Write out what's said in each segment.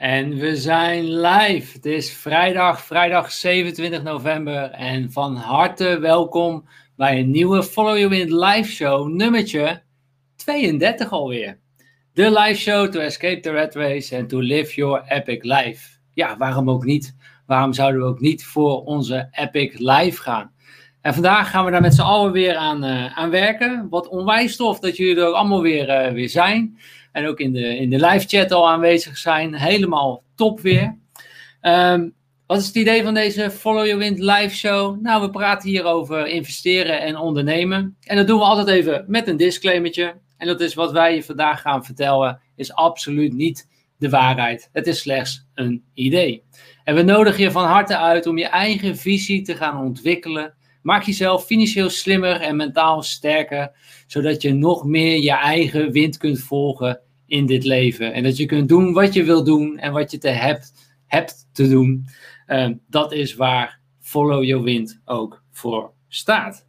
En we zijn live. Het is vrijdag, vrijdag 27 november. En van harte welkom bij een nieuwe Follow You Wind live show, nummertje 32 alweer. De live show to escape the red race and to live your epic life. Ja, waarom ook niet? Waarom zouden we ook niet voor onze epic life gaan? En vandaag gaan we daar met z'n allen weer aan, uh, aan werken. Wat onwijs tof dat jullie er ook allemaal weer, uh, weer zijn. En ook in de, in de live chat al aanwezig zijn. Helemaal top weer. Um, wat is het idee van deze Follow Your Wind live show? Nou, we praten hier over investeren en ondernemen. En dat doen we altijd even met een disclaimertje. En dat is wat wij je vandaag gaan vertellen, is absoluut niet de waarheid. Het is slechts een idee. En we nodigen je van harte uit om je eigen visie te gaan ontwikkelen Maak jezelf financieel slimmer en mentaal sterker, zodat je nog meer je eigen wind kunt volgen in dit leven. En dat je kunt doen wat je wil doen en wat je te hebt, hebt te doen. Uh, dat is waar Follow Your Wind ook voor staat.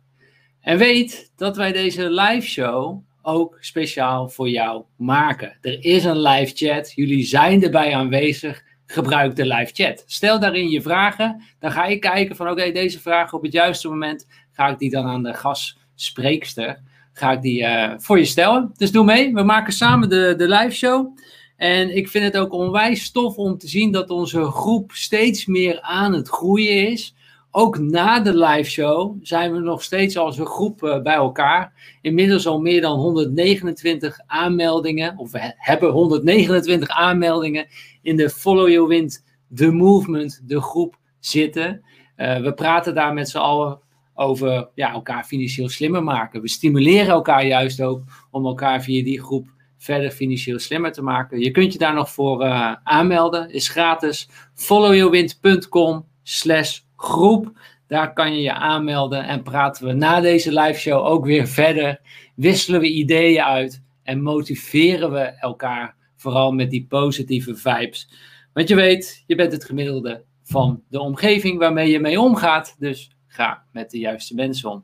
En weet dat wij deze live show ook speciaal voor jou maken. Er is een live chat. Jullie zijn erbij aanwezig gebruik de live chat. Stel daarin je vragen, dan ga ik kijken van oké, deze vraag op het juiste moment ga ik die dan aan de gastspreekster, ga ik die uh, voor je stellen. Dus doe mee, we maken samen de, de live show. En ik vind het ook onwijs tof om te zien dat onze groep steeds meer aan het groeien is. Ook na de live show zijn we nog steeds als een groep uh, bij elkaar. Inmiddels al meer dan 129 aanmeldingen, of we hebben 129 aanmeldingen in de Follow Your Wind, de movement, de groep zitten. Uh, we praten daar met z'n allen over ja, elkaar financieel slimmer maken. We stimuleren elkaar juist ook om elkaar via die groep verder financieel slimmer te maken. Je kunt je daar nog voor uh, aanmelden. Is gratis. followyourwind.com slash groep. Daar kan je je aanmelden en praten we na deze live show ook weer verder. Wisselen we ideeën uit en motiveren we elkaar vooral met die positieve vibes. Want je weet, je bent het gemiddelde van de omgeving waarmee je mee omgaat. Dus ga met de juiste mensen om.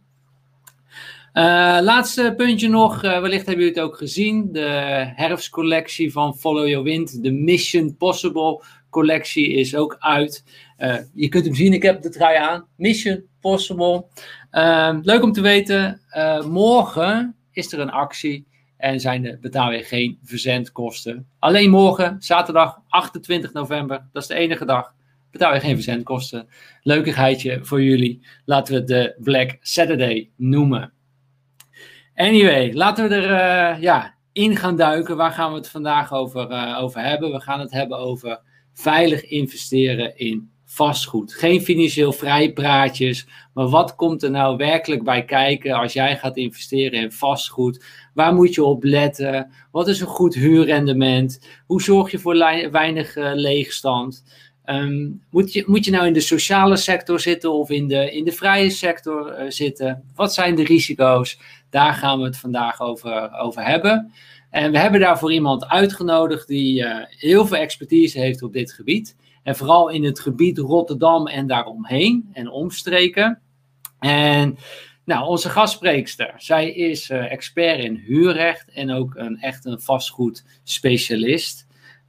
Uh, laatste puntje nog, uh, wellicht hebben jullie het ook gezien. De herfstcollectie van Follow Your Wind, de Mission Possible collectie is ook uit. Uh, je kunt hem zien, ik heb de trui aan. Mission Possible. leuk om te weten, morgen is er een actie. En zijn de, betaal je geen verzendkosten. Alleen morgen, zaterdag 28 november, dat is de enige dag, betaal je geen verzendkosten. Leukigheidje voor jullie. Laten we het de Black Saturday noemen. Anyway, laten we er uh, ja, in gaan duiken. Waar gaan we het vandaag over, uh, over hebben? We gaan het hebben over veilig investeren in vastgoed. Geen financieel vrijpraatjes, maar wat komt er nou werkelijk bij kijken als jij gaat investeren in vastgoed? Waar moet je op letten? Wat is een goed huurrendement? Hoe zorg je voor weinig uh, leegstand? Um, moet, je, moet je nou in de sociale sector zitten of in de, in de vrije sector uh, zitten? Wat zijn de risico's? Daar gaan we het vandaag over, over hebben. En we hebben daarvoor iemand uitgenodigd die uh, heel veel expertise heeft op dit gebied. En vooral in het gebied Rotterdam en daaromheen en omstreken. En nou, onze gastspreekster, zij is uh, expert in huurrecht en ook een, echt een vastgoedspecialist.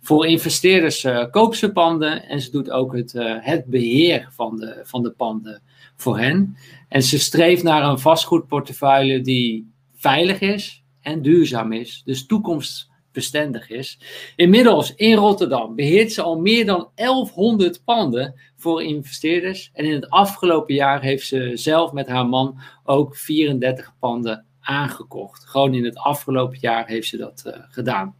Voor investeerders uh, koopt ze panden en ze doet ook het, uh, het beheer van de, van de panden voor hen. En ze streeft naar een vastgoedportefeuille die veilig is en duurzaam is. Dus toekomstbestendig is. Inmiddels in Rotterdam beheert ze al meer dan 1100 panden voor investeerders. En in het afgelopen jaar heeft ze zelf met haar man ook 34 panden aangekocht. Gewoon in het afgelopen jaar heeft ze dat uh, gedaan.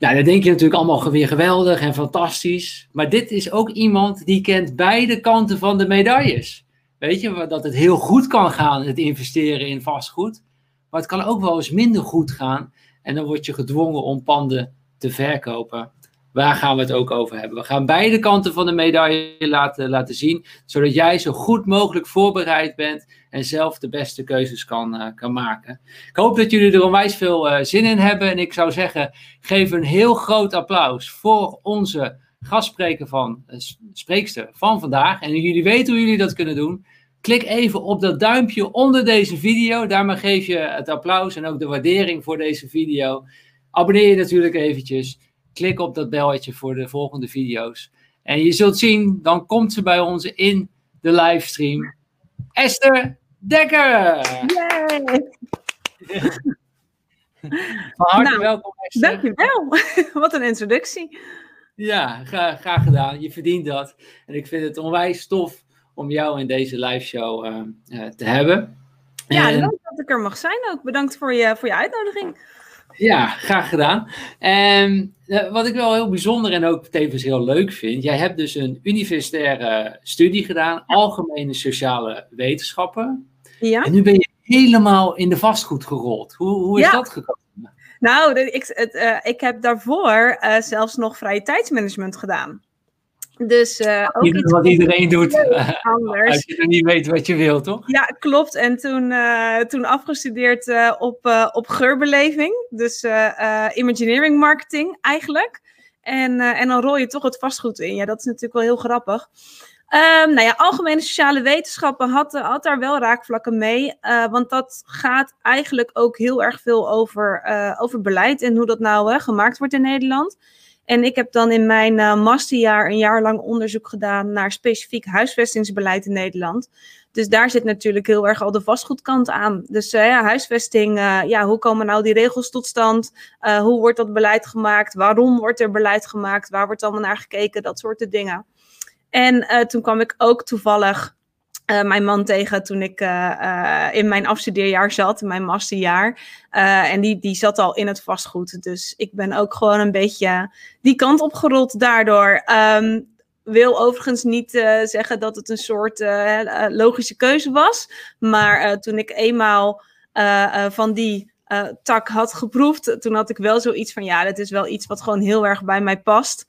Nou, dan denk je natuurlijk allemaal weer geweldig en fantastisch. Maar dit is ook iemand die kent beide kanten van de medailles. Weet je, dat het heel goed kan gaan, het investeren in vastgoed. Maar het kan ook wel eens minder goed gaan. En dan word je gedwongen om panden te verkopen. Waar gaan we het ook over hebben? We gaan beide kanten van de medaille laten, laten zien, zodat jij zo goed mogelijk voorbereid bent en zelf de beste keuzes kan, uh, kan maken. Ik hoop dat jullie er onwijs veel uh, zin in hebben. En ik zou zeggen, geef een heel groot applaus voor onze gastspreker van, uh, spreekster van vandaag. En jullie weten hoe jullie dat kunnen doen. Klik even op dat duimpje onder deze video. Daarmee geef je het applaus en ook de waardering voor deze video. Abonneer je natuurlijk eventjes. klik op dat belletje voor de volgende video's. En je zult zien, dan komt ze bij ons in de livestream. Esther Dekker! Yay! Van harte nou, welkom Esther. Dankjewel, wat een introductie. Ja, graag, graag gedaan. Je verdient dat. En ik vind het onwijs tof om jou in deze live show uh, uh, te hebben. Ja, en... leuk dat ik er mag zijn ook. Bedankt voor je, voor je uitnodiging. Ja, graag gedaan. En uh, wat ik wel heel bijzonder en ook tevens heel leuk vind, jij hebt dus een universitaire studie gedaan, algemene sociale wetenschappen. Ja. En nu ben je helemaal in de vastgoed gerold. Hoe, hoe is dat gekomen? Nou, ik, het, uh, ik heb daarvoor uh, zelfs nog vrije tijdsmanagement gedaan. Dus uh, ook iets wat iedereen doet. Anders. Als je nog niet weet wat je wilt, toch? Ja, klopt. En toen, toen afgestudeerd op, op geurbeleving. Dus imagineering marketing eigenlijk. En, en dan rol je toch het vastgoed in. Ja, dat is natuurlijk wel heel grappig. Um, nou ja, algemene sociale wetenschappen had, had daar wel raakvlakken mee. Uh, want dat gaat eigenlijk ook heel erg veel over, uh, over beleid en hoe dat nou gemaakt wordt in Nederland. En ik heb dan in mijn masterjaar een jaar lang onderzoek gedaan naar specifiek huisvestingsbeleid in Nederland. Dus daar zit natuurlijk heel erg al de vastgoedkant aan. Dus huisvesting, ja, hoe komen nou die regels tot stand? hoe wordt dat beleid gemaakt? Waarom wordt er beleid gemaakt? Waar wordt allemaal naar gekeken? Dat soort dingen. En uh, toen kwam ik ook toevallig uh, mijn man tegen toen ik uh, in mijn afstudeerjaar zat, in mijn masterjaar. en die, die zat al in het vastgoed. Dus ik ben ook gewoon een beetje die kant opgerold daardoor. Um, wil overigens niet zeggen dat het een soort logische keuze was. Maar toen ik eenmaal van die tak had geproefd, toen had ik wel zoiets van: ja, dat is wel iets wat gewoon heel erg bij mij past.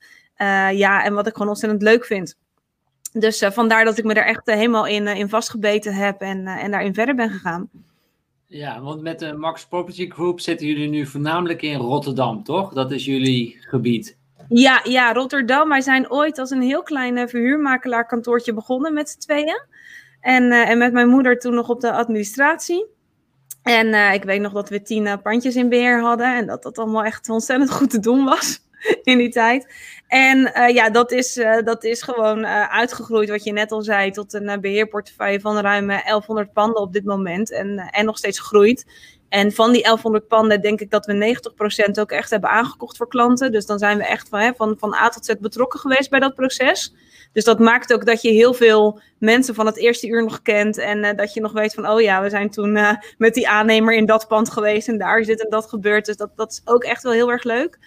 ja, en wat ik gewoon ontzettend leuk vind. Dus uh, vandaar dat ik me er echt uh, helemaal in, uh, in vastgebeten heb en, en daarin verder ben gegaan. Ja, want met de Max Property Group zitten jullie nu voornamelijk in Rotterdam, toch? Dat is jullie gebied. Ja, ja Rotterdam. Wij zijn ooit als een heel klein verhuurmakelaarkantoortje begonnen met z'n tweeën. En, en met mijn moeder toen nog op de administratie. En ik weet nog dat we tien pandjes in beheer hadden. En dat dat allemaal echt ontzettend goed te doen was. in die tijd. En uh, ja, dat is, uh, dat is gewoon uh, uitgegroeid, wat je net al zei, tot een beheerportefeuille van ruim 1100 panden op dit moment. En, en nog steeds groeit. En van die 1100 panden denk ik dat we 90% ook echt hebben aangekocht voor klanten. Dus dan zijn we echt van, hè, van, van A tot Z betrokken geweest bij dat proces. Dus dat maakt ook dat je heel veel mensen van het eerste uur nog kent. En dat je nog weet van, oh ja, we zijn toen met die aannemer in dat pand geweest. En daar dit en dat gebeurd. Dus dat, dat is ook echt wel heel erg leuk.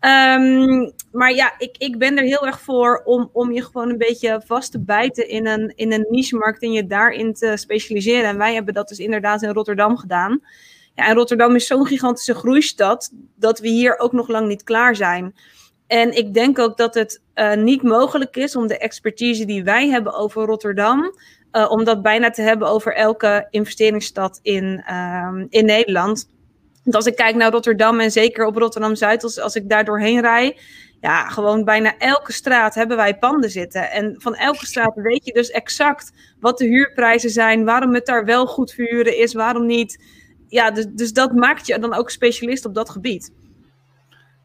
Um, maar ja, ik, ik ben er heel erg voor om, om je gewoon een beetje vast te bijten in een, in een niche-markt en je daarin te specialiseren. En wij hebben dat dus inderdaad in Rotterdam gedaan. Ja, en Rotterdam is zo'n gigantische groeistad dat we hier ook nog lang niet klaar zijn. En ik denk ook dat het uh, niet mogelijk is om de expertise die wij hebben over Rotterdam, uh, om dat bijna te hebben over elke investeringsstad in, uh, in Nederland. Want als ik kijk naar Rotterdam en zeker op Rotterdam Zuid, als, als ik daar doorheen rij, ja, gewoon bijna elke straat hebben wij panden zitten. En van elke straat weet je dus exact wat de huurprijzen zijn, waarom het daar wel goed verhuren is, waarom niet. Ja, dus, dus dat maakt je dan ook specialist op dat gebied.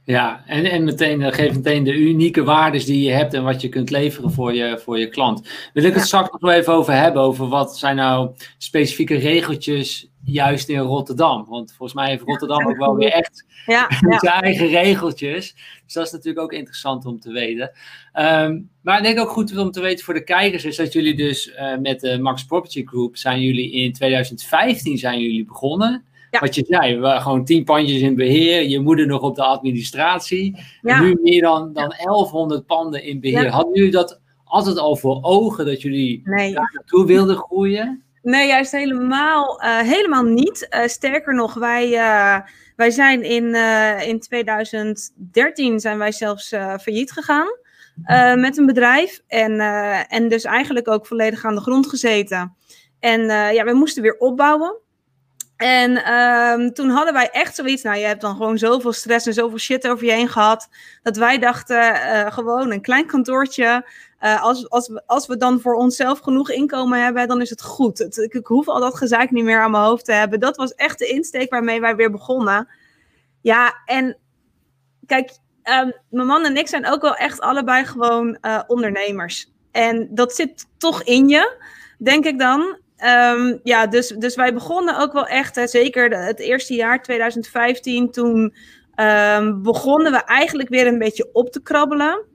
Ja, en, en meteen, geeft meteen de unieke waardes die je hebt en wat je kunt leveren voor je, voor je klant. Wil ik het straks nog even over hebben, over wat zijn nou specifieke regeltjes juist in Rotterdam. Want volgens mij heeft Rotterdam ook wel weer echt ja, zijn eigen regeltjes. Dus dat is natuurlijk ook interessant om te weten. Um, maar ik denk ook goed om te weten voor de kijkers is dat jullie dus uh, met de Max Property Group zijn jullie in 2015 zijn jullie begonnen. Wat je zei, we gewoon tien pandjes in beheer, je moeder nog op de administratie. En nu meer dan, dan 1100 panden in beheer. Hadden jullie dat altijd al voor ogen dat jullie nee. daar naartoe wilden groeien? Nee, juist helemaal, uh, helemaal niet. Uh, sterker nog, wij, uh, wij zijn in, in 2013 zijn wij zelfs failliet gegaan met een bedrijf. En, en dus eigenlijk ook volledig aan de grond gezeten. En ja, we moesten weer opbouwen. En um, toen hadden wij echt zoiets. Nou, je hebt dan gewoon zoveel stress en zoveel shit over je heen gehad. Dat wij dachten: uh, gewoon een klein kantoortje. Uh, als, als, we, als we dan voor onszelf genoeg inkomen hebben, dan is het goed. Ik, ik, hoef al dat gezeik niet meer aan mijn hoofd te hebben. Dat was echt de insteek waarmee wij weer begonnen. Ja, en kijk, ehm, mijn man en ik zijn ook wel echt allebei gewoon uh, ondernemers. En dat zit toch in je, denk ik dan. Um, ja, dus, dus wij begonnen ook wel echt, hè, zeker het eerste jaar 2015, toen um, begonnen we eigenlijk weer een beetje op te krabbelen.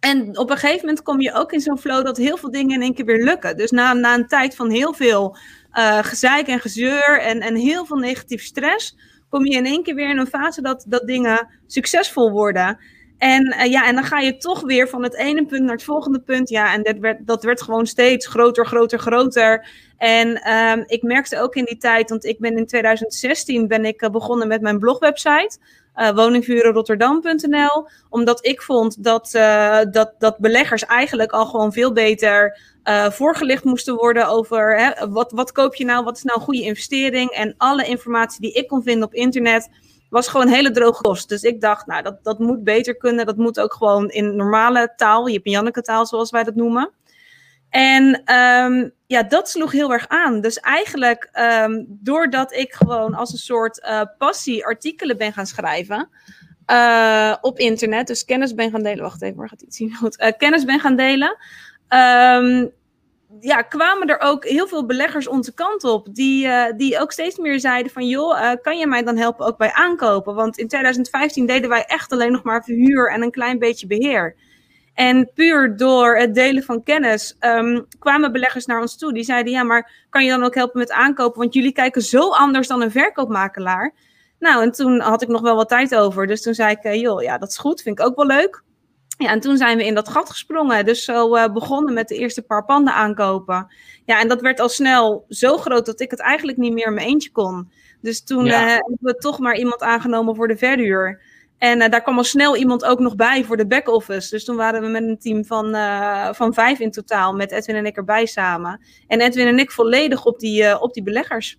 En op een gegeven moment kom je ook in zo'n flow dat heel veel dingen in één keer weer lukken. Dus na, na een tijd van heel veel uh, gezeik en gezeur en, en heel veel negatief stress, kom je in één keer weer in een fase dat, dat dingen succesvol worden. En, uh, ja, en dan ga je toch weer van het ene punt naar het volgende punt. Ja, en dat werd, dat werd gewoon steeds groter, groter, groter. En um, ik merkte ook in die tijd, want ik ben in 2016 ben ik uh, begonnen met mijn blogwebsite uh, woningvurenrotterdam.nl. Omdat ik vond dat, dat, dat beleggers eigenlijk al gewoon veel beter uh, voorgelicht moesten worden over hè, wat, wat koop je nou, wat is nou een goede investering. En alle informatie die ik kon vinden op internet was gewoon hele droge kost. Dus ik dacht, nou, dat, dat moet beter kunnen. Dat moet ook gewoon in normale taal, je hebt taal zoals wij dat noemen. En um, ja, dat sloeg heel erg aan. Dus eigenlijk, um, doordat ik gewoon als een soort uh, passie artikelen ben gaan schrijven uh, op internet, dus kennis ben gaan delen. Wacht even, waar gaat iets zien? Uh, kennis ben gaan delen. Um, ja, kwamen er ook heel veel beleggers onze kant op, die, die ook steeds meer zeiden van, joh, kan je mij dan helpen ook bij aankopen? Want in 2015 deden wij echt alleen nog maar verhuur en een klein beetje beheer. En puur door het delen van kennis um, kwamen beleggers naar ons toe. Die zeiden: Ja, maar kan je dan ook helpen met aankopen? Want jullie kijken zo anders dan een verkoopmakelaar. Nou, en toen had ik nog wel wat tijd over. Dus toen zei ik: uh, Joh, ja, dat is goed. Vind ik ook wel leuk. Ja, en toen zijn we in dat gat gesprongen. Dus zo uh, begonnen met de eerste paar panden aankopen. Ja, en dat werd al snel zo groot dat ik het eigenlijk niet meer in mijn eentje kon. Dus toen ja. uh, hebben we toch maar iemand aangenomen voor de verhuur. En uh, daar kwam al snel iemand ook nog bij voor de back-office. Dus toen waren we met een team van, van vijf in totaal, met Edwin en ik erbij samen. En Edwin en ik volledig op die, op die beleggers.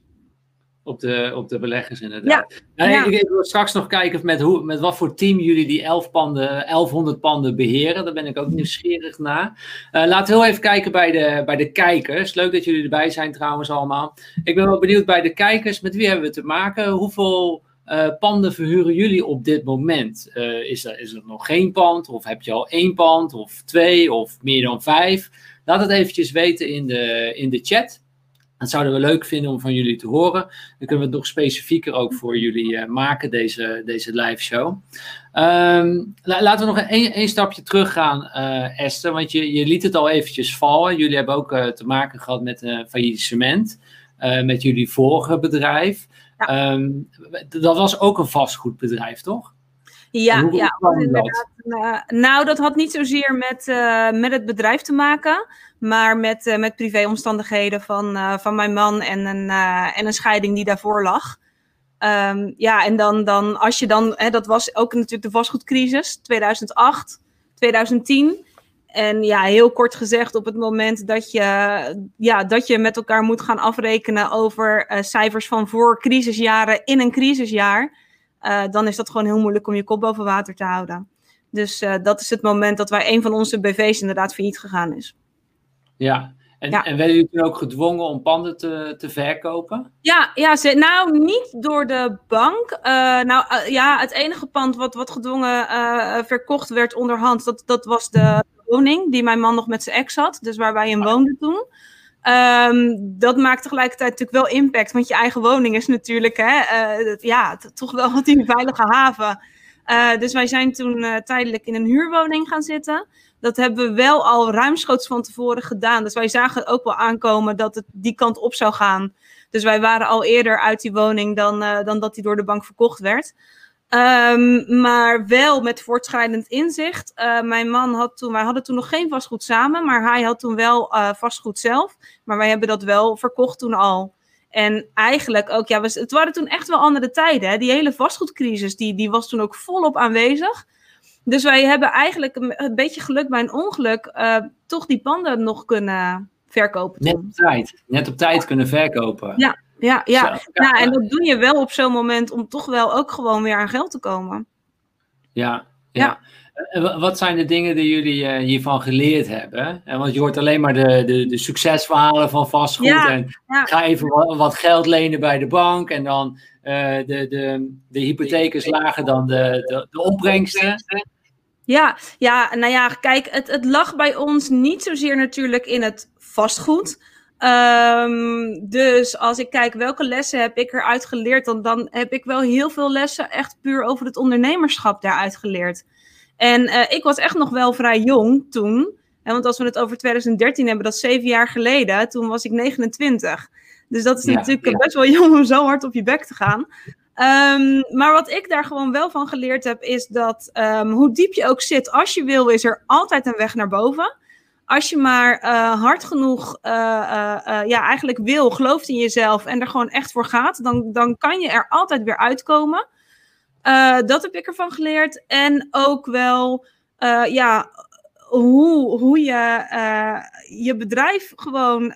Op de, op de beleggers, inderdaad. Ja. Ja. Ik, ik, wil straks nog kijken met, hoe, met wat voor team jullie die 11 panden, 1100 panden beheren. Daar ben ik ook nieuwsgierig naar. laten we heel even kijken bij de, bij de kijkers. Leuk dat jullie erbij zijn trouwens allemaal. Ik ben wel benieuwd bij de kijkers. Met wie hebben we te maken? Hoeveel uh, panden verhuren jullie op dit moment? Uh, is, er, is er nog geen pand? Of heb je al één pand? Of twee? Of meer dan vijf? Laat het eventjes weten in de, in de chat. Dat zouden we leuk vinden om van jullie te horen. Dan kunnen we het nog specifieker ook voor jullie uh, maken, deze, deze live show. Um, la, laten we nog één stapje teruggaan, uh, Esther. Want je, je liet het al eventjes vallen. Jullie hebben ook uh, te maken gehad met een faillissement. met jullie vorige bedrijf. Ja. Um, dat was ook een vastgoedbedrijf, toch? Ja, ja inderdaad. Uh, nou, dat had niet zozeer met, uh, met het bedrijf te maken, maar met, uh, met privéomstandigheden van, van mijn man en een, en een scheiding die daarvoor lag. Um, ja, en dan, dan als je dan, hè, dat was ook natuurlijk de vastgoedcrisis, 2008, 2010. En ja, heel kort gezegd, op het moment dat je, ja, dat je met elkaar moet gaan afrekenen over cijfers van voor crisisjaren in een crisisjaar, uh, dan is dat gewoon heel moeilijk om je kop boven water te houden. Dus uh, dat is het moment dat wij een van onze BV's inderdaad failliet gegaan is. Ja, en, ja. en werden jullie toen ook gedwongen om panden te, te verkopen? Ja, ja ze, nou niet door de bank. Uh, nou uh, ja, het enige pand wat, wat gedwongen uh, verkocht werd onderhand, dat, dat was de woning die mijn man nog met zijn ex had. Dus waar wij in woonden toen. Um, dat maakt tegelijkertijd natuurlijk wel impact. Want je eigen woning is natuurlijk hè, ja, toch wel die veilige haven. dus wij zijn toen tijdelijk in een huurwoning gaan zitten. Dat hebben we wel al ruimschoots van tevoren gedaan. Dus wij zagen ook wel aankomen dat het die kant op zou gaan. Dus wij waren al eerder uit die woning dan, dan dat die door de bank verkocht werd. Um, maar wel met voortschrijdend inzicht. Uh, mijn man had toen, wij hadden toen nog geen vastgoed samen, maar hij had toen wel uh, vastgoed zelf. Maar wij hebben dat wel verkocht toen al. En eigenlijk ook, ja, het waren toen echt wel andere tijden. Hè? Die hele vastgoedcrisis, die, die was toen ook volop aanwezig. Dus wij hebben eigenlijk een, een beetje geluk bij een ongeluk uh, toch die panden nog kunnen verkopen. Net op tijd. Net op tijd kunnen verkopen. Ja, ja, ja. Ja, ja en dat doe je wel op zo'n moment om toch wel ook gewoon weer aan geld te komen. Ja, ja. Wat zijn de dingen die jullie hiervan geleerd hebben? Want je hoort alleen maar de, de, de succesverhalen van vastgoed. en ga even wat, wat, geld lenen bij de bank. En dan de, de, de hypotheek is lager dan de, de, de opbrengsten. Ja, ja, nou ja, kijk, het, het lag bij ons niet zozeer natuurlijk in het vastgoed. Um, dus als ik kijk welke lessen heb ik eruit geleerd, dan, dan heb ik wel heel veel lessen echt puur over het ondernemerschap daaruit geleerd. En uh, ik was echt nog wel vrij jong toen. Hè, want als we het over 2013 hebben, dat is zeven jaar geleden. Toen was ik 29. Dus dat is natuurlijk best wel jong om zo hard op je bek te gaan. Um, maar wat ik daar gewoon wel van geleerd heb, is dat um, hoe diep je ook zit, als je wil, is er altijd een weg naar boven. Als je maar uh, hard genoeg, uh, uh, ja, eigenlijk wil, gelooft in jezelf en er gewoon echt voor gaat, dan, dan kan je er altijd weer uitkomen. dat heb ik ervan geleerd. En ook wel, ja, hoe, hoe je je bedrijf gewoon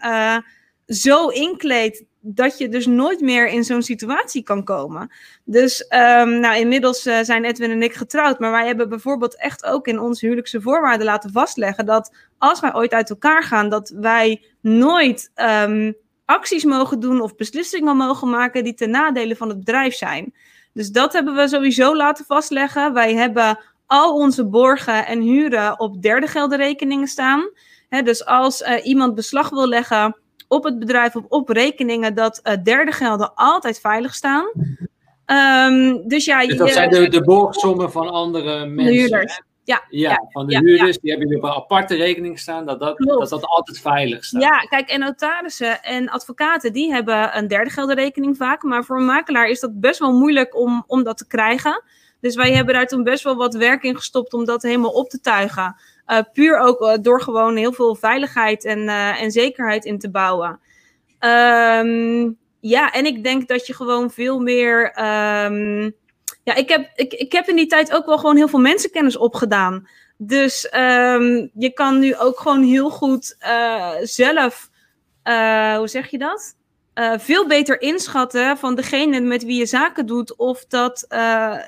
zo inkleedt dat je dus nooit meer in zo'n situatie kan komen. Dus um, nou, inmiddels uh, zijn Edwin en ik getrouwd, maar wij hebben bijvoorbeeld echt ook in onze huwelijkse voorwaarden laten vastleggen dat als wij ooit uit elkaar gaan, dat wij nooit um, acties mogen doen of beslissingen mogen maken die ten nadele van het bedrijf zijn. Dus dat hebben we sowieso laten vastleggen. Wij hebben al onze borgen en huren op derde geldenrekeningen staan. Dus als uh, iemand beslag wil leggen op het bedrijf of op rekeningen dat uh, derde gelden altijd veilig staan. Um, dus ja, dus dat zijn de, de borgsommen van andere mensen. Huurders. Ja, ja, ja, van de huurders, die hebben op een aparte rekening staan, dat dat, dat dat altijd veilig staat. Ja, kijk, en notarissen en advocaten, die hebben een derde geldenrekening vaak, maar voor een makelaar is dat best wel moeilijk om, om dat te krijgen. Dus wij hebben daar toen best wel wat werk in gestopt om dat helemaal op te tuigen. Uh, puur ook uh, door gewoon heel veel veiligheid en, uh, en zekerheid in te bouwen. Um, ja, en ik denk dat je gewoon veel meer. Um, ja, ik heb, ik, ik heb in die tijd ook wel gewoon heel veel mensenkennis opgedaan. Dus um, je kan nu ook gewoon heel goed zelf. hoe zeg je dat? veel beter inschatten van degene met wie je zaken doet. Of dat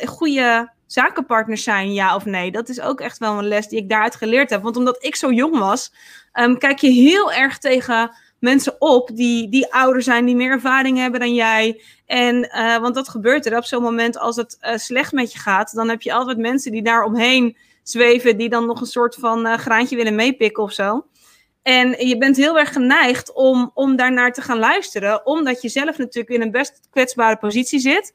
goede zakenpartners zijn, ja of nee. Dat is ook echt wel een les die ik daaruit geleerd heb. Want omdat ik zo jong was, um, kijk je heel erg tegen mensen op die, die ouder zijn, die meer ervaring hebben dan jij. En, uh, want dat gebeurt er op zo'n moment als het uh, slecht met je gaat. Dan heb je altijd mensen die daar omheen zweven, die dan nog een soort van uh, graantje willen meepikken of zo. En je bent heel erg geneigd om, om daarnaar te gaan luisteren, omdat je zelf natuurlijk in een best kwetsbare positie zit.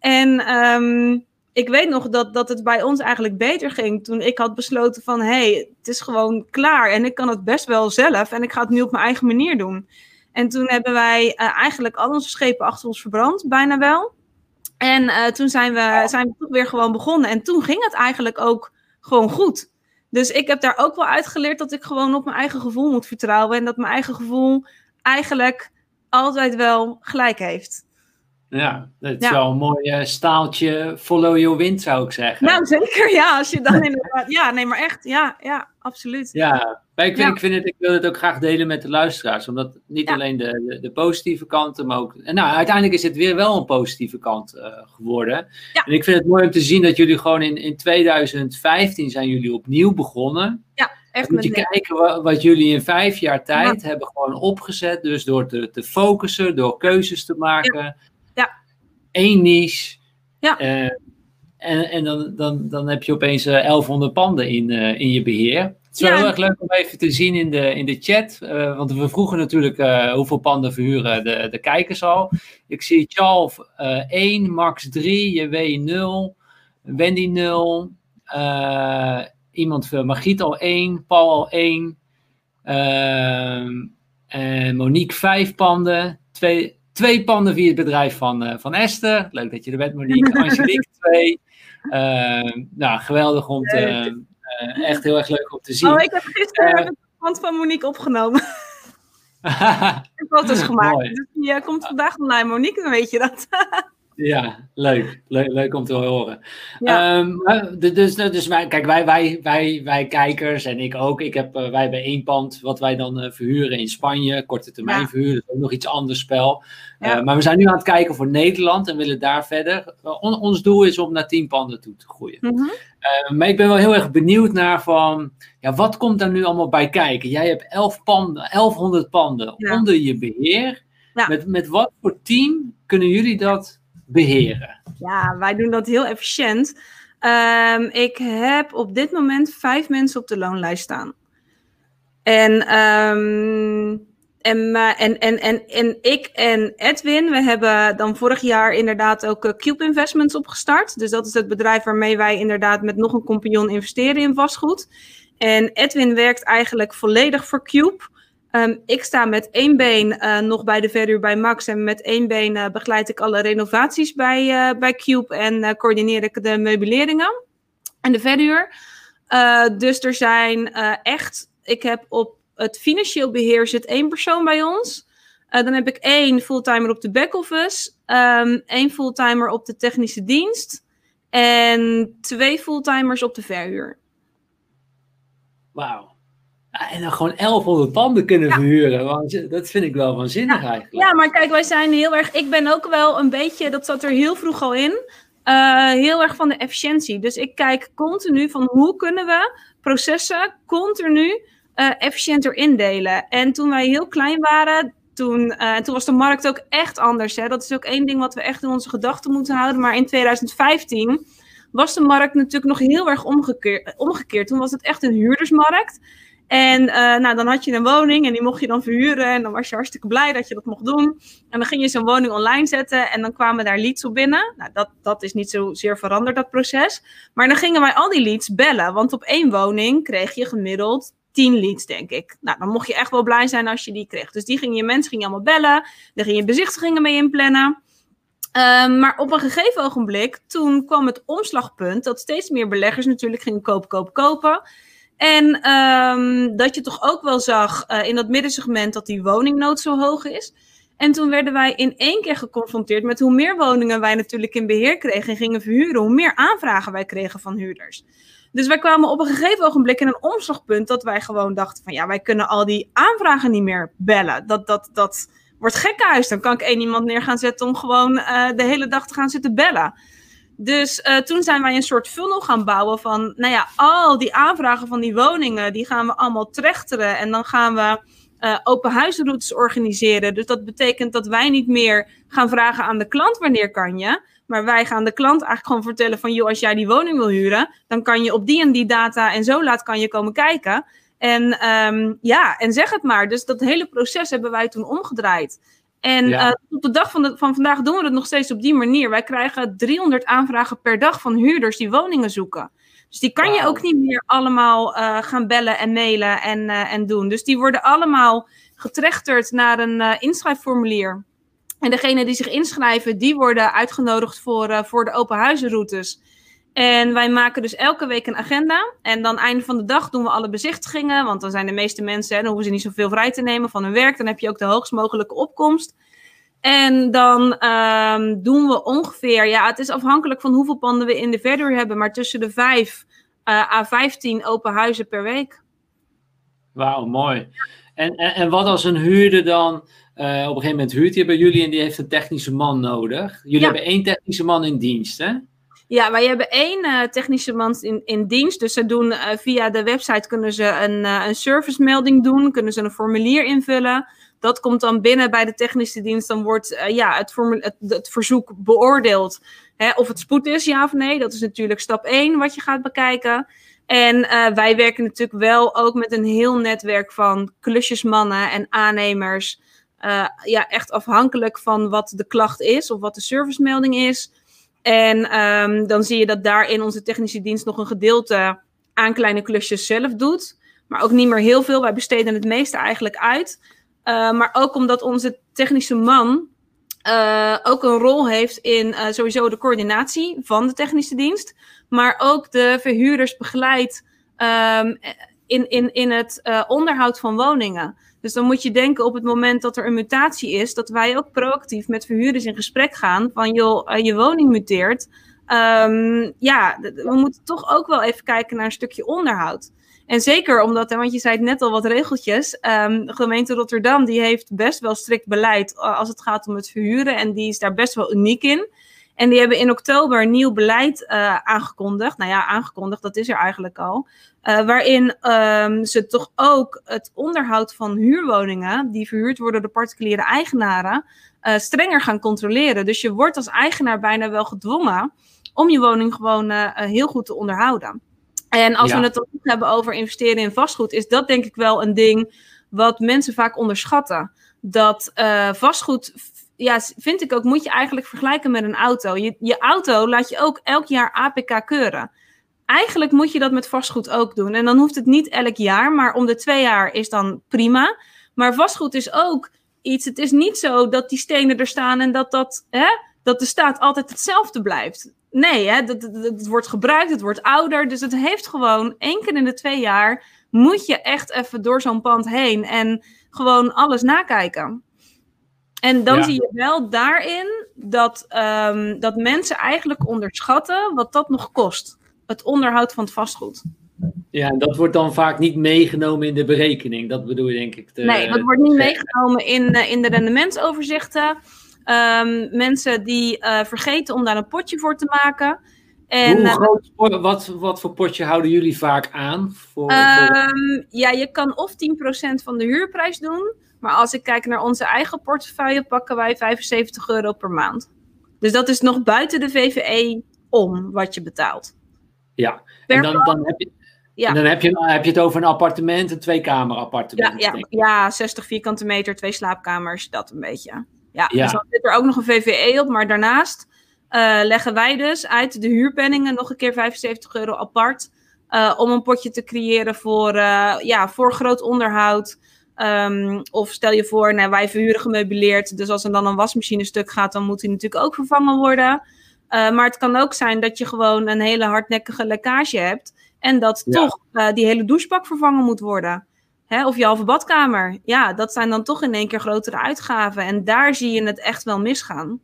En um, ik weet nog dat, dat het bij ons eigenlijk beter ging toen ik had besloten van hé, hey, het is gewoon klaar en ik kan het best wel zelf en ik ga het nu op mijn eigen manier doen. En toen hebben wij uh, eigenlijk al onze schepen achter ons verbrand, bijna wel. En uh, toen zijn we, zijn we toch weer gewoon begonnen en toen ging het eigenlijk ook gewoon goed. Dus ik heb daar ook wel uitgeleerd dat ik gewoon op mijn eigen gevoel moet vertrouwen en dat mijn eigen gevoel eigenlijk altijd wel gelijk heeft. Ja, dat is wel een mooi uh, staaltje follow your wind, zou ik zeggen. Nou, zeker, ja. Als je dan inderdaad... Ja, nee, maar echt, ja, ja, absoluut. Ja, ik, vind, ik, vind het, ik wil het ook graag delen met de luisteraars. Omdat niet alleen de, de, de, positieve kanten, maar ook... En nou, uiteindelijk is het weer wel een positieve kant uh, geworden. En ik vind het mooi om te zien dat jullie gewoon in, in 2015 zijn jullie opnieuw begonnen. Ja. Echt moet je kijken wat, wat, jullie in vijf jaar tijd hebben gewoon opgezet. Dus door te, te focussen, door keuzes te maken één niche. Ja. Uh, en en dan, dan, dan heb je opeens uh, eh, 1100 panden in, uh, in je beheer. Het is wel heel erg leuk om even te zien in de, in de chat. want we vroegen natuurlijk hoeveel panden verhuren de, de kijkers al. Ik zie Charles 1, Max 3, JW 0, Wendy 0. iemand, Margriet al 1, Paul al 1. Ehm, en Monique 5 panden. Twee, Twee panden via het bedrijf van, uh, van Esther. Leuk dat je er bent, Monique. Angelique, twee. Uh, nou, geweldig om te... Uh, echt heel erg leuk om te zien. Oh, ik heb gisteren het pand van Monique opgenomen. ik heb foto's gemaakt. Dus die komt vandaag online, Monique, dan weet je dat. Ja, leuk. leuk. Leuk om te horen. Ja. Um, dus, dus kijk, wij, wij, wij, wij kijkers en ik ook. Ik heb, wij hebben één pand wat wij dan uh, verhuren in Spanje. Korte termijn ja. verhuren. Dat is ook nog iets anders spel. Ja. Uh, maar we zijn nu aan het kijken voor Nederland en willen daar verder. On, ons doel is om naar tien panden toe te groeien. Mm -hmm. maar ik ben wel heel erg benieuwd naar van, ja, wat komt daar nu allemaal bij kijken? Jij hebt elf panden, 1100 panden onder je beheer. Met, met wat voor team kunnen jullie dat beheren? Ja, wij doen dat heel efficiënt. Um, ik heb op dit moment vijf mensen op de loonlijst staan. En, um, en, en, en, en, en ik en Edwin, we hebben dan vorig jaar inderdaad ook uh, Cube Investments opgestart. Dus dat is het bedrijf waarmee wij inderdaad met nog een compagnon investeren in vastgoed. En Edwin werkt eigenlijk volledig voor Cube. Um, ik sta met één been uh, nog bij de verhuur bij Max. En met één been uh, begeleid ik alle renovaties bij, uh, bij Cube. En coördineer ik de meubileringen en de verhuur. dus er zijn echt... Ik heb op het financieel beheer zit één persoon bij ons. dan heb ik één fulltimer op de back-office. Um, één fulltimer op de technische dienst. En twee fulltimers op de verhuur. Wauw. En dan gewoon 1100 panden kunnen verhuren. Want dat vind ik wel waanzinnig ja. eigenlijk. Ja, maar kijk, wij zijn heel erg. Ik ben ook wel een beetje, dat zat er heel vroeg al in. Uh, heel erg van de efficiëntie. Dus ik kijk continu van hoe kunnen we processen continu uh, efficiënter indelen. En toen wij heel klein waren, toen, uh, toen was de markt ook echt anders. Hè? Dat is ook één ding wat we echt in onze gedachten moeten houden. Maar in 2015 was de markt natuurlijk nog heel erg omgekeerd. omgekeerd. Toen was het echt een huurdersmarkt. En uh, nou, dan had je een woning en die mocht je dan verhuren. En dan was je hartstikke blij dat je dat mocht doen. En dan ging je zo'n woning online zetten en dan kwamen daar leads op binnen. Nou, dat, dat is niet zozeer veranderd, dat proces. Maar dan gingen wij al die leads bellen. Want op één woning kreeg je gemiddeld 10 leads, denk ik. Nou, dan mocht je echt wel blij zijn als je die kreeg. Dus die gingen je mensen gingen allemaal bellen. Daar ging je bezichtigingen mee inplannen. Um, maar op een gegeven ogenblik, toen kwam het omslagpunt dat steeds meer beleggers natuurlijk gingen kopen, kopen, kopen. En um, dat je toch ook wel zag uh, in dat middensegment dat die woningnood zo hoog is. En toen werden wij in één keer geconfronteerd met hoe meer woningen wij natuurlijk in beheer kregen en gingen verhuren, hoe meer aanvragen wij kregen van huurders. Dus wij kwamen op een gegeven ogenblik in een omslagpunt dat wij gewoon dachten van ja, wij kunnen al die aanvragen niet meer bellen. Dat, dat, dat wordt gekhuis. Dan kan ik één iemand neer gaan zetten om gewoon uh, de hele dag te gaan zitten bellen. Dus uh, toen zijn wij een soort funnel gaan bouwen van, nou ja, al die aanvragen van die woningen, die gaan we allemaal trechteren. En dan gaan we uh, open huisroutes organiseren. Dus dat betekent dat wij niet meer gaan vragen aan de klant wanneer kan je. Maar wij gaan de klant eigenlijk gewoon vertellen van, joh, als jij die woning wil huren, dan kan je op die en die data en zo laat kan je komen kijken. En um, ja, en zeg het maar. Dus dat hele proces hebben wij toen omgedraaid. En ja. uh, op de dag van, de, van vandaag doen we het nog steeds op die manier. Wij krijgen 300 aanvragen per dag van huurders die woningen zoeken. Dus die kan wow. je ook niet meer allemaal uh, gaan bellen en mailen en, uh, en doen. Dus die worden allemaal getrechterd naar een inschrijfformulier. En degene die zich inschrijven, die worden uitgenodigd voor, voor de open huizenroutes. En wij maken dus elke week een agenda. En dan einde van de dag doen we alle bezichtigingen. Want dan zijn de meeste mensen, hè, dan hoeven ze niet zoveel vrij te nemen van hun werk. Dan heb je ook de hoogst mogelijke opkomst. En dan um, doen we ongeveer, ja, het is afhankelijk van hoeveel panden we in de verder hebben, maar tussen de 5 uh, à 15 open huizen per week. Wauw, mooi. En, en, en wat als een huurder dan uh, op een gegeven moment huurt hij bij jullie en die heeft een technische man nodig? Jullie ja. hebben één technische man in dienst, hè? Ja, wij hebben één uh, technische man in, in dienst. Dus ze doen uh, via de website kunnen ze een, uh, een servicemelding doen, kunnen ze een formulier invullen. Dat komt dan binnen bij de technische dienst. Dan wordt ja, het, het, verzoek beoordeeld. Hè, of het spoed is, ja of nee. Dat is natuurlijk stap 1 wat je gaat bekijken. En wij werken natuurlijk wel ook met een heel netwerk van klusjesmannen en aannemers. ja, echt afhankelijk van wat de klacht is of wat de servicemelding is. En um, dan zie je dat daarin onze technische dienst nog een gedeelte aan kleine klusjes zelf doet. Maar ook niet meer heel veel. Wij besteden het meeste eigenlijk uit. Uh, maar ook omdat onze technische man uh, ook een rol heeft in uh, sowieso de coördinatie van de technische dienst. Maar ook de verhuurders begeleidt um, in, in, in het onderhoud van woningen. Dus dan moet je denken op het moment dat er een mutatie is, dat wij ook proactief met verhuurders in gesprek gaan van joh, uh, je woning muteert. Um, ja, we moeten toch ook wel even kijken naar een stukje onderhoud. En zeker omdat, want je zei het net al wat regeltjes, um, de gemeente Rotterdam die heeft best wel strikt beleid als het gaat om het verhuren en die is daar best wel uniek in. En die hebben in oktober nieuw beleid uh, aangekondigd. Nou ja, aangekondigd, dat is er eigenlijk al. Uh, waarin um, ze toch ook het onderhoud van huurwoningen, die verhuurd worden door particuliere eigenaren, uh, strenger gaan controleren. Dus je wordt als eigenaar bijna wel gedwongen om je woning gewoon heel goed te onderhouden. En als ja. we het dan hebben over investeren in vastgoed, is dat denk ik wel een ding wat mensen vaak onderschatten. Dat vastgoed ja, vind ik ook, moet je eigenlijk vergelijken met een auto. Je, je auto laat je ook elk jaar APK keuren. Eigenlijk moet je dat met vastgoed ook doen. En dan hoeft het niet elk jaar, maar om de twee jaar is dan prima. Maar vastgoed is ook iets. Het is niet zo dat die stenen er staan en dat, dat, hè, dat de staat altijd hetzelfde blijft. Nee, hè, dat, het wordt gebruikt, het wordt ouder. Dus het heeft gewoon één keer in de twee jaar. Moet je echt even door zo'n pand heen en gewoon alles nakijken. En dan ja. zie je wel daarin dat, um, dat mensen eigenlijk onderschatten wat dat nog kost. Het onderhoud van het vastgoed. Ja, en dat wordt dan vaak niet meegenomen in de berekening. Dat bedoel je denk ik. Te, nee, dat wordt niet meegenomen in, uh, in de rendementsoverzichten. Um, mensen die uh, vergeten om daar een potje voor te maken. En, Hoe groot, uh, wat, wat voor potje houden jullie vaak aan? Voor, um, voor... Ja, je kan of 10% van de huurprijs doen. Maar als ik kijk naar onze eigen portefeuille, pakken wij 75 euro per maand. Dus dat is nog buiten de VVE om wat je betaalt. Ja, en dan, dan, heb je, ja. dan heb, je, heb je het over een appartement, een tweekamer appartement. Ja, ja, ja, 60 vierkante meter, twee slaapkamers, dat een beetje. Ja, ja. dus dan zit er ook nog een VVE op, maar daarnaast uh, leggen wij dus uit de huurpenningen nog een keer 75 euro apart. Uh, om een potje te creëren voor, uh, ja, voor groot onderhoud. Um, of stel je voor, nou, wij verhuren gemeubileerd. Dus als er dan een wasmachine stuk gaat, dan moet die natuurlijk ook vervangen worden. Uh, maar het kan ook zijn dat je gewoon een hele hardnekkige lekkage hebt. En dat ja. toch uh, die hele douchebak vervangen moet worden. Hè? Of je halve badkamer. Ja, dat zijn dan toch in één keer grotere uitgaven. En daar zie je het echt wel misgaan.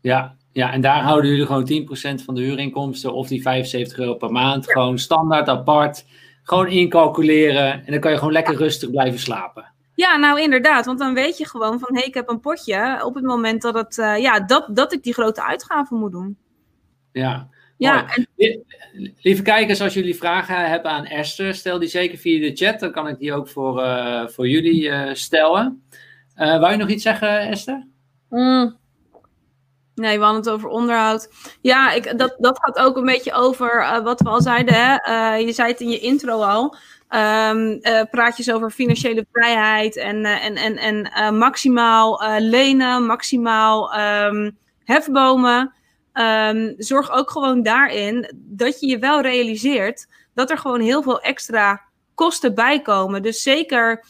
Ja, ja en daar houden jullie gewoon 10% van de huurinkomsten of die 75 euro per maand. Ja. Gewoon standaard apart gewoon incalculeren en dan kan je gewoon lekker rustig blijven slapen. Ja, nou inderdaad, want dan weet je gewoon van hé, hey, ik heb een potje op het moment dat, het, uh, ja, dat, dat ik die grote uitgaven moet doen. Ja, ja en... Lieve kijkers, als jullie vragen hebben aan Esther, stel die zeker via de chat, dan kan ik die ook voor, uh, voor jullie uh, stellen. wou je nog iets zeggen, Esther? Mm. Nee, we hadden het over onderhoud. Ja, ik, dat, dat gaat ook een beetje over uh, wat we al zeiden. Hè? Uh, je zei het in je intro al. Um, uh, praatjes over financiële vrijheid en, en, en, en maximaal lenen, maximaal um, hefbomen. Um, zorg ook gewoon daarin dat je je wel realiseert dat er gewoon heel veel extra kosten bij komen. Dus zeker,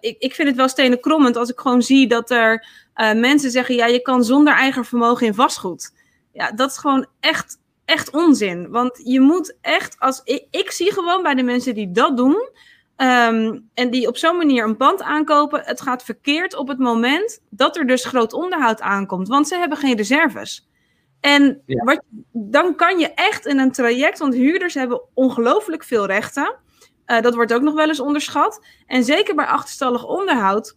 ik, ik vind het wel stenen krommend als ik gewoon zie dat er uh, mensen zeggen, ja, je kan zonder eigen vermogen in vastgoed. Ja, dat is gewoon echt, echt onzin. Want je moet echt, als ik, ik zie gewoon bij de mensen die dat doen, um, en die op zo'n manier een pand aankopen, het gaat verkeerd op het moment dat er dus groot onderhoud aankomt. Want ze hebben geen reserves. En ja. wat, dan kan je echt in een traject, want huurders hebben ongelooflijk veel rechten. Uh, dat wordt ook nog wel eens onderschat. En zeker bij achterstallig onderhoud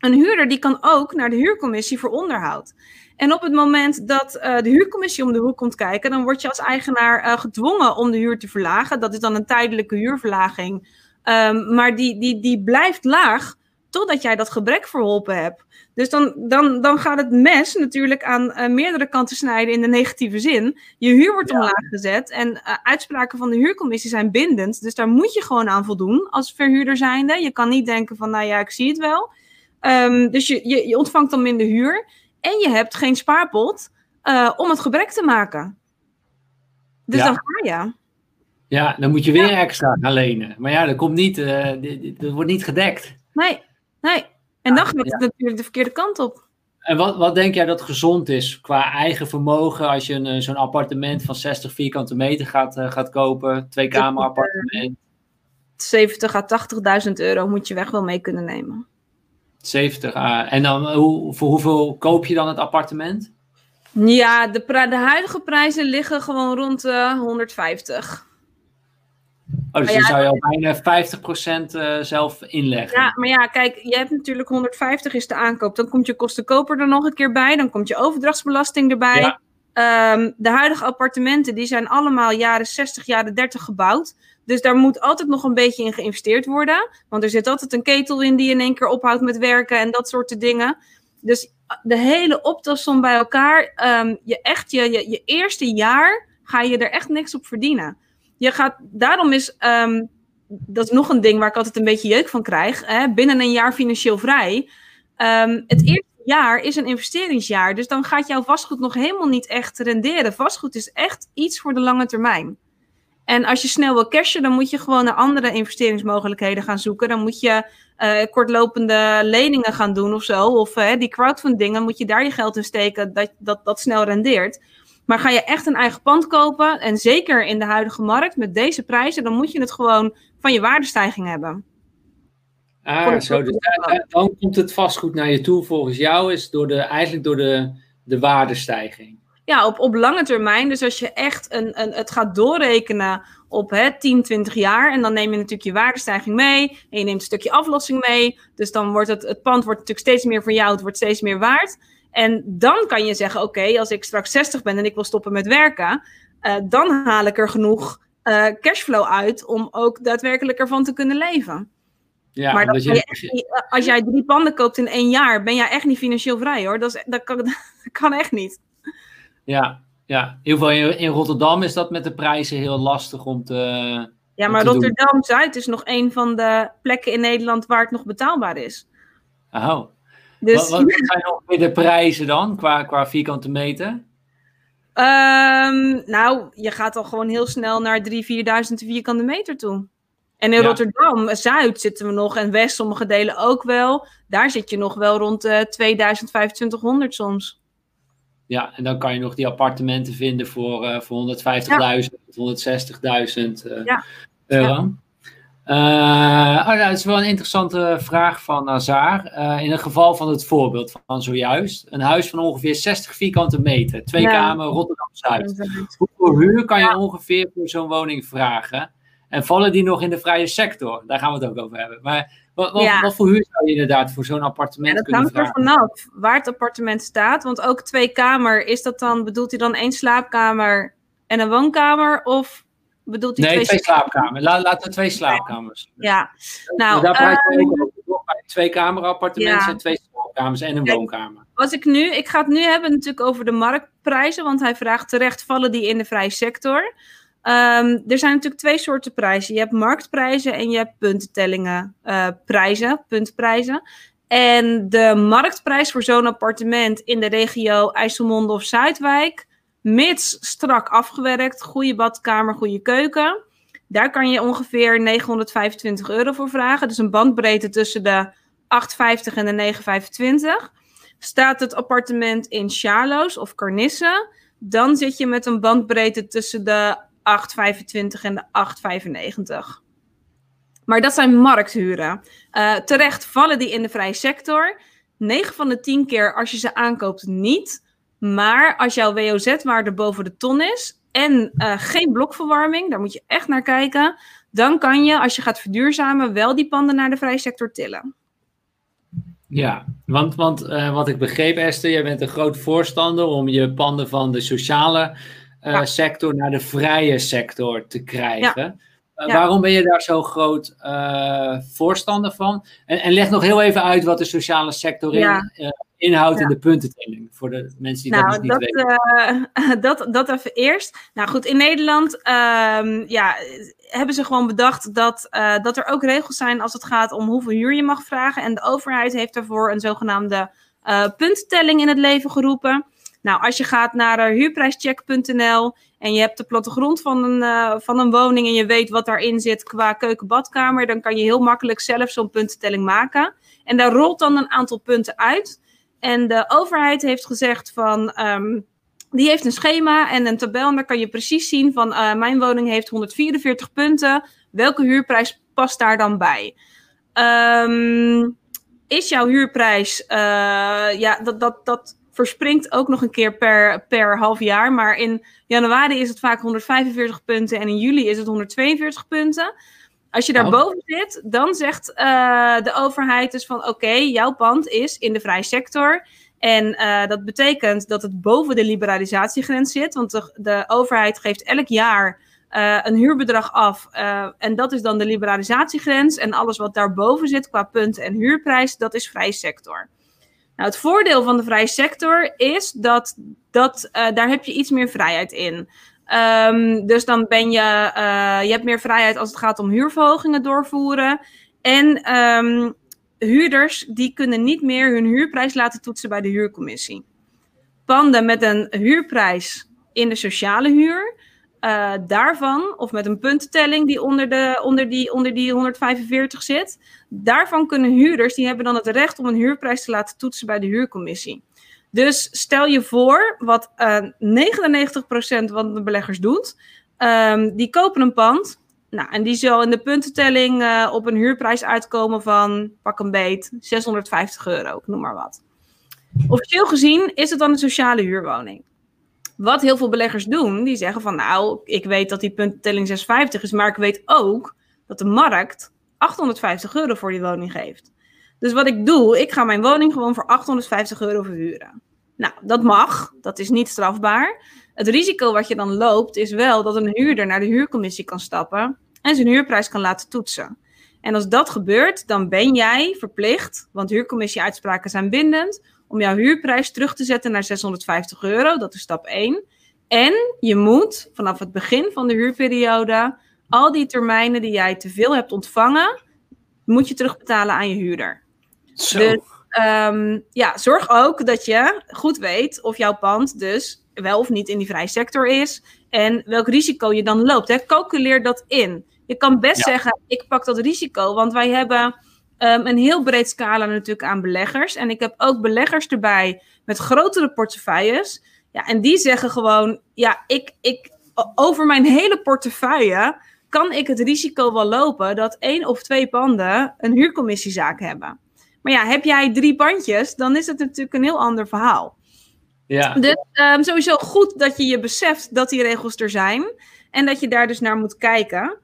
een huurder die kan ook naar de huurcommissie voor onderhoud. En op het moment dat uh, de huurcommissie om de hoek komt kijken, dan word je als eigenaar uh, gedwongen om de huur te verlagen. Dat is dan een tijdelijke huurverlaging. Um, maar die, die, die blijft laag totdat jij dat gebrek verholpen hebt. Dus dan, dan, dan gaat het mes natuurlijk aan uh, meerdere kanten snijden in de negatieve zin. Je huur wordt ja. omlaag gezet en uitspraken van de huurcommissie zijn bindend. Dus daar moet je gewoon aan voldoen als verhuurder zijnde. Je kan niet denken van, nou ja, ik zie het wel. Um, dus je, je, je, ontvangt dan minder huur. En je hebt geen spaarpot uh, om het gebrek te maken. Dus ja. dan ga je. Ja, dan moet je weer ja. extra gaan lenen. Maar ja, dat komt niet, uh, dat wordt niet gedekt. Nee, nee. En dan gaat het natuurlijk de verkeerde kant op. En wat, wat denk jij dat gezond is qua eigen vermogen als je een, zo'n appartement van 60 vierkante meter gaat, gaat kopen, twee kamer appartement? 70 à 80.000 euro moet je weg wel mee kunnen nemen. 70. Uh, en dan hoe, voor hoeveel koop je dan het appartement? Ja, de, de huidige prijzen liggen gewoon rond de 150. Oh, dus dan zou je al bijna 50% uh, zelf inleggen. Ja, maar ja, kijk, je hebt natuurlijk 150 is de aankoop. Dan komt je kostenkoper er nog een keer bij. Dan komt je overdrachtsbelasting erbij. Ja. Um, de huidige appartementen die zijn allemaal jaren 60, jaren 30 gebouwd. Dus daar moet altijd nog een beetje in geïnvesteerd worden. Want er zit altijd een ketel in die in één keer ophoudt met werken en dat soort dingen. Dus de hele optelsom bij elkaar, um, je, echt, je, je, eerste jaar ga je er echt niks op verdienen. Je gaat, daarom is, um, dat nog een ding waar ik altijd een beetje jeuk van krijg, hè, binnen een jaar financieel vrij. Um, het eerste jaar is een investeringsjaar, dus dan gaat jouw vastgoed nog helemaal niet echt renderen. Vastgoed is echt iets voor de lange termijn. En als je snel wil cashen, dan moet je gewoon naar andere investeringsmogelijkheden gaan zoeken. Dan moet je uh, kortlopende leningen gaan doen of zo. Of uh, die crowdfunding, dan moet je daar je geld in steken dat dat, dat snel rendeert. Maar ga je echt een eigen pand kopen, en zeker in de huidige markt met deze prijzen, dan moet je het gewoon van je waardestijging hebben. Ah, zo. Dus dan komt het vastgoed naar je toe volgens jou, is door de, eigenlijk door de, de waardestijging ja, op, op lange termijn. Dus als je echt een, een, het gaat doorrekenen op hè, 10, 20 jaar. En dan neem je natuurlijk je waardestijging mee. En je neemt een stukje aflossing mee. Dus dan wordt het, het pand wordt natuurlijk steeds meer van jou. Het wordt steeds meer waard. En dan kan je zeggen, oké, als ik straks 60 ben en ik wil stoppen met werken. Uh, dan haal ik er genoeg uh, cashflow uit om ook daadwerkelijk ervan te kunnen leven. Ja, maar dat je, als jij drie panden koopt in één jaar, ben jij echt niet financieel vrij hoor. Dat, is, dat, kan, dat kan echt niet. Ja, ja. in ieder geval in, in Rotterdam is dat met de prijzen heel lastig om te. Ja, maar Rotterdam-Zuid is nog een van de plekken in Nederland waar het nog betaalbaar is. Oh. Dus... Wat, wat zijn ongeveer de prijzen dan, qua, qua vierkante meter? Um, nou, je gaat al gewoon heel snel naar 3.000, 4.000 vierkante meter toe. En in Rotterdam, Zuid zitten we nog en West, sommige delen ook wel. Daar zit je nog wel rond de 2000, 2500 soms. Ja, en dan kan je nog die appartementen vinden voor, uh, voor 150.000, 160.000 uh, ja. euro. Uh, oh, nou, dat is wel een interessante vraag van Nazar. Uh, in het geval van het voorbeeld van zojuist. Een huis van ongeveer 60 vierkante meter. Twee ja. kamer, Rotterdam-Zuid. Hoeveel huur kan je ongeveer voor zo'n woning vragen? En vallen die nog in de vrije sector? Daar gaan we het ook over hebben. Maar wat, wat, wat, voor huur zou je inderdaad voor zo'n appartement ja, kunnen vragen? Dat hangt er vanaf waar het appartement staat. Want ook twee kamer, is dat dan, bedoelt hij dan één slaapkamer en een woonkamer? Of bedoelt hij nee, twee, twee slaapkamers? Laat, laten we twee slaapkamers. Ja, nou... Daar praat je um, ook bij twee kamer appartementen en twee slaapkamers en een Kijk, woonkamer. Als ik nu, ik ga het nu hebben natuurlijk over de marktprijzen, want hij vraagt terecht, vallen die in de vrije sector? Um, er zijn natuurlijk twee soorten prijzen. Je hebt marktprijzen en je hebt puntentellingen uh, prijzen, puntprijzen. En de marktprijs voor zo'n appartement in de regio IJsselmonde of Zuidwijk, mits strak afgewerkt, goede badkamer, goede keuken, daar kan je ongeveer 925 euro voor vragen. Dus een bandbreedte tussen de 8,50 en de 9,25. Staat het appartement in Charloes of Carnisse, dan zit je met een bandbreedte tussen de 8,25 en de 8,95. Maar dat zijn markthuren. Uh, terecht vallen die in de vrije sector. 9 van de 10 keer als je ze aankoopt niet. Maar als jouw WOZ-waarde boven de ton is en uh, geen blokverwarming, daar moet je echt naar kijken. Dan kan je, als je gaat verduurzamen, wel die panden naar de vrije sector tillen. Ja, want, want uh, wat ik begreep, Esther, jij bent een groot voorstander om je panden van de sociale uh, sector naar de vrije sector te krijgen. Uh, waarom ben je daar zo groot uh, voorstander van? En, en, leg nog heel even uit wat de sociale sector in, inhoudt in de puntentelling. Voor de mensen die nou, dat dus niet dat, weten. dat, dat even eerst. Nou goed, in Nederland um, ja, hebben ze gewoon bedacht dat, dat er ook regels zijn als het gaat om hoeveel huur je mag vragen. En de overheid heeft daarvoor een zogenaamde puntentelling in het leven geroepen. Nou, als je gaat naar uh, huurprijscheck.nl en je hebt de plattegrond van een, uh, van een woning en je weet wat daarin zit qua keuken-badkamer, dan kan je heel makkelijk zelf zo'n puntentelling maken. En daar rolt dan een aantal punten uit. En de overheid heeft gezegd van. ehm, die heeft een schema en een tabel. En daar kan je precies zien van. eh, mijn woning heeft 144 punten. Welke huurprijs past daar dan bij? Ehm, is jouw huurprijs. eh, ja, dat, dat, dat verspringt ook nog een keer per, per half jaar. Maar in januari is het vaak 145 punten. En in juli is het 142 punten. Als je daarboven zit, dan zegt eh, de overheid dus van oké, jouw pand is in de vrije sector. En eh, dat betekent dat het boven de liberalisatiegrens zit. Want de, de overheid geeft elk jaar eh, een huurbedrag af. en dat is dan de liberalisatiegrens. En alles wat daarboven zit qua punten en huurprijs, dat is vrije sector. Nou, het voordeel van de vrije sector is dat, dat eh, daar heb je iets meer vrijheid in. Ehm, dus dan ben je, eh, je hebt meer vrijheid als het gaat om huurverhogingen doorvoeren. En ehm, huurders die kunnen niet meer hun huurprijs laten toetsen bij de huurcommissie. Panden met een huurprijs in de sociale huur, eh, daarvan, of met een puntentelling die onder, de, onder, die onder die 145 zit, daarvan kunnen huurders, die hebben dan het recht om een huurprijs te laten toetsen bij de huurcommissie. Dus stel je voor, wat eh 99% van de beleggers doet, ehm, die kopen een pand. Nou, en die zal in de puntentelling eh, op een huurprijs uitkomen van, pak een beet, 650 euro, noem maar wat. Officieel gezien is het dan een sociale huurwoning. Wat heel veel beleggers doen, die zeggen van nou, ik weet dat die puntentelling 650 is, maar ik weet ook dat de markt 850 euro voor die woning geeft. Dus wat ik doe, ik ga mijn woning gewoon voor 850 euro verhuren. Nou, dat mag, dat is niet strafbaar. Het risico wat je dan loopt is wel dat een huurder naar de huurcommissie kan stappen en zijn huurprijs kan laten toetsen. En als dat gebeurt, dan ben jij verplicht, want huurcommissie-uitspraken zijn bindend, om jouw huurprijs terug te zetten naar 650 euro. Dat is stap 1. En je moet vanaf het begin van de huurperiode al die termijnen die jij te veel hebt ontvangen, moet je terugbetalen aan je huurder. Zo. Dus ehm, ja, zorg ook dat je goed weet of jouw pand dus wel of niet in die vrije sector is en welk risico je dan loopt. Hè. Calculeer dat in. Je kan best Ja. zeggen, ik pak dat risico, want wij hebben ehm, een heel breed scala natuurlijk aan beleggers. En ik heb ook beleggers erbij met grotere portefeuilles. Ja, en die zeggen gewoon, ja, ik, ik, over mijn hele portefeuille kan ik het risico wel lopen dat één of twee panden een huurcommissiezaak hebben. Maar ja, heb jij drie bandjes, dan is het natuurlijk een heel ander verhaal. ja. Dus ehm, sowieso goed dat je je beseft dat die regels er zijn. En dat je daar dus naar moet kijken.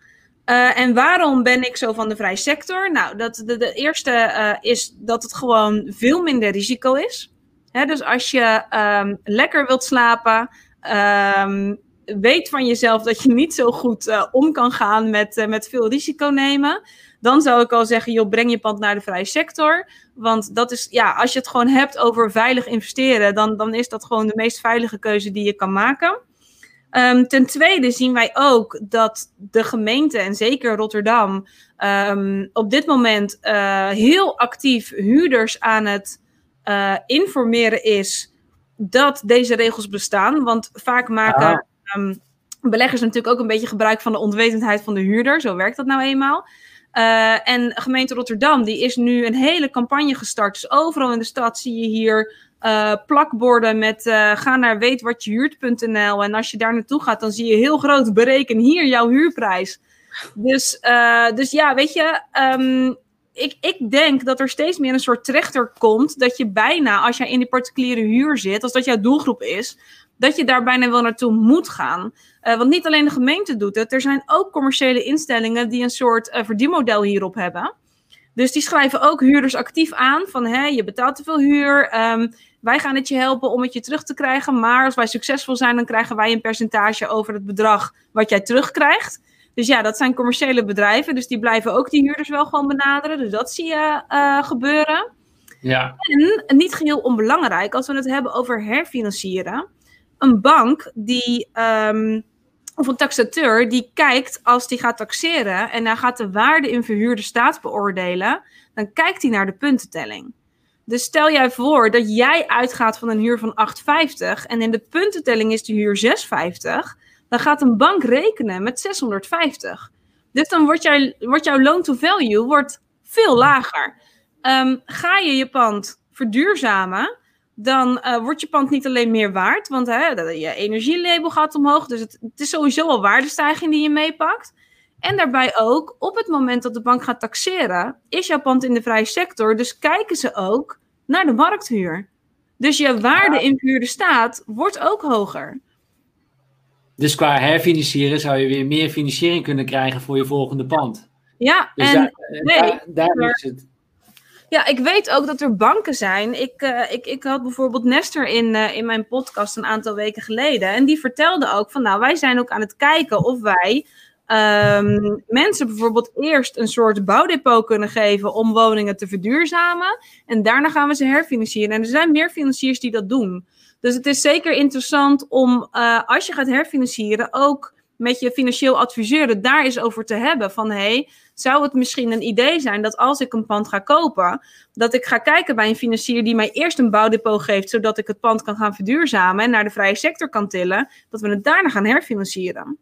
Eh, en waarom ben ik zo van de vrije sector? Nou, dat, de, eerste eh, is dat het gewoon veel minder risico is. Hè, dus als je ehm, lekker wilt slapen, ehm, weet van jezelf dat je niet zo goed eh, om kan gaan met, met veel risico nemen. Dan zou ik al zeggen, joh, breng je pand naar de vrije sector. Want dat is, ja, als je het gewoon hebt over veilig investeren, dan, dan is dat gewoon de meest veilige keuze die je kan maken. Ehm, ten tweede zien wij ook dat de gemeente, en zeker Rotterdam, ehm, op dit moment eh, heel actief huurders aan het eh, informeren is dat deze regels bestaan. Want vaak maken Ah. ehm, beleggers natuurlijk ook een beetje gebruik van de onwetendheid van de huurder. Zo werkt dat nou eenmaal. Eh, en gemeente Rotterdam die is nu een hele campagne gestart. Dus overal in de stad zie je hier eh, plakborden met eh, ga naar weetwatjehuurt.nl. En als je daar naartoe gaat, dan zie je heel groot bereken hier jouw huurprijs. Dus, eh, dus ja, weet je, ehm, ik, ik denk dat er steeds meer een soort trechter komt. Dat je bijna, als jij in die particuliere huur zit, als dat jouw doelgroep is, dat je daar bijna wel naartoe moet gaan. Want niet alleen de gemeente doet het, er zijn ook commerciële instellingen die een soort verdienmodel hierop hebben. Dus die schrijven ook huurders actief aan van hé, je betaalt te veel huur. ehm, wij gaan het je helpen om het je terug te krijgen. Maar als wij succesvol zijn, dan krijgen wij een percentage over het bedrag wat jij terugkrijgt. Dus ja, dat zijn commerciële bedrijven. Dus die blijven ook die huurders wel gewoon benaderen. Dus dat zie je eh, gebeuren. ja. En niet geheel onbelangrijk, als we het hebben over herfinancieren. Een bank die, ehm, of een taxateur, die kijkt als die gaat taxeren en hij gaat de waarde in verhuurde staat beoordelen, dan kijkt hij naar de puntentelling. Dus stel jij voor dat jij uitgaat van een huur van 8,50 en in de puntentelling is de huur 6,50, dan gaat een bank rekenen met 650. Dus dan wordt, jij, wordt jouw loan to value wordt veel lager. Ehm, ga je je pand verduurzamen, dan uh, wordt je pand niet alleen meer waard, want hè, je energielabel gaat omhoog. Dus het, het is sowieso al waardestijging die je meepakt. En daarbij ook, op het moment dat de bank gaat taxeren, is jouw pand in de vrije sector. Dus kijken ze ook naar de markthuur. Dus je waarde in verhuurde staat wordt ook hoger. Dus qua herfinancieren zou je weer meer financiering kunnen krijgen voor je volgende pand. Ja, dus en daar, nee, daar, daar is het. Ja, ik weet ook dat er banken zijn. Ik, uh, ik, ik had bijvoorbeeld Nestor in, uh, in mijn podcast een aantal weken geleden. En die vertelde ook van, nou, wij zijn ook aan het kijken of wij um, mensen bijvoorbeeld eerst een soort bouwdepot kunnen geven om woningen te verduurzamen. En daarna gaan we ze herfinancieren. En er zijn meer financiers die dat doen. Dus het is zeker interessant om, uh, als je gaat herfinancieren, ook met je financieel adviseur daar eens over te hebben. Van hey, zou het misschien een idee zijn dat als ik een pand ga kopen, dat ik ga kijken bij een financier die mij eerst een bouwdepot geeft, zodat ik het pand kan gaan verduurzamen en naar de vrije sector kan tillen, dat we het daarna gaan herfinancieren.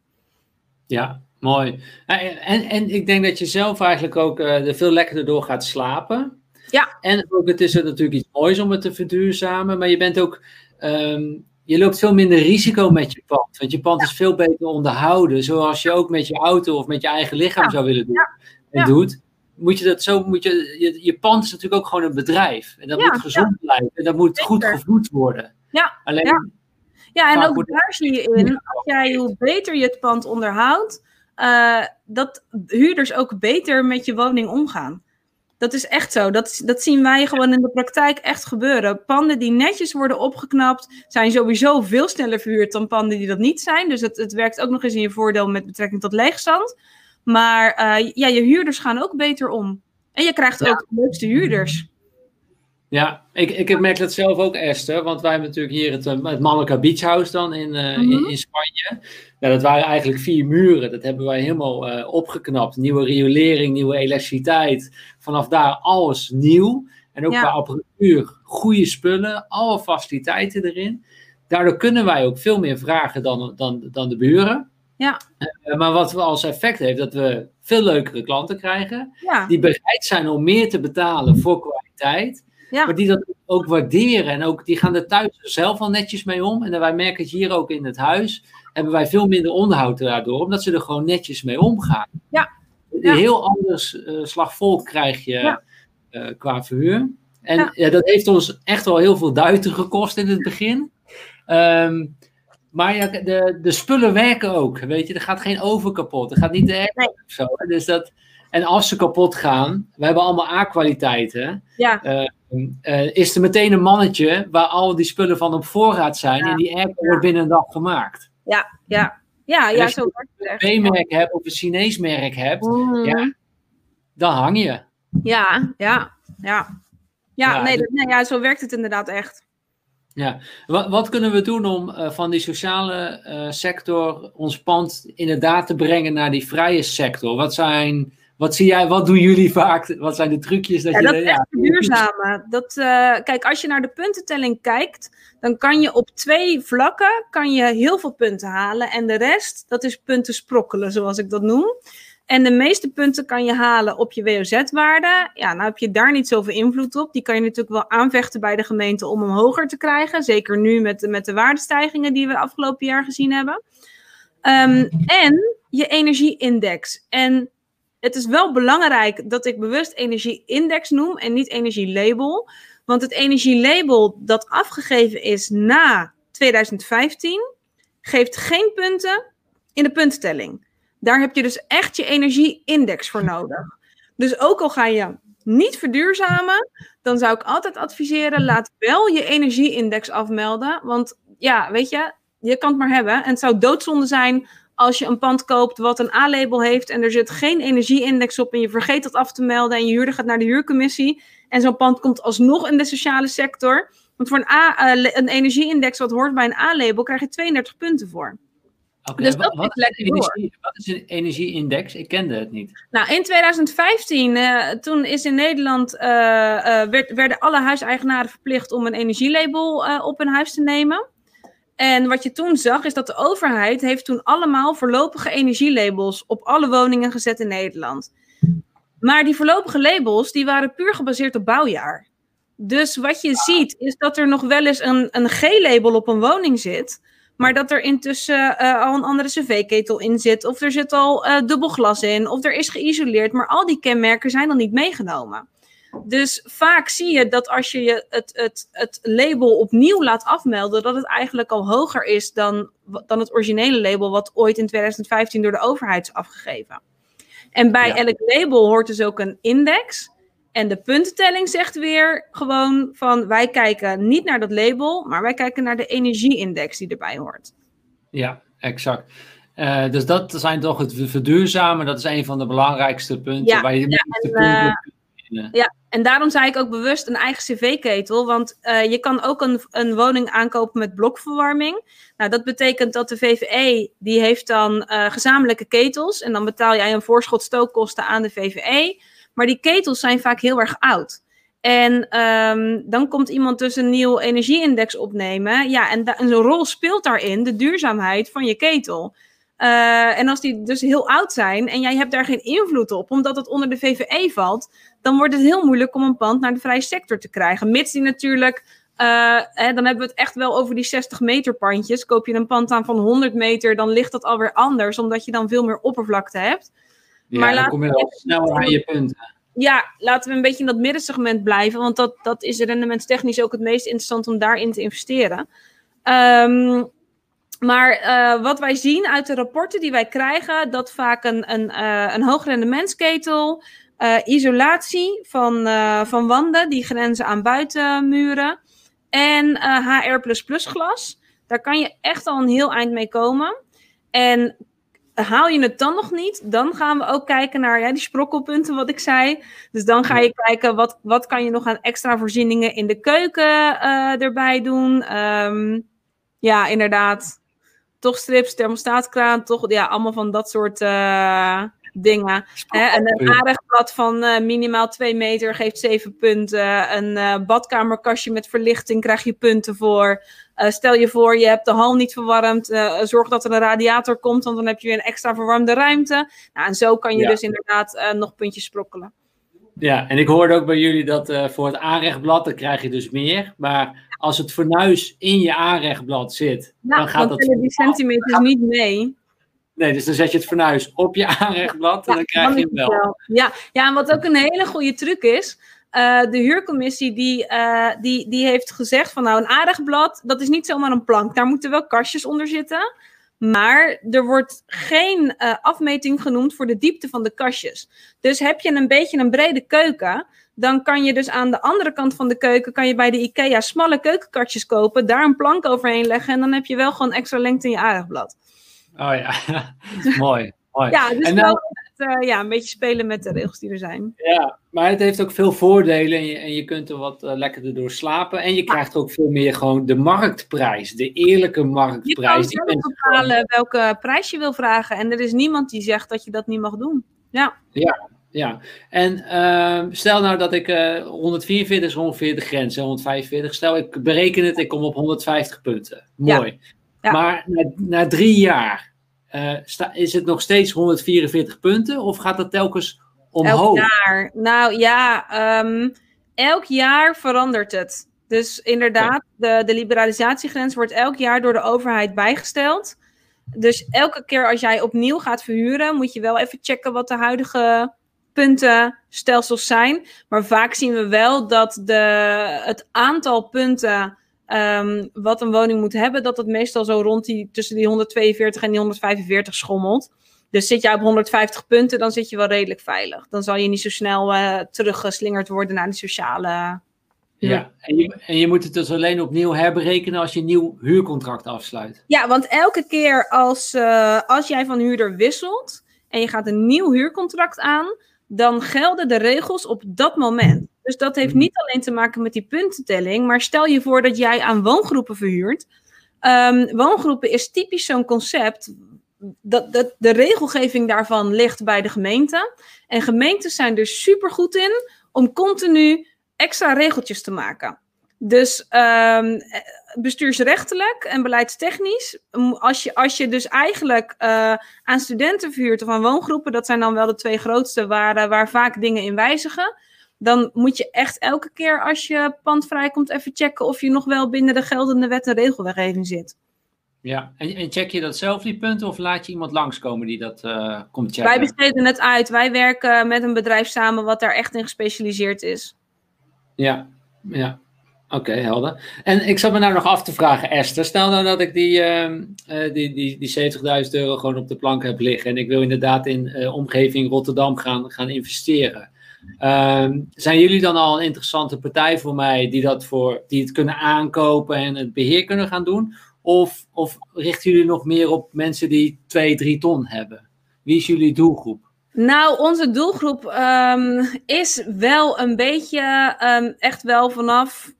Ja, mooi. En, en ik denk dat je zelf eigenlijk ook uh, er veel lekkerder door gaat slapen. Ja. En ook het is er natuurlijk iets moois om het te verduurzamen, maar je bent ook um, je loopt veel minder risico met je pand. Want je pand is veel beter onderhouden. Zoals je ook met je auto of met je eigen lichaam zou willen doen. En doet. Moet je dat zo, moet je, je, je pand is natuurlijk ook gewoon een bedrijf. En dat moet gezond blijven. En dat moet goed gevoed worden. Ja. Alleen, ja. en ook daar zie je in, als jij, hoe beter je het pand onderhoudt, uh, dat huurders ook beter met je woning omgaan. Dat is echt zo. Dat, dat zien wij gewoon in de praktijk echt gebeuren. Panden die netjes worden opgeknapt, zijn sowieso veel sneller verhuurd dan panden die dat niet zijn. Dus het, het werkt ook nog eens in je voordeel met betrekking tot leegstand. Maar uh, ja, je huurders gaan ook beter om. En je krijgt ook de leukste huurders. Ja, ik, ik merk dat zelf ook, Esther. Want wij hebben natuurlijk hier het, het Malacca Beach House dan in, uh, in, in, Spanje. Ja, dat waren eigenlijk vier muren. Dat hebben wij helemaal uh, opgeknapt. Nieuwe riolering, nieuwe elektriciteit. Vanaf daar alles nieuw. En ook ja. qua apparatuur, goede spullen, alle faciliteiten erin. Daardoor kunnen wij ook veel meer vragen dan, dan, dan de buren. Ja. Uh, maar wat we als effect heeft, dat we veel leukere klanten krijgen. Ja. Die bereid zijn om meer te betalen voor kwaliteit. Ja. Maar die dat ook waarderen. En ook, die gaan er thuis zelf al netjes mee om. En wij merken het hier ook in het huis. Hebben wij veel minder onderhoud daardoor. Omdat ze er gewoon netjes mee omgaan. Ja. Een heel anders uh, slag volk krijg je ja. uh, qua verhuur. En ja. ja. dat heeft ons echt wel heel veel duiten gekost in het begin. Um, maar ja, de, de spullen werken ook. Weet je, er gaat geen oven kapot. Er gaat niet de airco of zo. Dus dat, en als ze kapot gaan, we hebben allemaal A-kwaliteiten. Ja. Uh, uh, is er meteen een mannetje waar al die spullen van op voorraad zijn. Ja. En die airco wordt binnen een dag gemaakt. Ja, ja. Ja, ja, als zo je een B-merk hebt of een Chinees merk hebt, Mm. ja, dan hang je. Ja, ja, ja. Ja, Ja, nee, dus- dat, nee, ja, zo werkt het inderdaad echt. Ja. Wat, wat kunnen we doen om eh, van die sociale eh, sector ons pand inderdaad te brengen naar die vrije sector? Wat zijn, wat zie jij, wat doen jullie vaak? Wat zijn de trucjes dat Ja, je... dat is echt verduurzamen. Dat, eh, kijk, als je naar de puntentelling kijkt, dan kan je op twee vlakken kan je heel veel punten halen. En de rest, dat is punten sprokkelen, zoals ik dat noem. En de meeste punten kan je halen op je WOZ-waarde. Ja, nou heb je daar niet zoveel invloed op. Die kan je natuurlijk wel aanvechten bij de gemeente om hem hoger te krijgen. Zeker nu met, de- met de waardestijgingen die we afgelopen jaar gezien hebben. Ehm, en je energieindex. En het is wel belangrijk dat ik bewust energieindex noem en niet energielabel. Want het energielabel dat afgegeven is na 2015 geeft geen punten in de puntentelling. Daar heb je dus echt je energieindex voor nodig. Dus ook al ga je niet verduurzamen, dan zou ik altijd adviseren: laat wel je energieindex afmelden. Want ja, weet je, je kan het maar hebben. En het zou doodzonde zijn als je een pand koopt wat een A-label heeft en er zit geen energieindex op en je vergeet dat af te melden en je huurder gaat naar de huurcommissie en zo'n pand komt alsnog in de sociale sector. Want voor een, A, le- een energieindex wat hoort bij een A-label krijg je 32 punten voor. Oké, Dus dat wat, lekker energie, wat is een energieindex? Ik kende het niet. Nou, in 2015, eh, toen is in Nederland, eh, werd, werden alle huiseigenaren verplicht om een energielabel op hun huis te nemen. En wat je toen zag, is dat de overheid heeft toen allemaal voorlopige energielabels op alle woningen gezet in Nederland. Maar die voorlopige labels, die waren puur gebaseerd op bouwjaar. Dus wat je ziet is dat er nog wel eens een, een G-label op een woning zit. Maar dat er intussen uh, al een andere cv-ketel in zit. Of er zit al uh, dubbel glas in. Of er is geïsoleerd. Maar al die kenmerken zijn dan niet meegenomen. Dus vaak zie je dat als je het, het, het label opnieuw laat afmelden, dat het eigenlijk al hoger is dan, dan het originele label, wat ooit in 2015 door de overheid is afgegeven. En bij elk label hoort dus ook een index. En de puntentelling zegt weer gewoon van wij kijken niet naar dat label, maar wij kijken naar de energieindex die erbij hoort. Ja, exact. Uh, dus dat zijn toch het verduurzamen, dat is een van de belangrijkste punten. Ja, waar je ja, en, uh, ja, en daarom zei ik ook bewust een eigen cv-ketel, want uh, je kan ook een, een woning aankopen met blokverwarming. Nou, dat betekent dat de VVE, die heeft dan gezamenlijke ketels en dan betaal jij een voorschot stookkosten aan de VVE. Maar die ketels zijn vaak heel erg oud. En um, dan komt iemand dus een nieuw energieindex opnemen. Ja, en, en zo'n rol speelt daarin de duurzaamheid van je ketel. Uh, en als die dus heel oud zijn en jij hebt daar geen invloed op, omdat het onder de VVE valt, dan wordt het heel moeilijk om een pand naar de vrije sector te krijgen. Mits die natuurlijk, uh, hè, dan hebben we het echt wel over die 60 meter pandjes. Koop je een pand aan van 100 meter, dan ligt dat alweer anders, omdat je dan veel meer oppervlakte hebt. Ja, maar dan kom je wel sneller aan je punten. Ja, laten we een beetje in dat middensegment blijven, want dat, dat is rendementstechnisch ook het meest interessant om daarin te investeren. Um, maar uh, wat wij zien uit de rapporten die wij krijgen, dat vaak een, een, uh, een hoogrendementsketel, uh, isolatie van, van wanden die grenzen aan buitenmuren en HR++ glas. Daar kan je echt al een heel eind mee komen. En haal je het dan nog niet, dan gaan we ook kijken naar ja, die sprokkelpunten, wat ik zei. Dus dan ga je kijken, wat, wat kan je nog aan extra voorzieningen in de keuken erbij doen? Um, ja, inderdaad. Toch strips, thermostaatkraan, toch ja, allemaal van dat soort uh, dingen. Hè? En een aardigblad van uh, minimaal 2 meter geeft 7 punten. Een uh, badkamerkastje met verlichting krijg je punten voor. Uh, stel je voor, je hebt de hal niet verwarmd. zorg dat er een radiator komt, want dan heb je weer een extra verwarmde ruimte. Nou, en zo kan je ja. dus inderdaad nog puntjes sprokkelen. Ja, en ik hoorde ook bij jullie dat voor het aanrechtblad, dan krijg je dus meer. Maar als het fornuis in je aanrechtblad zit, ja, dan gaat dat... die centimeters niet mee. Nee, dus dan zet je het fornuis op je aanrechtblad en dan krijg je hem wel. wel. Ja. ja, en wat ook een hele goede truc is, uh, de huurcommissie die, uh, die, die heeft gezegd van nou een aanrechtblad, dat is niet zomaar een plank. Daar moeten wel kastjes onder zitten. Maar er wordt geen uh, afmeting genoemd voor de diepte van de kastjes. Dus heb je een beetje een brede keuken, dan kan je dus aan de andere kant van de keuken, kan je bij de IKEA smalle keukenkastjes kopen, daar een plank overheen leggen en dan heb je wel gewoon extra lengte in je aardigblad. Oh ja, mooi. mooi. Ja, dus en wel uh, ja, een beetje spelen met de regels die er zijn. Ja, maar het heeft ook veel voordelen en je, en je kunt er wat uh, lekkerder door slapen. En je krijgt ook veel meer gewoon de marktprijs, de eerlijke marktprijs. Je kan zelf bepalen welke prijs je wil vragen. En er is niemand die zegt dat je dat niet mag doen. Ja, ja, ja. En uh, stel nou dat ik uh, 144 is ongeveer de grens, 145. Stel ik bereken het, ik kom op 150 punten. Mooi. Ja. Ja. Maar na, na, drie jaar uh, sta, is het nog steeds 144 punten of gaat dat telkens omhoog? Elk jaar. Nou ja, um, elk jaar verandert het. Dus inderdaad, ja. de, de liberalisatiegrens wordt elk jaar door de overheid bijgesteld. Dus elke keer als jij opnieuw gaat verhuren, moet je wel even checken wat de huidige puntenstelsels zijn. Maar vaak zien we wel dat de, het aantal punten um, wat een woning moet hebben, dat het meestal zo rond die tussen die 142 en die 145 schommelt. Dus zit jij op 150 punten, dan zit je wel redelijk veilig. Dan zal je niet zo snel uh, teruggeslingerd worden naar die sociale. Ja, en je, en je moet het dus alleen opnieuw herberekenen als je een nieuw huurcontract afsluit. Ja, want elke keer als, uh, als jij van huurder wisselt en je gaat een nieuw huurcontract aan, dan gelden de regels op dat moment. Dus dat heeft niet alleen te maken met die puntentelling, maar stel je voor dat jij aan woongroepen verhuurt. Um, woongroepen is typisch zo'n concept. Dat, dat, de regelgeving daarvan ligt bij de gemeente. En gemeentes zijn er super goed in om continu extra regeltjes te maken. Dus um, bestuursrechtelijk en beleidstechnisch, als je, als je dus eigenlijk uh, aan studenten verhuurt of aan woongroepen, dat zijn dan wel de twee grootste waar, waar vaak dingen in wijzigen dan moet je echt elke keer als je pand vrijkomt even checken of je nog wel binnen de geldende wet en regelwetgeving zit. Ja, en, en, check je dat zelf, die punten, of laat je iemand langskomen die dat uh, komt checken? Wij besteden het uit. Wij werken met een bedrijf samen wat daar echt in gespecialiseerd is. Ja, ja. Oké, helder. En ik zat me nou nog af te vragen, Esther. Stel nou dat ik die, uh, die, die, die 70.000 euro gewoon op de plank heb liggen. En ik wil inderdaad in uh, omgeving Rotterdam gaan, gaan investeren. Ehm, zijn jullie dan al een interessante partij voor mij die, dat voor, die het kunnen aankopen en het beheer kunnen gaan doen? Of, of richten jullie nog meer op mensen die 2, 3 ton hebben? Wie is jullie doelgroep? Nou, onze doelgroep um, is wel een beetje echt wel vanaf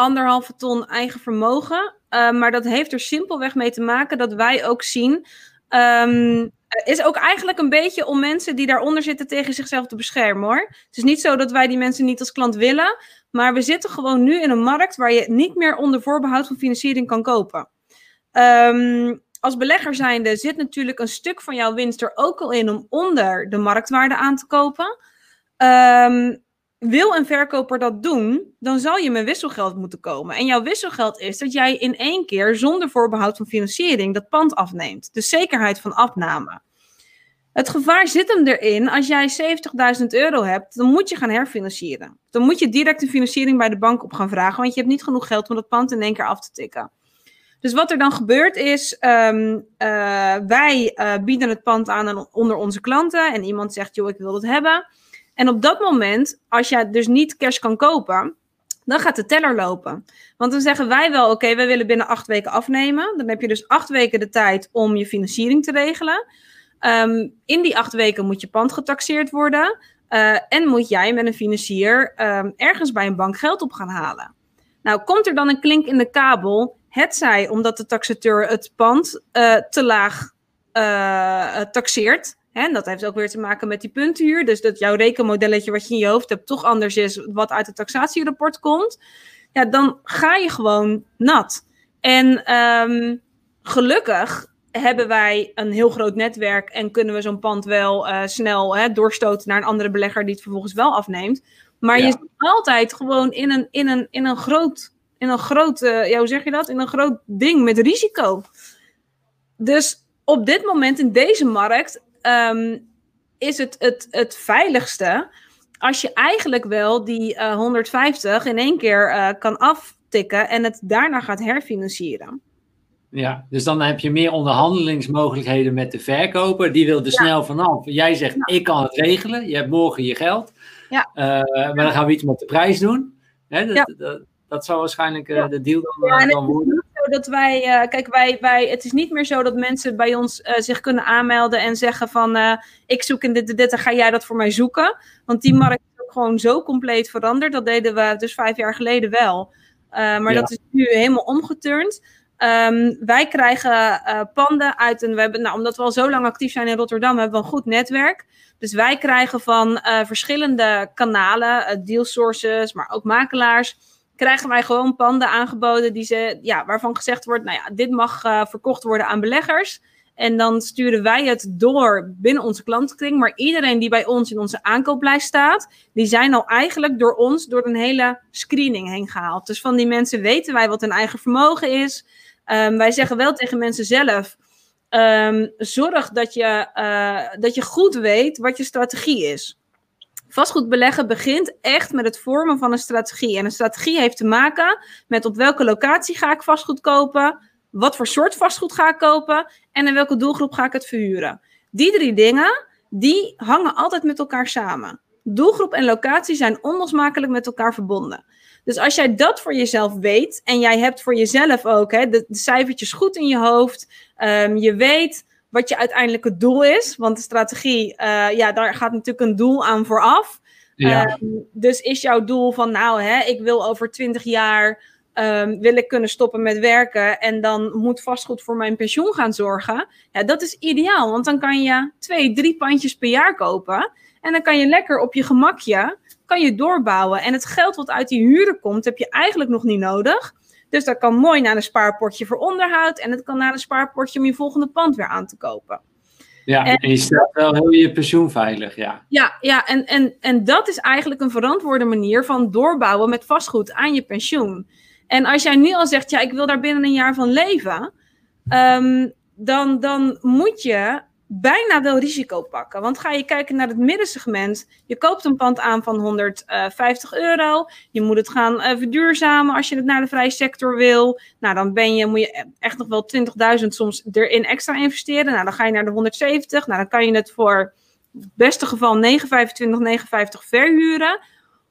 anderhalve ton eigen vermogen. Uh, maar dat heeft er simpelweg mee te maken dat wij ook zien. Um, is ook eigenlijk een beetje om mensen die daaronder zitten tegen zichzelf te beschermen hoor. Het is niet zo dat wij die mensen niet als klant willen. Maar we zitten gewoon nu in een markt waar je niet meer onder voorbehoud van financiering kan kopen. Um, als belegger zijnde zit natuurlijk een stuk van jouw winst er ook al in om onder de marktwaarde aan te kopen. Um, wil een verkoper dat doen, dan zal je met wisselgeld moeten komen. En jouw wisselgeld is dat jij in één keer zonder voorbehoud van financiering dat pand afneemt. De zekerheid van afname. Het gevaar zit hem erin, als jij 70.000 euro hebt, dan moet je gaan herfinancieren. Dan moet je direct een financiering bij de bank op gaan vragen, want je hebt niet genoeg geld om dat pand in één keer af te tikken. Dus wat er dan gebeurt is, um, uh, wij uh, bieden het pand aan onder onze klanten en iemand zegt, joh, ik wil het hebben. En op dat moment, als jij dus niet cash kan kopen, dan gaat de teller lopen. Want dan zeggen wij wel, oké, okay, wij willen binnen acht weken afnemen. Dan heb je dus acht weken de tijd om je financiering te regelen. Um, in die acht weken moet je pand getaxeerd worden. Uh, en moet jij met een financier um, ergens bij een bank geld op gaan halen. Nou, komt er dan een klink in de kabel? Het zij omdat de taxateur het pand uh, te laag uh, taxeert. En dat heeft ook weer te maken met die puntenhuur. Dus dat jouw rekenmodelletje wat je in je hoofd hebt toch anders is wat uit het taxatierapport komt. Ja, dan ga je gewoon nat. En um, gelukkig hebben wij een heel groot netwerk en kunnen we zo'n pand wel uh, snel hè, doorstoten naar een andere belegger die het vervolgens wel afneemt. Maar ja. je zit altijd gewoon in een, in een, in een groot, in een groot uh, ja, hoe zeg je dat? In een groot ding met risico. Dus op dit moment in deze markt um, is het, het het veiligste als je eigenlijk wel die uh, 150 in één keer uh, kan aftikken en het daarna gaat herfinancieren. Ja, dus dan heb je meer onderhandelingsmogelijkheden met de verkoper. Die wil er ja. snel vanaf. Jij zegt, ja. ik kan het regelen. Je hebt morgen je geld. Ja. Uh, maar dan gaan we iets met de prijs doen. Hè, dat, dat, dat, zal waarschijnlijk de deal dan, dan worden dat wij, uh, kijk, wij, wij, het is niet meer zo dat mensen bij ons uh, zich kunnen aanmelden en zeggen van, uh, ik zoek in dit, dit, dit, en ga jij dat voor mij zoeken? Want die markt is ook gewoon zo compleet veranderd. Dat deden we dus vijf jaar geleden wel. maar ja. dat is nu helemaal omgeturnd. Um, wij krijgen panden uit een, we hebben, nou, omdat we al zo lang actief zijn in Rotterdam, hebben we een goed netwerk. Dus wij krijgen van verschillende kanalen, deal sources, maar ook makelaars krijgen wij gewoon panden aangeboden die ze, ja, waarvan gezegd wordt, nou ja, dit mag uh, verkocht worden aan beleggers. En dan sturen wij het door binnen onze klantenkring. Maar iedereen die bij ons in onze aankooplijst staat, die zijn al eigenlijk door ons door een hele screening heen gehaald. Dus van die mensen weten wij wat hun eigen vermogen is. Um, wij zeggen wel tegen mensen zelf. Um, zorg dat je, uh, dat je goed weet wat je strategie is. Vastgoed beleggen begint echt met het vormen van een strategie. En een strategie heeft te maken met op welke locatie ga ik vastgoed kopen, wat voor soort vastgoed ga ik kopen en in welke doelgroep ga ik het verhuren. Die drie dingen, die hangen altijd met elkaar samen. Doelgroep en locatie zijn onlosmakelijk met elkaar verbonden. Dus als jij dat voor jezelf weet en jij hebt voor jezelf ook hè, de, cijfertjes goed in je hoofd, um, je weet wat je uiteindelijk het doel is. Want de strategie, uh, ja, daar gaat natuurlijk een doel aan vooraf. Ja. Um, dus is jouw doel van, nou, hè, ik wil over twintig jaar um, wil ik kunnen stoppen met werken en dan moet vastgoed voor mijn pensioen gaan zorgen. Ja, dat is ideaal, want dan kan je twee, drie pandjes per jaar kopen en dan kan je lekker op je gemakje kan je doorbouwen. En het geld wat uit die huren komt, heb je eigenlijk nog niet nodig. Dus dat kan mooi naar een spaarpotje voor onderhoud. En het kan naar een spaarpotje om je volgende pand weer aan te kopen. Ja, en, je stelt wel heel je pensioen veilig, ja. Ja, ja en, en, en dat is eigenlijk een verantwoorde manier van doorbouwen met vastgoed aan je pensioen. En als jij nu al zegt, ja, ik wil daar binnen een jaar van leven, ehm, dan, dan moet je bijna wel risico pakken. Want ga je kijken naar het middensegment, je koopt een pand aan van 150 euro, je moet het gaan uh, verduurzamen als je het naar de vrije sector wil. Nou, dan ben je, moet je echt nog wel 20.000 soms erin extra investeren. Nou, dan ga je naar de 170. Nou, dan kan je het voor het beste geval 9,25, 9,50 verhuren.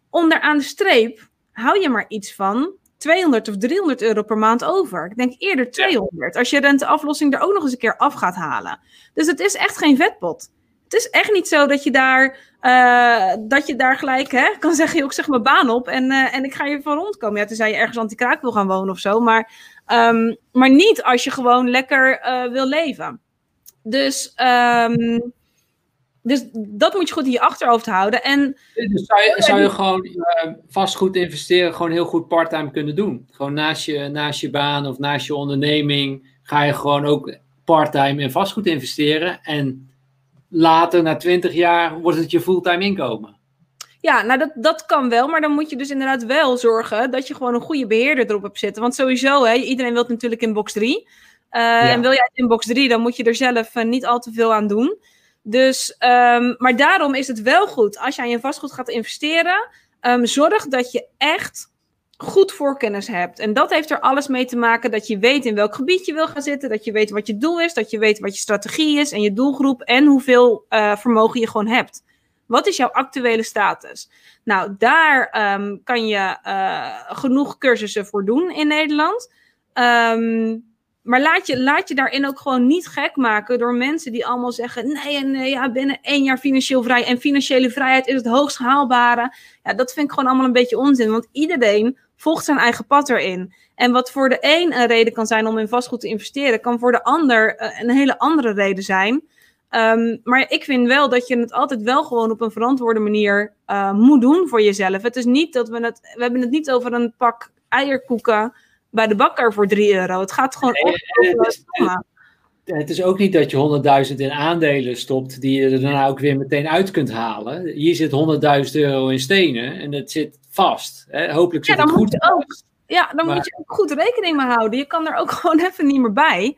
Onderaan de streep hou je maar iets van 200 of 300 euro per maand over. Ik denk eerder 200. Als je renteaflossing er ook nog eens een keer af gaat halen. Dus het is echt geen vetpot. Het is echt niet zo dat je daar, uh, dat je daar gelijk hè, kan zeggen: ik zeg mijn baan op en, uh, en ik ga hier van rondkomen. Ja, tenzij je ergens anti-kraak wil gaan wonen of zo. Maar, um, maar niet als je gewoon lekker uh, wil leven. Dus um, dus dat moet je goed in je achterhoofd houden. En, dus zou, je, zou je gewoon uh, vastgoed investeren gewoon heel goed parttime kunnen doen? Gewoon naast je, naast je baan of naast je onderneming ga je gewoon ook parttime in vastgoed investeren. En later, na 20 jaar, wordt het je fulltime inkomen. Ja, nou dat, dat kan wel, maar dan moet je dus inderdaad wel zorgen dat je gewoon een goede beheerder erop hebt zitten. Want sowieso, hè, iedereen wil natuurlijk in box 3. Uh, ja. En wil jij in box 3, dan moet je er zelf uh, niet al te veel aan doen. Dus, um, maar daarom is het wel goed als je aan je vastgoed gaat investeren. Um, zorg dat je echt goed voorkennis hebt. En dat heeft er alles mee te maken dat je weet in welk gebied je wil gaan zitten. Dat je weet wat je doel is. Dat je weet wat je strategie is en je doelgroep. En hoeveel uh, vermogen je gewoon hebt. Wat is jouw actuele status? Nou, daar um, kan je uh, genoeg cursussen voor doen in Nederland. Um, maar laat je, laat je daarin ook gewoon niet gek maken door mensen die allemaal zeggen: nee, nee, ja, binnen één jaar financieel vrij. En financiële vrijheid is het hoogst haalbare. Ja, dat vind ik gewoon allemaal een beetje onzin. Want iedereen volgt zijn eigen pad erin. En wat voor de een een reden kan zijn om in vastgoed te investeren, kan voor de ander uh, een hele andere reden zijn. Um, maar ik vind wel dat je het altijd wel gewoon op een verantwoorde manier uh, moet doen voor jezelf. Het is niet dat we het. We hebben het niet over een pak eierkoeken bij de bakker voor 3 euro. Het gaat gewoon nee, het, is, het is ook niet dat je 100.000 in aandelen stopt, die je er daarna ook weer meteen uit kunt halen. Hier zit 100.000 euro in stenen en het zit vast. Hè? Hopelijk zit ja, het goed. Ook, ja, dan maar, moet je ook goed rekening mee houden. Je kan er ook gewoon even niet meer bij.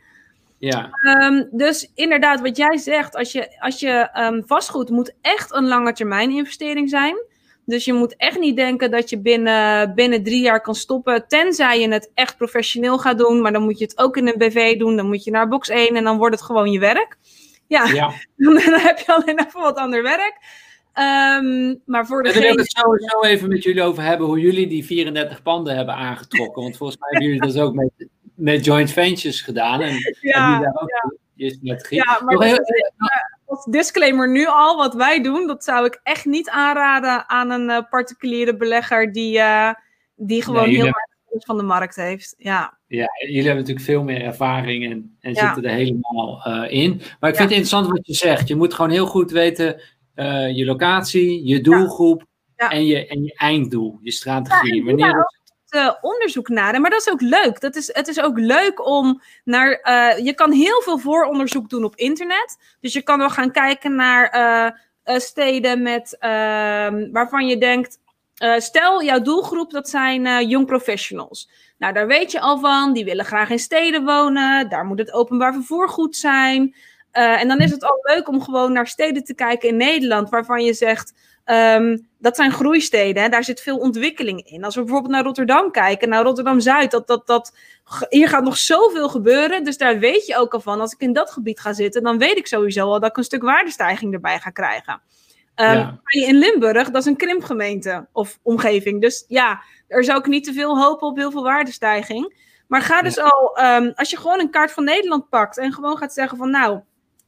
Ja. Um, dus inderdaad, wat jij zegt, als je, als je um, vastgoed moet echt een lange termijn investering zijn. Dus je moet echt niet denken dat je binnen, binnen drie jaar kan stoppen. Tenzij je het echt professioneel gaat doen. Maar dan moet je het ook in een BV doen. Dan moet je naar box 1 en dan wordt het gewoon je werk. Ja, ja. Dan, dan, heb je alleen even wat ander werk. Um, maar voor degene... En wil ik het sowieso even met jullie over hebben hoe jullie die 34 panden hebben aangetrokken. Want volgens mij hebben jullie dat ook met, met joint ventures gedaan. En ja, ja. Ja, maar heel, als disclaimer nu al, wat wij doen, dat zou ik echt niet aanraden aan een uh, particuliere belegger die, uh, die gewoon nee, heel erg van de markt heeft. Ja. ja, jullie hebben natuurlijk veel meer ervaring en, en ja. zitten er helemaal uh, in. Maar ik vind het interessant wat je zegt. Je moet gewoon heel goed weten je locatie, je doelgroep en, je, en je einddoel, je strategie. Wanneer uh, onderzoek naar. Maar dat is ook leuk. Dat is, het is ook leuk om naar. Uh, je kan heel veel vooronderzoek doen op internet. Dus je kan wel gaan kijken naar uh, steden met, ehm, waarvan je denkt. stel, jouw doelgroep dat zijn young professionals. Nou, daar weet je al van. Die willen graag in steden wonen. Daar moet het openbaar vervoer goed zijn. En dan is het al leuk om gewoon naar steden te kijken in Nederland. Waarvan je zegt. Um, dat zijn groeisteden. Hè? Daar zit veel ontwikkeling in. Als we bijvoorbeeld naar Rotterdam kijken, naar Rotterdam-Zuid, dat, dat, dat, hier gaat nog zoveel gebeuren. Dus daar weet je ook al van, als ik in dat gebied ga zitten, dan weet ik sowieso al dat ik een stuk waardestijging erbij ga krijgen. Um, ja. In Limburg, dat is een krimpgemeente of omgeving. Dus ja, er zou ik niet te veel hopen op heel veel waardestijging. Maar ga dus ja. al, um, als je gewoon een kaart van Nederland pakt en gewoon gaat zeggen van nou,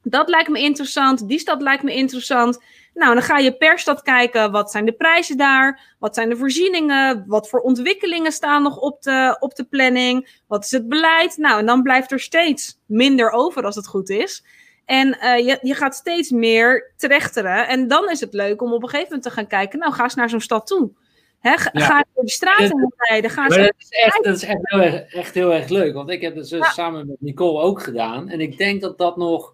dat lijkt me interessant, die stad lijkt me interessant. Nou, dan ga je per stad kijken, wat zijn de prijzen daar? Wat zijn de voorzieningen? Wat voor ontwikkelingen staan nog op de, op de planning? Wat is het beleid? Nou, en dan blijft er steeds minder over als het goed is. En uh, je, je gaat steeds meer trechteren. En dan is het leuk om op een gegeven moment te gaan kijken, nou, ga eens naar zo'n stad toe. Hè, ga, ja. ga door de straten rijden. Ga maar dat is, echt, dat is echt, heel erg, echt heel erg leuk. Want ik heb het ja. samen met Nicole ook gedaan. En ik denk dat dat nog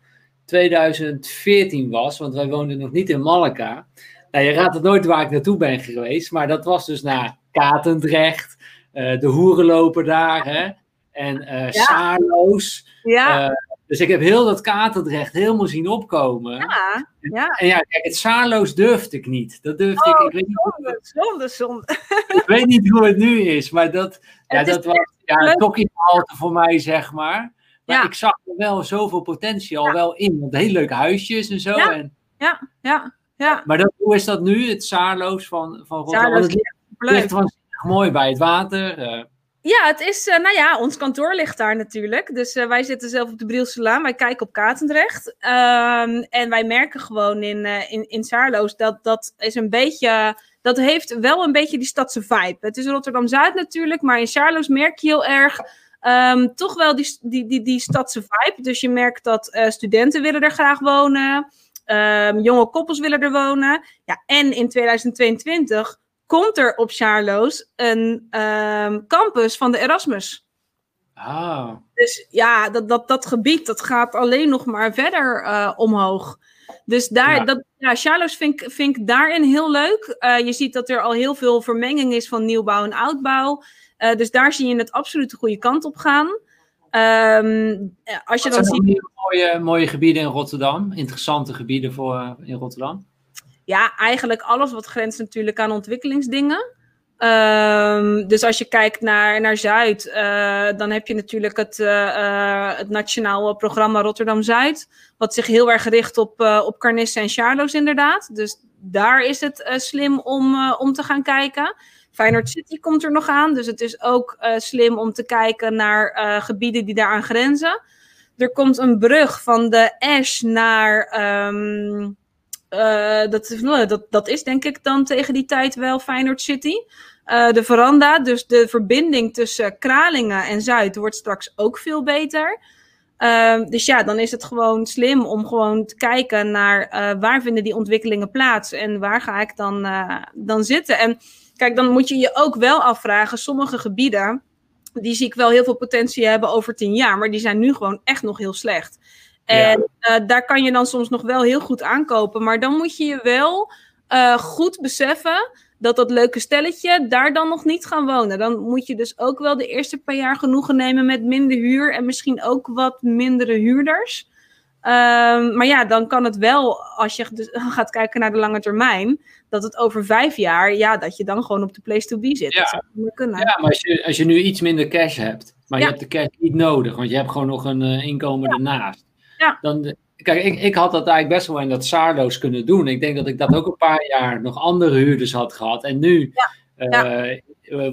2014 was, want wij woonden nog niet in Malacca. Nou, je raadt het nooit waar ik naartoe ben geweest, maar dat was dus naar Katendrecht, uh, de hoerenloper daar, hè? En uh, ja. Saarloos. Ja. Uh, dus ik heb heel dat Katendrecht helemaal zien opkomen. Ja, ja. En ja, kijk, het Saarloos durfde ik niet. Dat durfde oh, ik. Ik weet, niet zonde, zonde, zonde. ik weet niet hoe het nu is, maar dat, ja, dat was ja, toch iets halte voor mij, zeg maar. Maar Ja. ik zag er wel zoveel potentie al Ja. wel in. Want hele leuke huisjes en zo. Ja. En, Ja, ja, ja. maar dat, hoe is dat nu, het Saarloos van, van Rotterdam? Saarloos, het ligt, ligt mooi bij het water. eh. Ja, het is, eh, nou ja, ons kantoor ligt daar natuurlijk. Dus eh, wij zitten zelf op de Brielselaan. Wij kijken op Katendrecht. Ehm, en wij merken gewoon in, eh, in, in Saarloos dat dat is een beetje... Dat heeft wel een beetje die stadse vibe. Het is Rotterdam-Zuid natuurlijk, maar in Saarloos merk je heel erg... ehm, toch wel die, die, die, die stadse vibe. Dus je merkt dat eh, studenten willen er graag wonen. Ehm, jonge koppels willen er wonen. Ja, en in 2022 komt er op Saarloos een ehm, campus van de Erasmus. Ah, Dus ja, dat, dat, dat gebied dat gaat alleen nog maar verder eh, omhoog. Dus daar, Ja. dat, ja, Charloes vind, ik- vind ik daarin heel leuk. Eh, je ziet dat er al heel veel vermenging is van nieuwbouw en oudbouw. Eh, dus daar zie je het absoluut de goede kant op gaan. Ehm, eh, als je wat dan zijn ziet. mooie, mooie gebieden in Rotterdam? Interessante gebieden voor, in Rotterdam? Ja, eigenlijk alles wat grenst natuurlijk aan ontwikkelingsdingen. Ehm, dus als je kijkt naar, naar Zuid, eh, dan heb je natuurlijk het, het nationaal programma Rotterdam Zuid. Wat zich heel erg richt op, op Carnissen en Charloes inderdaad. Dus daar is het slim om, om te gaan kijken. Feyenoord City komt er nog aan. Dus het is ook eh, slim om te kijken naar eh, gebieden die daaraan grenzen. Er komt een brug van de Ash naar... ehm, eh, dat, is- nou, dat, dat is denk ik dan tegen die tijd wel Feyenoord City. De veranda, dus de verbinding tussen Kralingen en Zuid wordt straks ook veel beter. Ehm, dus ja, dan is het gewoon slim om gewoon te kijken naar waar vinden die ontwikkelingen plaats en waar ga ik dan, dan zitten. En kijk, dan moet je je ook wel afvragen, sommige gebieden, die zie ik wel heel veel potentie hebben over tien jaar, maar die zijn nu gewoon echt nog heel slecht. En eh, daar kan je dan soms nog wel heel goed aankopen. Maar dan moet je je wel eh, goed beseffen dat dat leuke stelletje daar dan nog niet gaan wonen. Dan moet je dus ook wel de eerste paar jaar genoegen nemen met minder huur en misschien ook wat mindere huurders. Ehm, maar ja, dan kan het wel, als je dus gaat kijken naar de lange termijn, dat het over vijf jaar, ja, dat je dan gewoon op de place to be zit. Ja. Dat zou kunnen. Ja, maar als je, als je nu iets minder cash hebt, maar Ja. je hebt de cash niet nodig, want je hebt gewoon nog een eh, inkomen ernaast. Ja. Dan, kijk, ik, ik had dat eigenlijk best wel in dat Saarloos kunnen doen. Ik denk dat ik dat ook een paar jaar nog andere huurders had gehad. En nu eh, eh,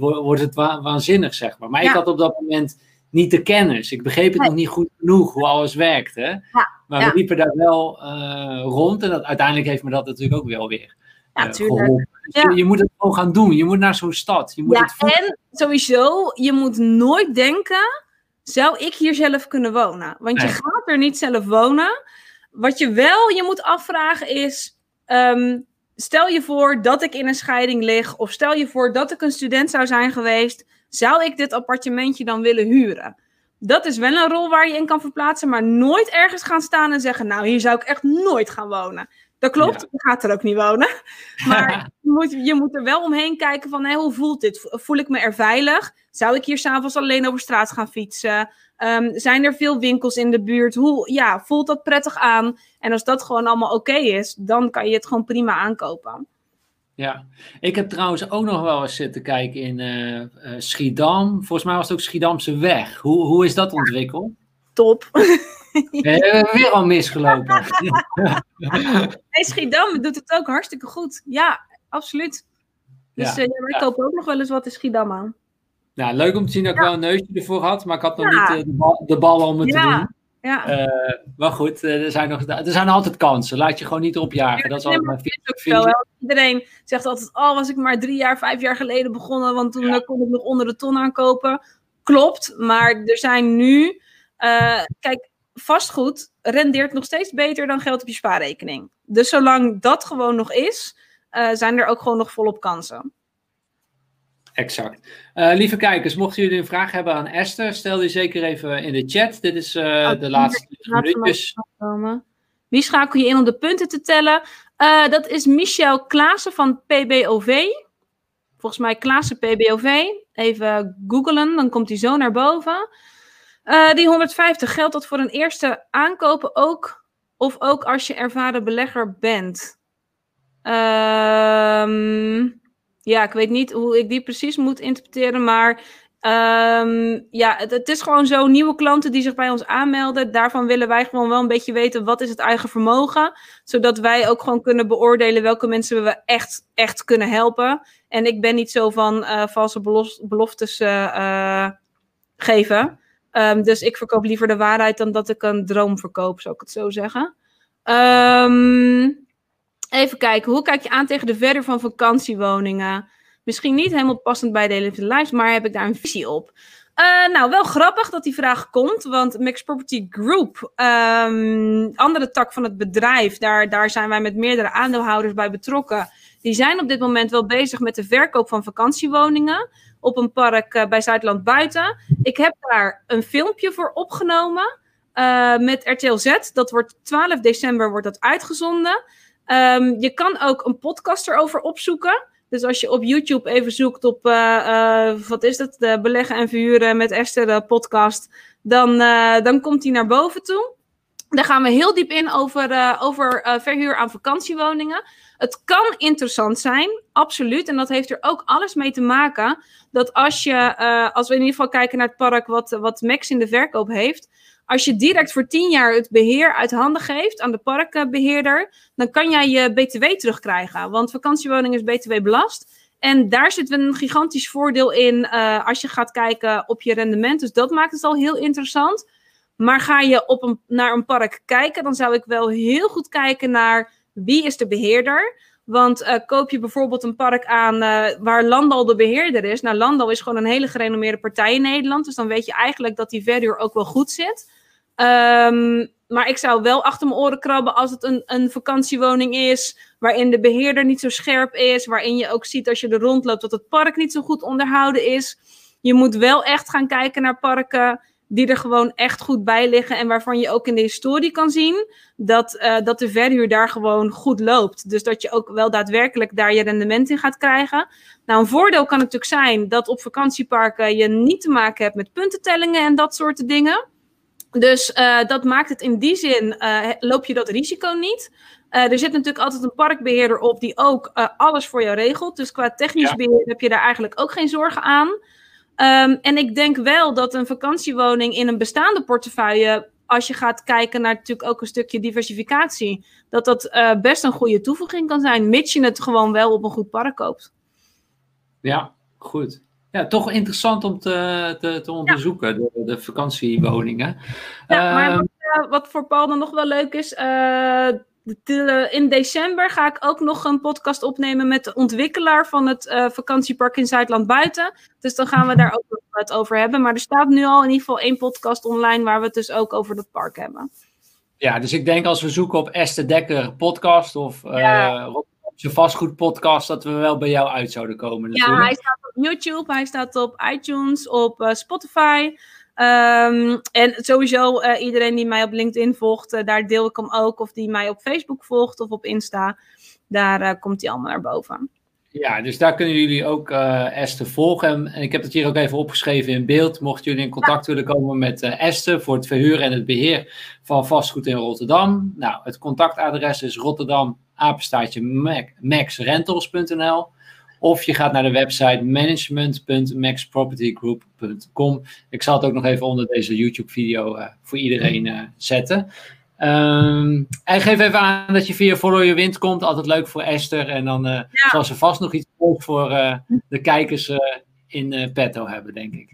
wo- wordt het wa- waanzinnig, zeg maar. Maar ik Ja. had op dat moment niet de kennis. Ik begreep het Nee. nog niet goed genoeg hoe alles werkte. Ja, Maar ja. we liepen daar wel eh, rond. En dat, uiteindelijk heeft me dat natuurlijk ook wel weer Ja, eh, tuurlijk. geholpen. Dus Ja. je, moet het gewoon gaan doen. Je moet naar zo'n stad. Je moet Ja, het voelen. en sowieso, je moet nooit denken, zou ik hier zelf kunnen wonen? Want je gaat er niet zelf wonen. Wat je wel je moet afvragen is, ehm, stel je voor dat ik in een scheiding lig, of stel je voor dat ik een student zou zijn geweest, zou ik dit appartementje dan willen huren? Dat is wel een rol waar je in kan verplaatsen, maar nooit ergens gaan staan en zeggen, nou hier zou ik echt nooit gaan wonen. Dat klopt, Ja. je gaat er ook niet wonen. Maar je moet, je moet er wel omheen kijken van, hé, hoe voelt dit? Voel ik me er veilig? Zou ik hier s'avonds alleen over straat gaan fietsen? Ehm, zijn er veel winkels in de buurt? Hoe, ja, voelt dat prettig aan? En als dat gewoon allemaal oké is, dan kan je het gewoon prima aankopen. Ja, ik heb trouwens ook nog wel eens zitten kijken in eh, eh, Schiedam. Volgens mij was het ook Schiedamse weg. Hoe, hoe is dat ontwikkeld? Top. We hebben weer al misgelopen. Hey, Schiedam doet het ook hartstikke goed. Ja, absoluut. Dus Ja, eh, ja, wij kopen ook nog wel eens wat in Schiedam aan. Nou, leuk om te zien dat ik wel een neusje ervoor had, maar ik had nog niet eh, de, bal, de om het te doen. Ja, Eh, maar goed, er, zijn nog, er zijn altijd kansen. Laat je gewoon niet erop jagen. Dat is Nee, altijd mijn hè. Iedereen zegt altijd, oh, was ik maar drie jaar, vijf jaar geleden begonnen, want toen Ja. kon ik nog onder de ton aankopen. Klopt, maar er zijn nu, kijk, vastgoed rendeert nog steeds beter dan geld op je spaarrekening. Dus zolang dat gewoon nog is, eh, zijn er ook gewoon nog volop kansen. Exact. Eh, lieve kijkers, mochten jullie een vraag hebben aan Esther, stel die zeker even in de chat. Dit is eh, Oh, de laatste minuutjes. komen. Wie schakel je in om de punten te tellen? Uh, dat is Michel Klaassen van PBOV. Volgens mij Klaassen PBOV. Even googlen, dan komt hij zo naar boven. Uh, die 150, geldt dat voor een eerste aankopen ook? Of ook als je ervaren belegger bent? Um, ja, ik weet niet hoe ik die precies moet interpreteren, maar Um, ja, het, is gewoon zo. Nieuwe klanten die zich bij ons aanmelden. Daarvan willen wij gewoon wel een beetje weten wat is het eigen vermogen. Zodat wij ook gewoon kunnen beoordelen welke mensen we echt, echt kunnen helpen. En ik ben niet zo van uh, valse beloftes uh, geven. Um, dus ik verkoop liever de waarheid dan dat ik een droom verkoop, zou ik het zo zeggen. Um, even kijken, hoe kijk je aan tegen de verder van vakantiewoningen? Misschien niet helemaal passend bij Daily Lives, maar heb ik daar een visie op. Uh, nou, wel grappig dat die vraag komt, want Max Property Group, um, andere tak van het bedrijf, daar, daar zijn wij met meerdere aandeelhouders bij betrokken. Die zijn op dit moment wel bezig met de verkoop van vakantiewoningen op een park uh, bij Zuidland Buiten. Ik heb daar een filmpje voor opgenomen uh, met RTL Z. Dat wordt 12 december wordt dat uitgezonden. Um, je kan ook een podcast erover opzoeken. Dus als je op YouTube even zoekt op, uh, wat is het, de beleggen en verhuren met Esther de podcast, dan, dan komt die naar boven toe. Daar gaan we heel diep in over, over verhuur aan vakantiewoningen. Het kan interessant zijn, absoluut. En dat heeft er ook alles mee te maken dat als je, als we in ieder geval kijken naar het park wat, wat Max in de verkoop heeft, als je direct voor 10 jaar het beheer uit handen geeft aan de parkbeheerder, dan kan jij je BTW terugkrijgen. Want vakantiewoning is BTW belast. En daar zit een gigantisch voordeel in uh, als je gaat kijken op je rendement. Dus dat maakt het al heel interessant. Maar ga je op een, naar een park kijken, dan zou ik wel heel goed kijken naar wie is de beheerder. Want uh, koop je bijvoorbeeld een park aan uh, waar Landal de beheerder is. Nou, Landal is gewoon een hele gerenommeerde partij in Nederland. Dus dan weet je eigenlijk dat die verhuur ook wel goed zit. Um, maar ik zou wel achter mijn oren krabben als het een, een vakantiewoning is. Waarin de beheerder niet zo scherp is. Waarin je ook ziet als je er rondloopt dat het park niet zo goed onderhouden is. Je moet wel echt gaan kijken naar parken die er gewoon echt goed bij liggen. En waarvan je ook in de historie kan zien dat, uh, dat de verhuur daar gewoon goed loopt. Dus dat je ook wel daadwerkelijk daar je rendement in gaat krijgen. Nou, een voordeel kan natuurlijk zijn dat op vakantieparken je niet te maken hebt met puntentellingen en dat soort dingen. Dus uh, dat maakt het in die zin, uh, loop je dat risico niet. Uh, er zit natuurlijk altijd een parkbeheerder op die ook alles voor jou regelt. Dus qua technisch ja. beheer heb je daar eigenlijk ook geen zorgen aan. Um, en ik denk wel dat een vakantiewoning in een bestaande portefeuille, als je gaat kijken naar natuurlijk ook een stukje diversificatie, dat dat best een goede toevoeging kan zijn, mits je het gewoon wel op een goed park koopt. Ja, goed ja, toch interessant om te, te, te onderzoeken, ja. de, de, vakantiewoningen. Ja, maar ehm, wat, uh, wat, voor Paul dan nog wel leuk is, uh, de, in december ga ik ook nog een podcast opnemen met de ontwikkelaar van het uh, vakantiepark in Zuidland Buiten. Dus dan gaan we daar ook nog wat over hebben. Maar er staat nu al in ieder geval één podcast online waar we het dus ook over dat park hebben. Ja, dus ik denk als we zoeken op Esther Dekker podcast of ja je vastgoedpodcast, dat we wel bij jou uit zouden komen. Natuurlijk. Ja, hij staat op YouTube, hij staat op iTunes, op uh, Spotify. Um, en sowieso uh, iedereen die mij op LinkedIn volgt, uh, daar deel ik hem ook. Of die mij op Facebook volgt of op Insta, daar komt hij allemaal naar boven. Ja, dus daar kunnen jullie ook Esther volgen. En ik heb het hier ook even opgeschreven in beeld. Mochten jullie in contact willen komen met Esther voor het verhuren en het beheer van vastgoed in Rotterdam. Nou, het contactadres is Rotterdam maxrentals.nl. Of je gaat naar de website management.maxpropertygroup.com. Ik zal het ook nog even onder deze YouTube-video uh, voor iedereen zetten. Um, en geef even aan dat je via Follow Your Wind komt. Altijd leuk voor Esther. En dan uh, ja. zal ze vast nog iets voor uh, de kijkers in petto hebben, denk ik.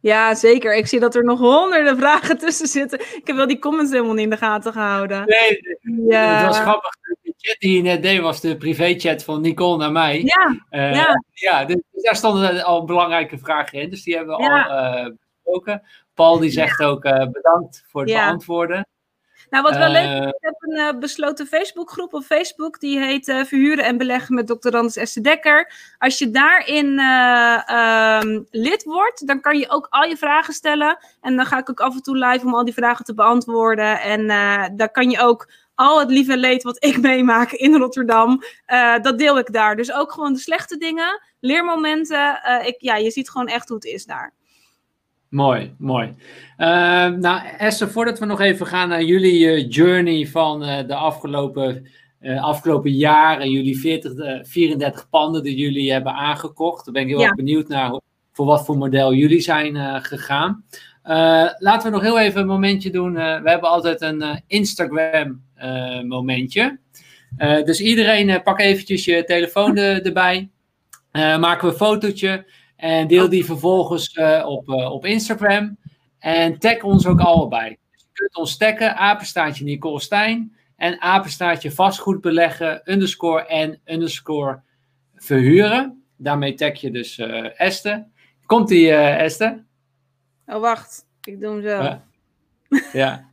Ja, zeker. Ik zie dat er nog honderden vragen tussen zitten. Ik heb wel die comments helemaal niet in de gaten gehouden. Nee, ja. het was grappig. De chat die je net deed was de privéchat van Nicole naar mij. Ja, ja. ja dus daar stonden al belangrijke vragen in. Dus die hebben we ja. al besproken. Paul die zegt ook bedankt voor het beantwoorden. Nou, wat wel leuk is, eh. ik heb een besloten Facebookgroep op Facebook. Die heet Verhuren en Beleggen met Dr. Anders Esther Dekker. Als je daarin um, lid wordt, dan kan je ook al je vragen stellen. En dan ga ik ook af en toe live om al die vragen te beantwoorden. En daar kan je ook al het lieve leed wat ik meemaak in Rotterdam, dat deel ik daar. Dus ook gewoon de slechte dingen, leermomenten. ik, ja, je ziet gewoon echt hoe het is daar. Mooi, mooi. nou, Esther, voordat we nog even gaan naar jullie journey van de afgelopen afgelopen jaren jullie 40, 34 panden die jullie hebben aangekocht. Daar ben ik heel erg benieuwd naar voor wat voor model jullie zijn gegaan. Laten we nog heel even een momentje doen. we hebben altijd een Instagram momentje. dus iedereen pak eventjes je telefoon erbij. maken we een fotootje en deel die vervolgens op, op Instagram. En tag ons ook allebei. Dus je kunt ons taggen, apenstaartje Nicole Stijn en apenstaartje vastgoed beleggen, underscore en underscore verhuren. Daarmee tag je dus uh, Esther. Komt die uh, Esther? Oh, wacht. Ik doe hem zo. Uh, ja.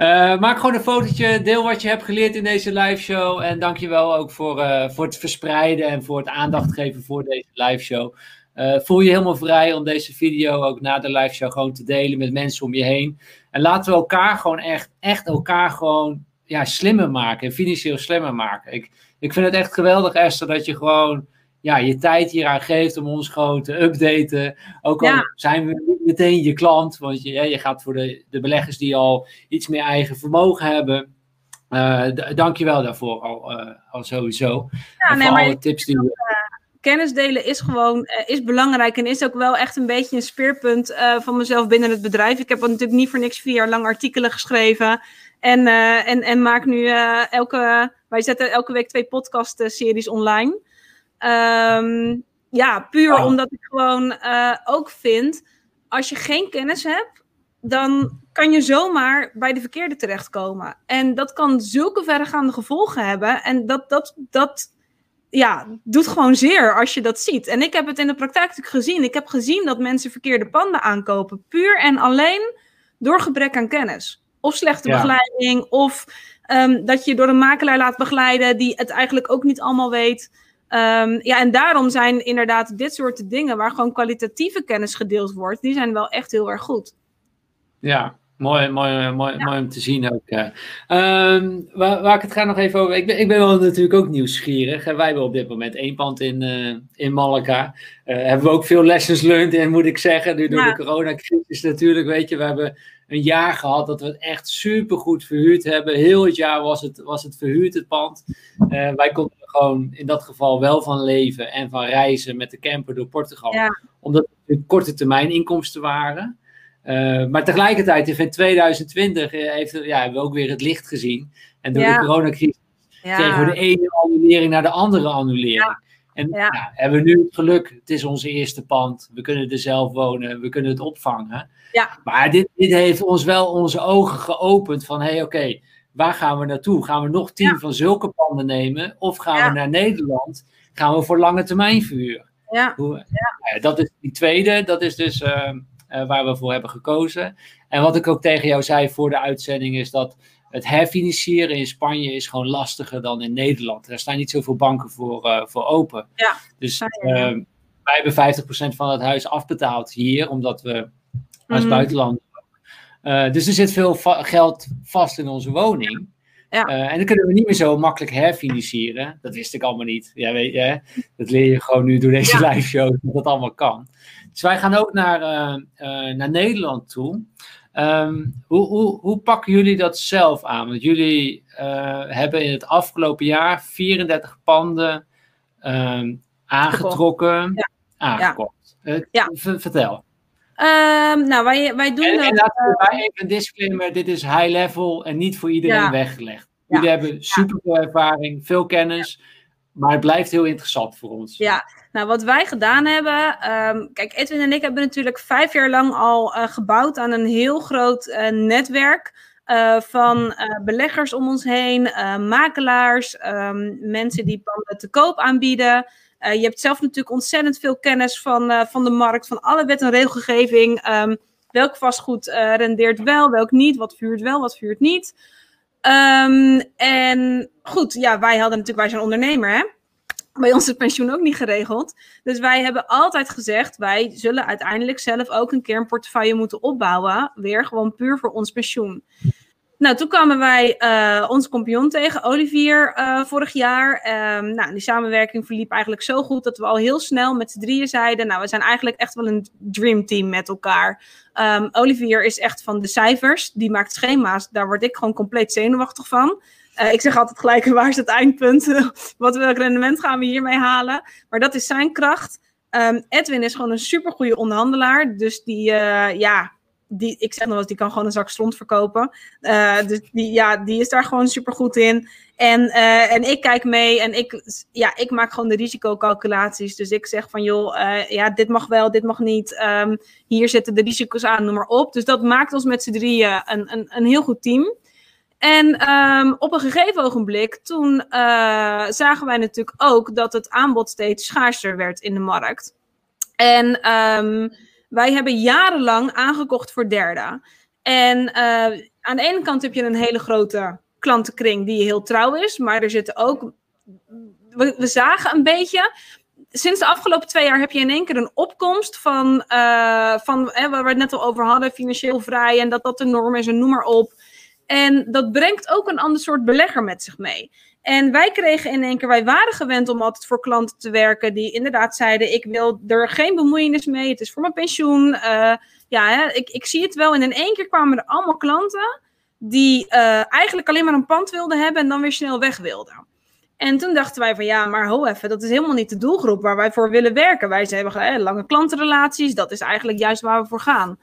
Uh, maak gewoon een fotootje, deel wat je hebt geleerd in deze live show. En dankjewel ook voor, uh, voor het verspreiden en voor het aandacht geven voor deze live show. Uh, voel je helemaal vrij om deze video ook na de live show gewoon te delen met mensen om je heen. En laten we elkaar gewoon echt, echt elkaar gewoon ja, slimmer maken en financieel slimmer maken. Ik, ik vind het echt geweldig, Esther, dat je gewoon ja, je tijd hieraan geeft om ons gewoon te updaten. Ook al zijn we niet meteen je klant, want je, je gaat voor de, de beleggers die al iets meer eigen vermogen hebben. Uh, dank je wel daarvoor al, uh, al sowieso. Ja, nee, alle tips die je kennis delen is gewoon uh, is belangrijk en is ook wel echt een beetje een speerpunt uh, van mezelf binnen het bedrijf. Ik heb natuurlijk niet voor niks vier jaar lang artikelen geschreven en, uh, en, en maak nu elke, wij zetten elke week twee podcast-series online. Um, ja, puur oh. omdat ik gewoon ook vind, als je geen kennis hebt, dan kan je zomaar bij de verkeerde terechtkomen. En dat kan zulke verregaande gevolgen hebben. En dat, dat, dat ja, doet gewoon zeer als je dat ziet. En ik heb het in de praktijk natuurlijk gezien. Ik heb gezien dat mensen verkeerde panden aankopen. Puur en alleen door gebrek aan kennis. Of slechte begeleiding. Of um, dat je door een makelaar laat begeleiden die het eigenlijk ook niet allemaal weet. Um, ja, en daarom zijn inderdaad dit soort dingen waar gewoon kwalitatieve kennis gedeeld wordt, die zijn wel echt heel erg goed. Ja, Mooi, mooi, mooi, mooi om te zien ook. Um, waar, waar, ik het ga nog even over. Ik ben, ik ben wel natuurlijk ook nieuwsgierig. Wij hebben op dit moment één pand in, uh, in Malaga. Uh, hebben we ook veel lessons learned in, moet ik zeggen. Nu door de coronacrisis natuurlijk, weet je. We hebben een jaar gehad dat we het echt super goed verhuurd hebben. Heel het jaar was het, was het verhuurd, het pand. Uh, wij konden er gewoon in dat geval wel van leven en van reizen met de camper door Portugal. Omdat het korte termijn inkomsten waren. Uh, maar tegelijkertijd, in 2020 eh, heeft, ja, hebben we ook weer het licht gezien. En door de coronacrisis kregen we de ene annulering naar de andere annulering. En ja. hebben we nu het geluk, het is onze eerste pand, we kunnen er zelf wonen, we kunnen het opvangen. Ja. Maar dit, dit heeft ons wel onze ogen geopend van, hé hey, oké, waar gaan we naartoe? Gaan we nog tien van zulke panden nemen? Of gaan we naar Nederland? Gaan we voor lange termijn verhuren? Ja. Hoe, ja. dat is die tweede, dat is dus... Uh, uh, waar we voor hebben gekozen. En wat ik ook tegen jou zei voor de uitzending is dat het herfinancieren in Spanje is gewoon lastiger dan in Nederland. Er staan niet zoveel banken voor, uh, voor open. Ja. Dus uh, wij hebben 50% van het huis afbetaald hier, omdat we als mm. buitenland. Uh, dus er zit veel va geld vast in onze woning. Ja. en dan kunnen we niet meer zo makkelijk herfinancieren. Dat wist ik allemaal niet. Ja, weet je, dat leer je gewoon nu door deze ja. live show dat dat allemaal kan. Dus wij gaan ook naar, naar Nederland toe. Um, hoe, hoe, hoe pakken jullie dat zelf aan? Want jullie uh, hebben in het afgelopen jaar 34 panden um, aangetrokken, ja. aangekocht. Ja. vertel. Um, nou, wij, wij doen en, dat... En laten we bij even een disclaimer, dit is high level en niet voor iedereen weggelegd. Jullie hebben super veel ervaring, veel kennis, maar het blijft heel interessant voor ons. Ja, nou, wat wij gedaan hebben. Um, kijk, Edwin en ik hebben natuurlijk vijf jaar lang al uh, gebouwd aan een heel groot uh, netwerk. Uh, van beleggers om ons heen, makelaars, um, mensen die panden te koop aanbieden. je hebt zelf natuurlijk ontzettend veel kennis van, van de markt, van alle wet en regelgeving. Um, welk vastgoed rendeert wel, welk niet, wat vuurt wel, wat vuurt niet. en goed, ja, wij hadden natuurlijk, wij zijn ondernemer, hè. bij ons is pensioen ook niet geregeld. Dus wij hebben altijd gezegd, wij zullen uiteindelijk zelf ook een keer een portefeuille moeten opbouwen. Weer gewoon puur voor ons pensioen. Nou, toen kwamen wij uh, onze compagnon tegen, Olivier, uh, vorig jaar. Um, nou, die samenwerking verliep eigenlijk zo goed dat we al heel snel met z'n drieën zeiden: Nou, we zijn eigenlijk echt wel een dreamteam met elkaar. Um, Olivier is echt van de cijfers, die maakt schema's. Daar word ik gewoon compleet zenuwachtig van. Uh, ik zeg altijd gelijk: waar is het eindpunt? Wat welk rendement gaan we hiermee halen? Maar dat is zijn kracht. Um, Edwin is gewoon een supergoeie onderhandelaar. Dus die, ja, die, ik zeg nog eens, die kan gewoon een zak stront verkopen. Uh, dus die, ja, die is daar gewoon super goed in. En, en ik kijk mee en ik, ja, ik maak gewoon de risicocalculaties. Dus ik zeg van, joh, ja, dit mag wel, dit mag niet. Um, hier zitten de risico's aan, noem maar op. Dus dat maakt ons met z'n drieën een, een, een heel goed team. En um, op een gegeven ogenblik, toen zagen wij natuurlijk ook dat het aanbod steeds schaarser werd in de markt. En... Um, wij hebben jarenlang aangekocht voor derden. En uh, aan de ene kant heb je een hele grote klantenkring die heel trouw is. Maar er zitten ook. We, we zagen een beetje. Sinds de afgelopen twee jaar heb je in één keer een opkomst van, uh, van hè, waar we het net al over hadden, financieel vrij en dat dat de norm is en noem maar op. En dat brengt ook een ander soort belegger met zich mee. En wij kregen in één keer, wij waren gewend om altijd voor klanten te werken die inderdaad zeiden: Ik wil er geen bemoeienis mee, het is voor mijn pensioen. Uh, ja, hè, ik, ik zie het wel. En in één keer kwamen er allemaal klanten die uh, eigenlijk alleen maar een pand wilden hebben en dan weer snel weg wilden. En toen dachten wij van ja, maar ho even, dat is helemaal niet de doelgroep waar wij voor willen werken. Wij hebben lange klantenrelaties, dat is eigenlijk juist waar we voor gaan.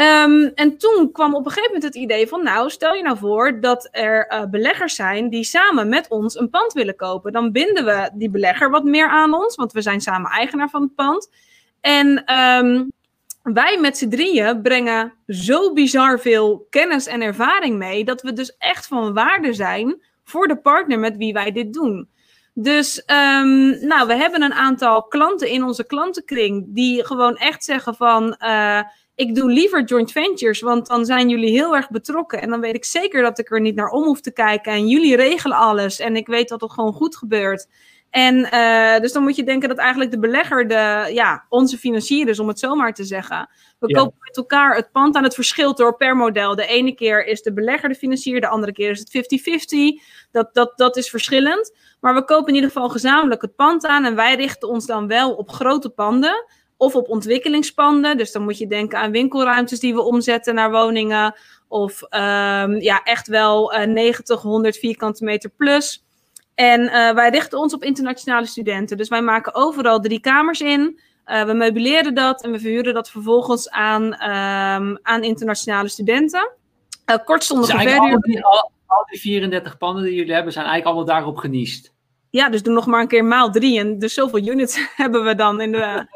Um, en toen kwam op een gegeven moment het idee van, nou, stel je nou voor dat er uh, beleggers zijn die samen met ons een pand willen kopen. Dan binden we die belegger wat meer aan ons, want we zijn samen eigenaar van het pand. En um, wij met z'n drieën brengen zo bizar veel kennis en ervaring mee, dat we dus echt van waarde zijn voor de partner met wie wij dit doen. Dus um, nou, we hebben een aantal klanten in onze klantenkring die gewoon echt zeggen van... Uh, ik doe liever joint ventures, want dan zijn jullie heel erg betrokken. En dan weet ik zeker dat ik er niet naar om hoef te kijken. En jullie regelen alles. En ik weet dat het gewoon goed gebeurt. En uh, dus dan moet je denken dat eigenlijk de belegger de, ja, onze financier is, om het zomaar te zeggen. We ja. kopen met elkaar het pand aan het verschil door per model. De ene keer is de belegger de financier, de andere keer is het 50-50. Dat, dat, dat is verschillend. Maar we kopen in ieder geval gezamenlijk het pand aan en wij richten ons dan wel op grote panden of op ontwikkelingspanden. Dus dan moet je denken aan winkelruimtes die we omzetten naar woningen. Of um, ja, echt wel uh, 90, 100 vierkante meter plus. En uh, wij richten ons op internationale studenten. Dus wij maken overal drie kamers in. Uh, we meubileren dat en we verhuren dat vervolgens aan, um, aan internationale studenten. Uh, kortstondige dus verhuur. Al die, al, al die 34 panden die jullie hebben, zijn eigenlijk allemaal daarop geniest. Ja, dus doe nog maar een keer maal drie. En dus zoveel units hebben we dan in de,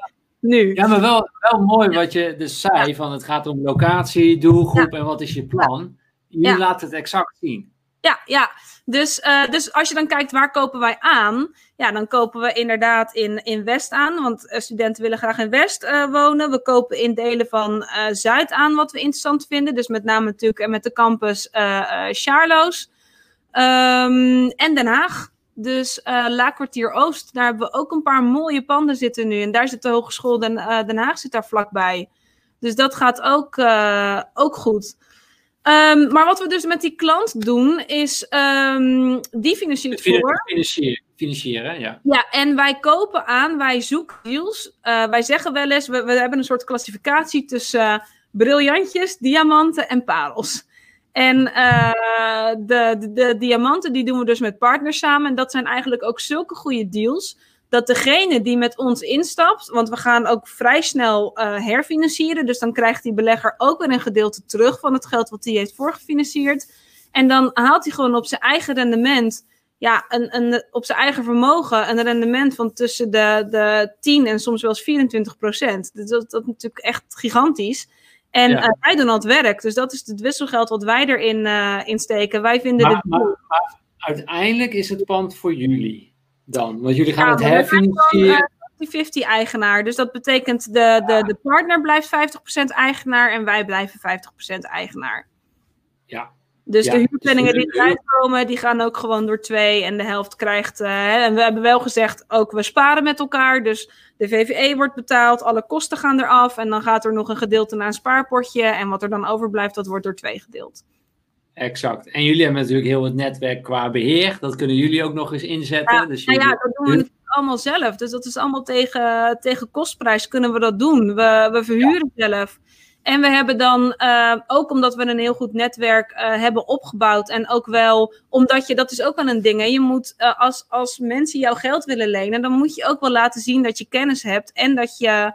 nu. Ja, maar wel, wel mooi wat je dus zei, ja. van het gaat om locatie, doelgroep ja. en wat is je plan. Je ja. laat het exact zien. Ja, ja. Dus, uh, dus als je dan kijkt waar kopen wij aan, ja, dan kopen we inderdaad in, in West aan, want uh, studenten willen graag in West uh, wonen. We kopen in delen van Zuid aan, wat we interessant vinden. Dus met name natuurlijk met de campus Charloes um, en Den Haag. Dus uh, Laakkwartier Oost, daar hebben we ook een paar mooie panden zitten nu. En daar zit de Hogeschool Den, uh, Den Haag zit daar vlakbij. Dus dat gaat ook, uh, ook goed. Um, maar wat we dus met die klant doen, is um, die financiert voor. Financieren, financieren, ja. Ja, en wij kopen aan, wij zoeken deals. wij zeggen wel eens, we, we hebben een soort klassificatie tussen briljantjes, diamanten en parels. En uh, de, de, de, diamanten die doen we dus met partners samen. En dat zijn eigenlijk ook zulke goede deals. Dat degene die met ons instapt, want we gaan ook vrij snel uh, herfinancieren. Dus dan krijgt die belegger ook weer een gedeelte terug van het geld wat hij heeft voorgefinancierd. En dan haalt hij gewoon op zijn eigen rendement, ja, een, een, op zijn eigen vermogen, een rendement van tussen de, de 10 en soms wel eens 24 procent. Dat, dat is natuurlijk echt gigantisch. En ja. uh, wij doen al het werk. Dus dat is het wisselgeld wat wij erin uh, insteken. Wij vinden maar, maar, maar, uiteindelijk is het pand voor jullie dan. Want jullie gaan ja, het herfinancieren. 50 eigenaar. Dus dat betekent de, de, de partner blijft 50% eigenaar en wij blijven 50% eigenaar. Ja, Dus de huurplanningen die eruit komen, die gaan ook gewoon door twee. En de helft krijgt. Uh, en we hebben wel gezegd, ook we sparen met elkaar. Dus de VVE wordt betaald, alle kosten gaan eraf. En dan gaat er nog een gedeelte naar een spaarpotje. En wat er dan overblijft, dat wordt door twee gedeeld. Exact. En jullie hebben natuurlijk heel het netwerk qua beheer. Dat kunnen jullie ook nog eens inzetten. Ja, dus jullie... ja, dat doen we natuurlijk allemaal zelf. Dus dat is allemaal tegen, tegen kostprijs kunnen we dat doen. We, we verhuren zelf. En we hebben dan, uh, ook omdat we een heel goed netwerk uh, hebben opgebouwd. En ook wel, omdat je, dat is ook wel een ding. Hè, je moet, uh, als, als mensen jouw geld willen lenen, dan moet je ook wel laten zien dat je kennis hebt. En dat je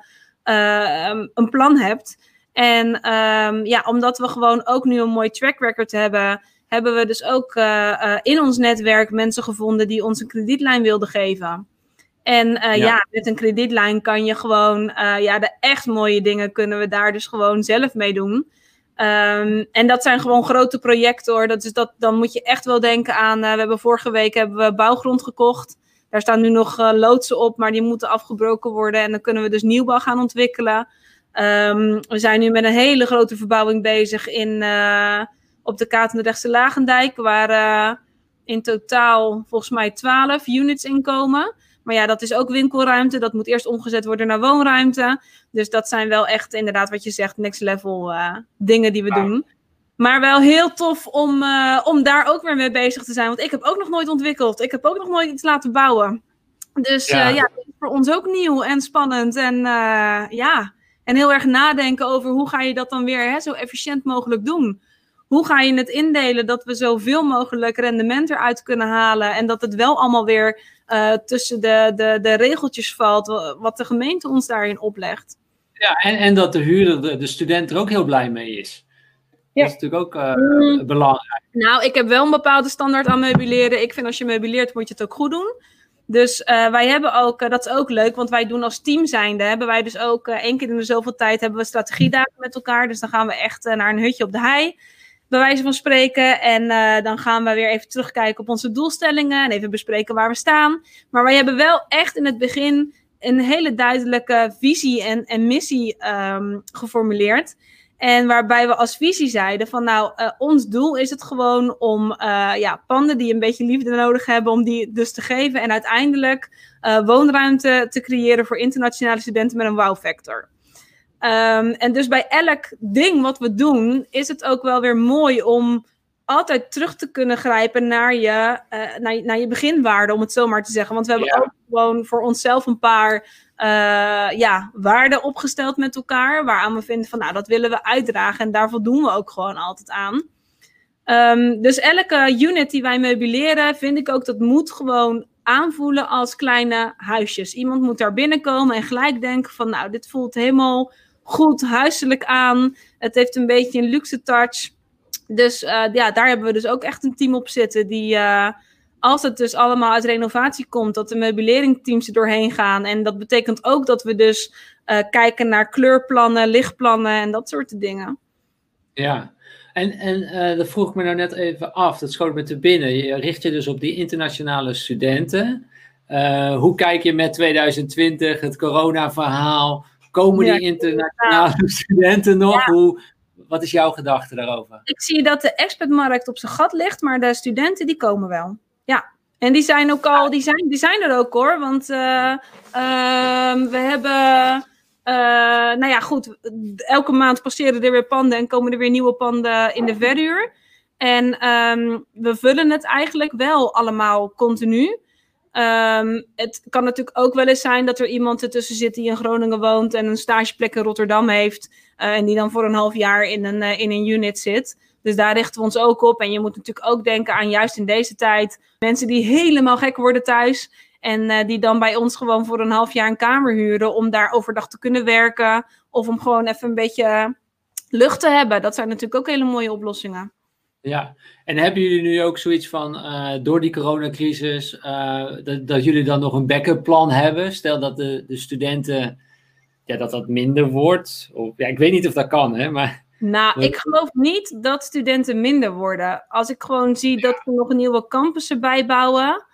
een plan hebt. En um, ja, omdat we gewoon ook nu een mooi track record hebben, hebben we dus ook in ons netwerk mensen gevonden die ons een kredietlijn wilden geven. En uh, ja. ja. met een kredietlijn kan je gewoon, uh, ja, de echt mooie dingen kunnen we daar dus gewoon zelf mee doen. Um, en dat zijn gewoon grote projecten hoor. Dat is dat, dan moet je echt wel denken aan, uh, we hebben vorige week hebben we bouwgrond gekocht. Daar staan nu nog loodsen op, maar die moeten afgebroken worden. En dan kunnen we dus nieuwbouw gaan ontwikkelen. Um, we zijn nu met een hele grote verbouwing bezig in, op de Katendrechtse Lagendijk. Waar in totaal volgens mij 12 units in komen. Maar ja, dat is ook winkelruimte. Dat moet eerst omgezet worden naar woonruimte. Dus dat zijn wel echt, inderdaad, wat je zegt, next level uh, dingen die we doen. Maar wel heel tof om, uh, om daar ook weer mee bezig te zijn. Want ik heb ook nog nooit ontwikkeld. Ik heb ook nog nooit iets laten bouwen. Dus ja, uh, is voor ons ook nieuw en spannend. En ja, en heel erg nadenken over hoe ga je dat dan weer hè, zo efficiënt mogelijk doen hoe ga je het indelen dat we zoveel mogelijk rendement eruit kunnen halen en dat het wel allemaal weer uh, tussen de, de, de regeltjes valt, wat de gemeente ons daarin oplegt. Ja, en, en dat de huurder, de, de student er ook heel blij mee is. Ja. Dat is natuurlijk ook uh, mm. belangrijk. Nou, ik heb wel een bepaalde standaard aan meubileren. Ik vind als je meubileert, moet je het ook goed doen. Dus uh, wij hebben ook, dat is ook leuk, want wij doen als team zijnde, hebben wij dus ook één keer in de zoveel tijd hebben we strategiedagen met elkaar. Dus dan gaan we echt naar een hutje op de hei bij wijze van spreken. En uh, dan gaan we weer even terugkijken op onze doelstellingen en even bespreken waar we staan. Maar wij hebben wel echt in het begin een hele duidelijke visie en, en missie um, geformuleerd. En waarbij we als visie zeiden van nou, uh, ons doel is het gewoon om uh, ja, panden die een beetje liefde nodig hebben, om die dus te geven. En uiteindelijk woonruimte te creëren voor internationale studenten met een wow factor. Um, en dus bij elk ding wat we doen, is het ook wel weer mooi om altijd terug te kunnen grijpen naar je, uh, naar, naar je beginwaarden, om het zo maar te zeggen. Want we hebben ook gewoon voor onszelf een paar uh, ja, waarden opgesteld met elkaar, waaraan we vinden van, nou, dat willen we uitdragen en daar voldoen we ook gewoon altijd aan. Um, dus elke unit die wij meubileren, vind ik ook dat moet gewoon aanvoelen als kleine huisjes. Iemand moet daar binnenkomen en gelijk denken van, nou, dit voelt helemaal goed huiselijk aan. Het heeft een beetje een luxe touch. Dus uh, ja, daar hebben we dus ook echt een team op zitten die, uh, als het dus allemaal uit renovatie komt, dat de meubileringteams er doorheen gaan. En dat betekent ook dat we dus uh, kijken naar kleurplannen, lichtplannen en dat soort dingen. Ja, en, en dat vroeg ik me nou net even af, dat schoot me te binnen. Je richt je dus op die internationale studenten. hoe kijk je met 2020, het corona-verhaal? Komen die internationale studenten nog? Hoe, wat is jouw gedachte daarover? Ik zie dat de expertmarkt op zijn gat ligt, maar de studenten die komen wel. Ja, en die zijn ook al, die zijn, die zijn er ook hoor. Want uh, uh, we hebben, uh, nou ja goed, elke maand passeren er weer panden en komen er weer nieuwe panden in de verhuur. En um, we vullen het eigenlijk wel allemaal continu. Um, het kan natuurlijk ook wel eens zijn dat er iemand ertussen zit die in Groningen woont en een stageplek in Rotterdam heeft. Uh, en die dan voor een half jaar in een, uh, in een unit zit. Dus daar richten we ons ook op. En je moet natuurlijk ook denken aan juist in deze tijd mensen die helemaal gek worden thuis. En uh, die dan bij ons gewoon voor een half jaar een kamer huren om daar overdag te kunnen werken. Of om gewoon even een beetje lucht te hebben. Dat zijn natuurlijk ook hele mooie oplossingen. Ja, en hebben jullie nu ook zoiets van, uh, door die coronacrisis, uh, dat, dat jullie dan nog een backup plan hebben? Stel dat de, de studenten, ja, dat dat minder wordt. Of, ja, ik weet niet of dat kan, hè, maar... Nou, ik geloof niet dat studenten minder worden. Als ik gewoon zie ja. dat we nog nieuwe campussen bijbouwen,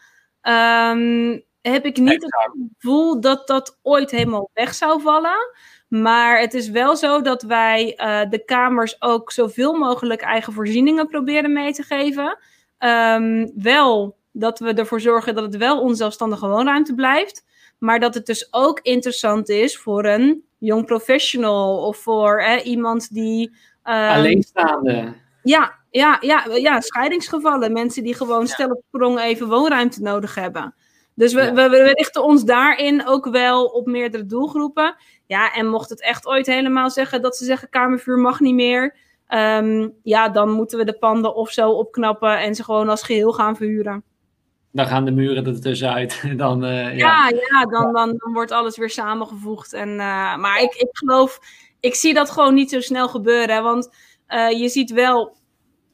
um, heb ik niet exact. het gevoel dat dat ooit helemaal weg zou vallen. Maar het is wel zo dat wij uh, de kamers ook zoveel mogelijk eigen voorzieningen proberen mee te geven. Um, wel dat we ervoor zorgen dat het wel onzelfstandige woonruimte blijft. Maar dat het dus ook interessant is voor een jong professional of voor hè, iemand die. Um, Alleenstaande. Ja, ja, ja, ja, scheidingsgevallen. Mensen die gewoon stel op sprong even woonruimte nodig hebben. Dus we, we, we, richten ons daarin ook wel op meerdere doelgroepen. Ja, en mocht het echt ooit helemaal zeggen dat ze zeggen kamervuur mag niet meer. Um, ja, dan moeten we de panden of zo opknappen en ze gewoon als geheel gaan verhuren. Dan gaan de muren er tussenuit. Dan, uh, ja, ja, ja dan, dan, dan, wordt alles weer samengevoegd. En, uh, maar ik, ik geloof, ik zie dat gewoon niet zo snel gebeuren. Want uh, je ziet wel,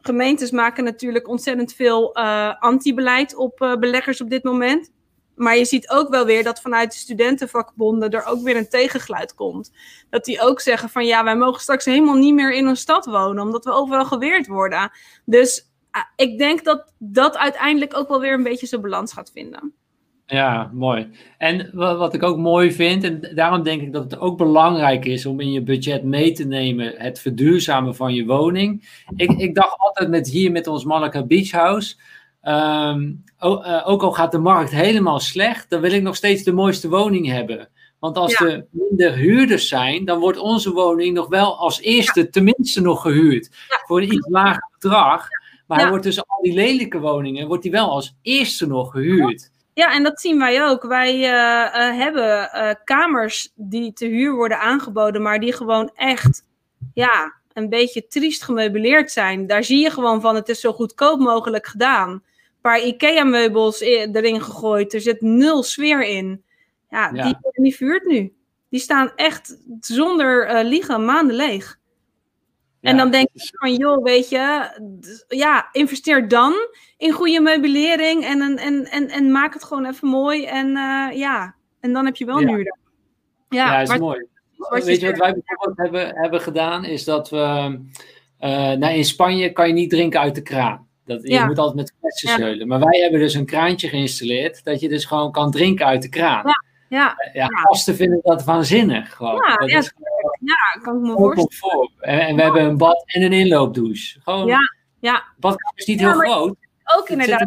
gemeentes maken natuurlijk ontzettend veel anti-beleid op beleggers op dit moment. Maar je ziet ook wel weer dat vanuit de studentenvakbonden er ook weer een tegengeluid komt. Dat die ook zeggen van ja, wij mogen straks helemaal niet meer in een stad wonen, omdat we overal geweerd worden. Dus ah, ik denk dat dat uiteindelijk ook wel weer een beetje zijn balans gaat vinden. Ja, mooi. En wat ik ook mooi vind, en daarom denk ik dat het ook belangrijk is om in je budget mee te nemen het verduurzamen van je woning. Ik, ik dacht altijd met hier met ons Malaka Beach House Um, ook al gaat de markt helemaal slecht, dan wil ik nog steeds de mooiste woning hebben. Want als er minder huurders zijn, dan wordt onze woning nog wel als eerste tenminste nog gehuurd. Voor een iets lager bedrag. Maar hij wordt tussen al die lelijke woningen, wordt hij wel als eerste nog gehuurd. Ja, en dat zien wij ook. Wij uh, uh, hebben uh, kamers die te huur worden aangeboden, maar die gewoon echt, ja, een beetje triest gemeubileerd zijn. Daar zie je gewoon van, het is zo goedkoop mogelijk gedaan paar IKEA-meubels erin gegooid. Er zit nul sfeer in. Ja, Die, die vuurt nu. Die staan echt zonder uh, liegen maanden leeg. en dan denk ik van, joh, weet je, ja, investeer dan in goede meubilering en, en, en, en maak het gewoon even mooi. En uh, ja, en dan heb je wel een huurder. Ja, ja is maar, mooi. Weet je wat wij bijvoorbeeld hebben, hebben gedaan, is dat we, uh, nou in Spanje kan je niet drinken uit de kraan. Dat, Je moet altijd met flessen zeulen. Maar wij hebben dus een kraantje geïnstalleerd, dat je dus gewoon kan drinken uit de kraan. Ja. Ja, ja, gasten vinden dat waanzinnig. Gewoon. Ja, dat ja, ja, kan ik me voorstellen. En, en, we hebben een bad en een inloopdouche. Gewoon, ja, ja. badkamer is niet heel groot. Ook inderdaad.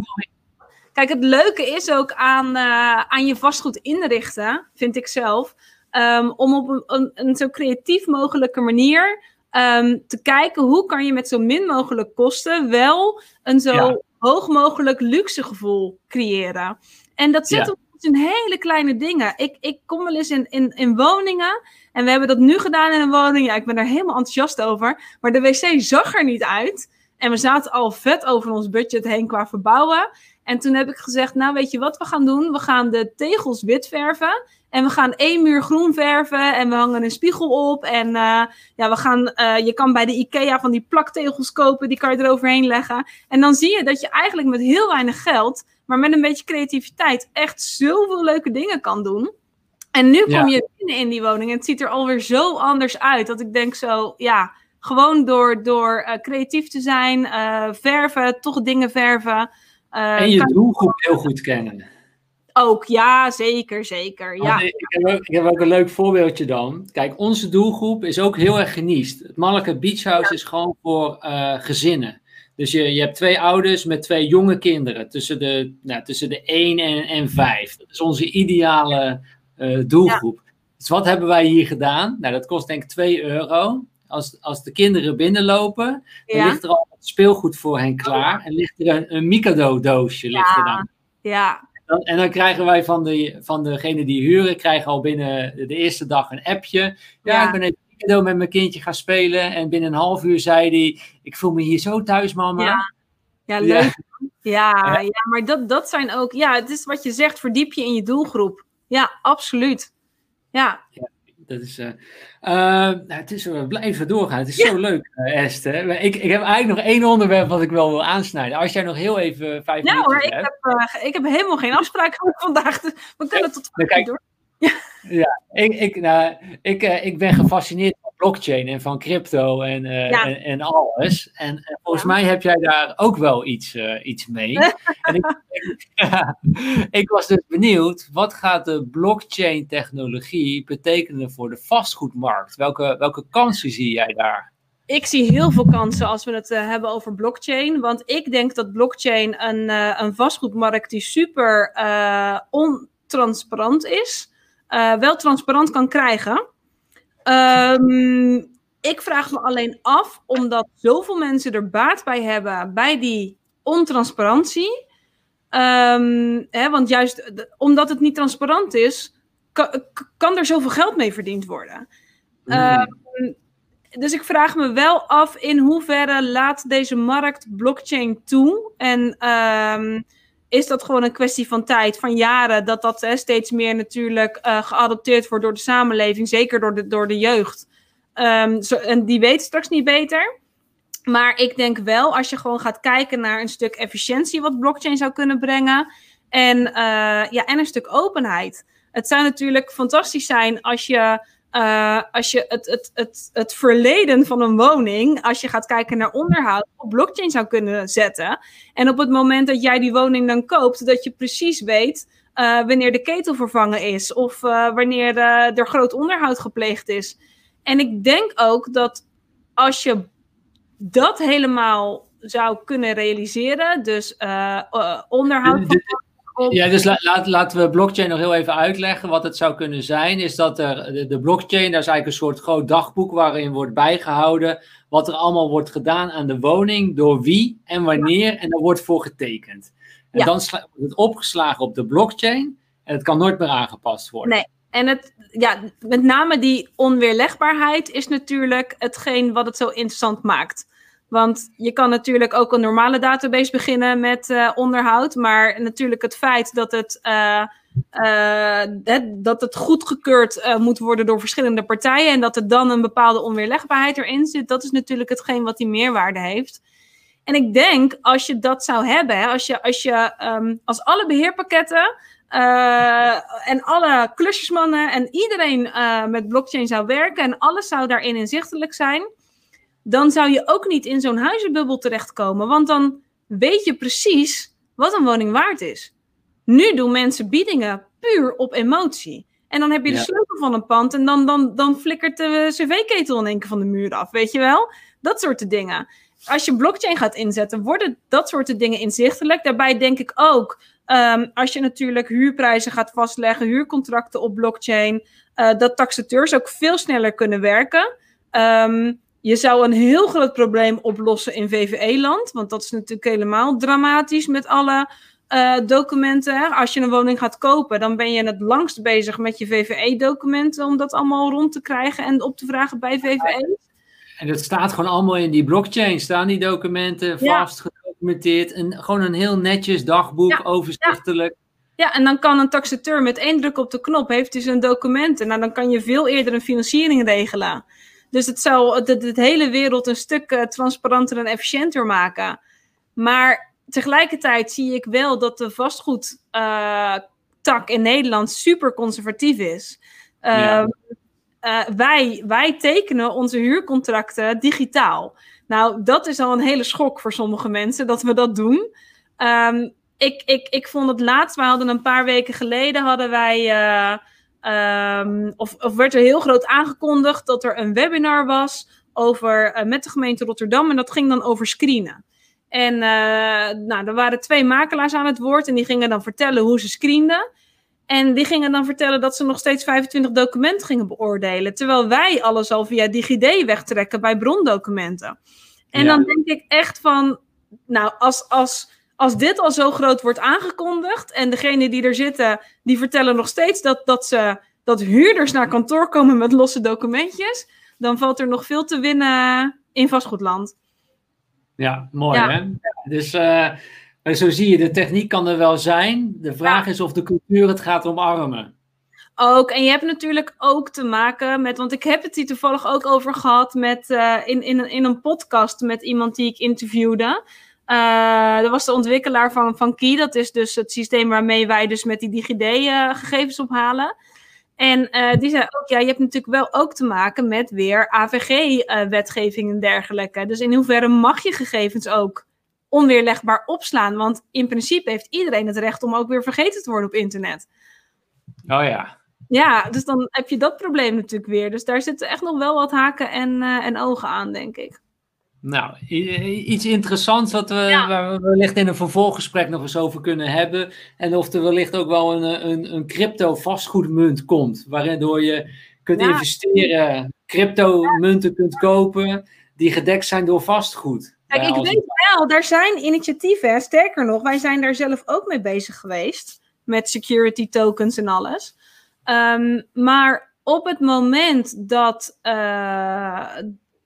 Kijk, het leuke is ook aan, uh, aan je vastgoed inrichten, vind ik zelf, um, om op een, een, een, zo creatief mogelijke manier um, te kijken hoe kan je met zo min mogelijk kosten wel een zo hoog mogelijk luxe gevoel creëren. En dat zit ja. in hele kleine dingen. Ik, ik kom wel eens in, in, in woningen. En we hebben dat nu gedaan in een woning. Ja, ik ben daar helemaal enthousiast over. Maar de wc zag er niet uit. En we zaten al vet over ons budget heen qua verbouwen. En toen heb ik gezegd, nou weet je wat we gaan doen? We gaan de tegels wit verven. En we gaan één muur groen verven en we hangen een spiegel op. En uh, ja, we gaan, uh, je kan bij de IKEA van die plaktegels kopen, die kan je eroverheen leggen. En dan zie je dat je eigenlijk met heel weinig geld, maar met een beetje creativiteit, echt zoveel leuke dingen kan doen. En nu kom je binnen in die woning en het ziet er alweer zo anders uit. Dat ik denk zo, ja, gewoon door, door uh, creatief te zijn, verven, toch dingen verven. en je doelgroep heel goed kennen. Ook, ja, zeker, zeker. Ja. Ik, heb ook, ik, heb ook, een leuk voorbeeldje dan. Kijk, onze doelgroep is ook heel erg geniest. Het Malaka Beach House is gewoon voor uh, gezinnen. Dus je, je hebt twee ouders met twee jonge kinderen, tussen de, nou, tussen de 1 en, en 5. Dat is onze ideale uh, doelgroep. Ja. Dus wat hebben wij hier gedaan? Nou, dat kost denk ik 2 euro. Als, als de kinderen binnenlopen, dan ligt er al speelgoed voor hen klaar. En ligt er een, een Mikado-doosje. Ligt er dan. Ja, en dan krijgen wij van, de, van degene die huren, krijgen al binnen de eerste dag een appje. Ja, ik ben even cadeau met mijn kindje gaan spelen. En binnen een half uur zei hij, ik voel me hier zo thuis, mama. Ja, ja leuk. Ja, ja, maar dat, dat zijn ook, ja, het is wat je zegt, verdiep je in je doelgroep. Ja, absoluut. Ja. Dat is, uh, nou, het is, we blijven doorgaan. Het is zo leuk, uh, Esther. Ik, ik heb eigenlijk nog één onderwerp wat ik wel wil aansnijden. Als jij nog heel even vijf nou, minuten ik hebt. Heb, ik heb helemaal geen afspraak vandaag. Dus we kunnen tot kijk, door. Ja, ja ik, ik, nou, ik, ik ben gefascineerd blockchain en van crypto en, en, en, alles. En, volgens mij heb jij daar ook wel iets, iets mee. en ik, ik, was dus benieuwd, wat gaat de blockchain technologie betekenen voor de vastgoedmarkt? Welke, welke kansen zie jij daar? ik zie heel veel kansen als we het uh, hebben over blockchain. Want ik denk dat blockchain een, een vastgoedmarkt die super ontransparant is, wel transparant kan krijgen. Um, ik vraag me alleen af, omdat zoveel mensen er baat bij hebben bij die ontransparantie. Um, hè, want juist omdat het niet transparant is, kan, kan er zoveel geld mee verdiend worden. Mm. Uh, dus ik vraag me wel af in hoeverre laat deze markt blockchain toe? En is dat gewoon een kwestie van tijd, van jaren, dat dat steeds meer natuurlijk uh, geadopteerd wordt door de samenleving, zeker door de, door de jeugd. Um, zo, en die weet straks niet beter. Maar ik denk wel, als je gewoon gaat kijken naar een stuk efficiëntie wat blockchain zou kunnen brengen. En, uh, ja, en een stuk openheid. Het zou natuurlijk fantastisch zijn als je uh, als je het, het, het, het verleden van een woning, als je gaat kijken naar onderhoud, op blockchain zou kunnen zetten. En op het moment dat jij die woning dan koopt, dat je precies weet uh, wanneer de ketel vervangen is of uh, wanneer er groot onderhoud gepleegd is. En ik denk ook dat als je dat helemaal zou kunnen realiseren, dus onderhoud. Van ja, dus laat, laten we blockchain nog heel even uitleggen. Wat het zou kunnen zijn, is dat er de, de, blockchain, daar is eigenlijk een soort groot dagboek waarin wordt bijgehouden wat er allemaal wordt gedaan aan de woning, door wie en wanneer, en daar wordt voor getekend. En dan wordt het opgeslagen op de blockchain en het kan nooit meer aangepast worden. Nee, en het, ja, met name die onweerlegbaarheid is natuurlijk hetgeen wat het zo interessant maakt. Want je kan natuurlijk ook een normale database beginnen met uh, onderhoud. Maar natuurlijk het feit dat het, uh, dat het goedgekeurd moet worden door verschillende partijen. En dat er dan een bepaalde onweerlegbaarheid erin zit. Dat is natuurlijk hetgeen wat die meerwaarde heeft. En ik denk als je dat zou hebben, als, je, als, je, um, als alle beheerpakketten en alle klusjesmannen en iedereen met blockchain zou werken en alles zou daarin inzichtelijk zijn dan zou je ook niet in zo'n huizenbubbel terechtkomen. Want dan weet je precies wat een woning waard is. Nu doen mensen biedingen puur op emotie. En dan heb je de sleutel van een pand en dan, dan, dan flikkert de cv-ketel in één keer van de muur af. Weet je wel? Dat soort dingen. Als je blockchain gaat inzetten, worden dat soort dingen inzichtelijk. Daarbij denk ik ook, ehm, als je natuurlijk huurprijzen gaat vastleggen, huurcontracten op blockchain, uh, dat taxateurs ook veel sneller kunnen werken. Um, je zou een heel groot probleem oplossen in VVE-land. Want dat is natuurlijk helemaal dramatisch met alle uh, documenten. Als je een woning gaat kopen, dan ben je het langst bezig met je VVE-documenten. Om dat allemaal rond te krijgen en op te vragen bij VVE. En dat staat gewoon allemaal in die blockchain. Staan die documenten vast gedocumenteerd. En gewoon een heel netjes dagboek, overzichtelijk. Ja. ja. en dan kan een taxateur met één druk op de knop, heeft hij zijn documenten. Nou, dan kan je veel eerder een financiering regelen. Dus het zou de, hele wereld een stuk uh, transparanter en efficiënter maken. Maar tegelijkertijd zie ik wel dat de vastgoedtak uh, in Nederland super conservatief is. Uh, wij, wij tekenen onze huurcontracten digitaal. Nou, dat is al een hele schok voor sommige mensen dat we dat doen. Um, ik, ik, ik vond het laatst, we hadden een paar weken geleden hadden wij uh, Um, of, of, werd er heel groot aangekondigd dat er een webinar was over, uh, met de gemeente Rotterdam. En dat ging dan over screenen. En uh, nou, er waren twee makelaars aan het woord en die gingen dan vertellen hoe ze screenden. En die gingen dan vertellen dat ze nog steeds 25 documenten gingen beoordelen. Terwijl wij alles al via DigiD wegtrekken bij brondocumenten. En ja. dan denk ik echt van, nou, als, als als dit al zo groot wordt aangekondigd en degene die er zitten, die vertellen nog steeds dat, dat, ze, dat huurders naar kantoor komen met losse documentjes, dan valt er nog veel te winnen in vastgoedland. Ja, mooi hè? Dus uh, zo zie je, de techniek kan er wel zijn. De vraag is of de cultuur het gaat omarmen. Ook, en je hebt natuurlijk ook te maken met, want ik heb het hier toevallig ook over gehad met, uh, in, in, in een podcast met iemand die ik interviewde. Uh, dat was de ontwikkelaar van, van Key. Dat is dus het systeem waarmee wij dus met die DigiD uh, gegevens ophalen. En uh, die zei ook, ja, je hebt natuurlijk wel ook te maken met weer AVG-wetgeving uh, en dergelijke. Dus in hoeverre mag je gegevens ook onweerlegbaar opslaan? Want in principe heeft iedereen het recht om ook weer vergeten te worden op internet. Oh ja. Ja, dus dan heb je dat probleem natuurlijk weer. Dus daar zitten echt nog wel wat haken en, uh, en ogen aan, denk ik. Nou, iets interessants wat we, ja. waar we wellicht in een vervolggesprek nog eens over kunnen hebben. En of er wellicht ook wel een, een, een crypto vastgoedmunt komt. Waardoor je kunt ja. investeren, crypto munten kunt kopen die gedekt zijn door vastgoed. Kijk, ik weet wel, daar zijn initiatieven. Sterker nog, wij zijn daar zelf ook mee bezig geweest. Met security tokens en alles. Um, maar op het moment dat, uh,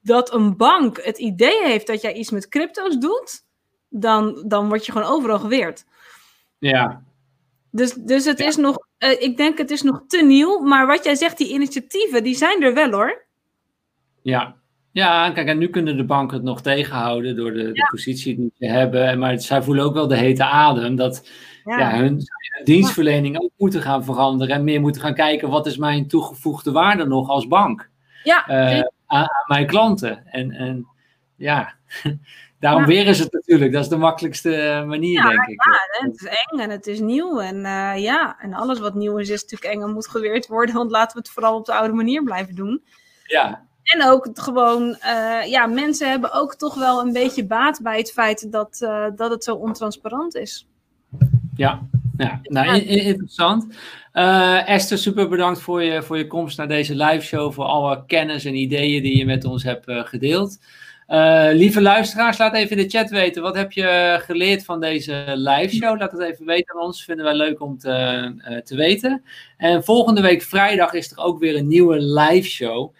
dat een bank het idee heeft dat jij iets met crypto's doet, dan, dan word je gewoon overal geweerd. Ja. Dus, dus het ja. is nog, uh, ik denk het is nog te nieuw, maar wat jij zegt, die initiatieven, die zijn er wel hoor. Ja, ja, kijk, en nu kunnen de banken het nog tegenhouden door de, ja. de positie die ze hebben. Maar zij voelen ook wel de hete adem dat ja. ja hun, hun, dienstverlening ook moeten gaan veranderen. En meer moeten gaan kijken, wat is mijn toegevoegde waarde nog als bank? Ja, uh, aan, aan, mijn klanten. En, en ja, daarom ja. weren ze het natuurlijk. Dat is de makkelijkste manier, ja, denk ik. Ja, het is eng en het is nieuw. En uh, ja, en alles wat nieuw is, is natuurlijk eng en moet geweerd worden. Want laten we het vooral op de oude manier blijven doen. Ja, en ook gewoon, uh, ja, mensen hebben ook toch wel een beetje baat bij het feit dat, uh, dat het zo ontransparant is. Ja, ja. nou interessant. Uh, Esther, super bedankt voor je, voor je komst naar deze live show, voor alle kennis en ideeën die je met ons hebt gedeeld. lieve luisteraars, laat even in de chat weten, wat heb je geleerd van deze live show? Laat het even weten aan ons, vinden wij leuk om te, te weten. En volgende week vrijdag is er ook weer een nieuwe live show.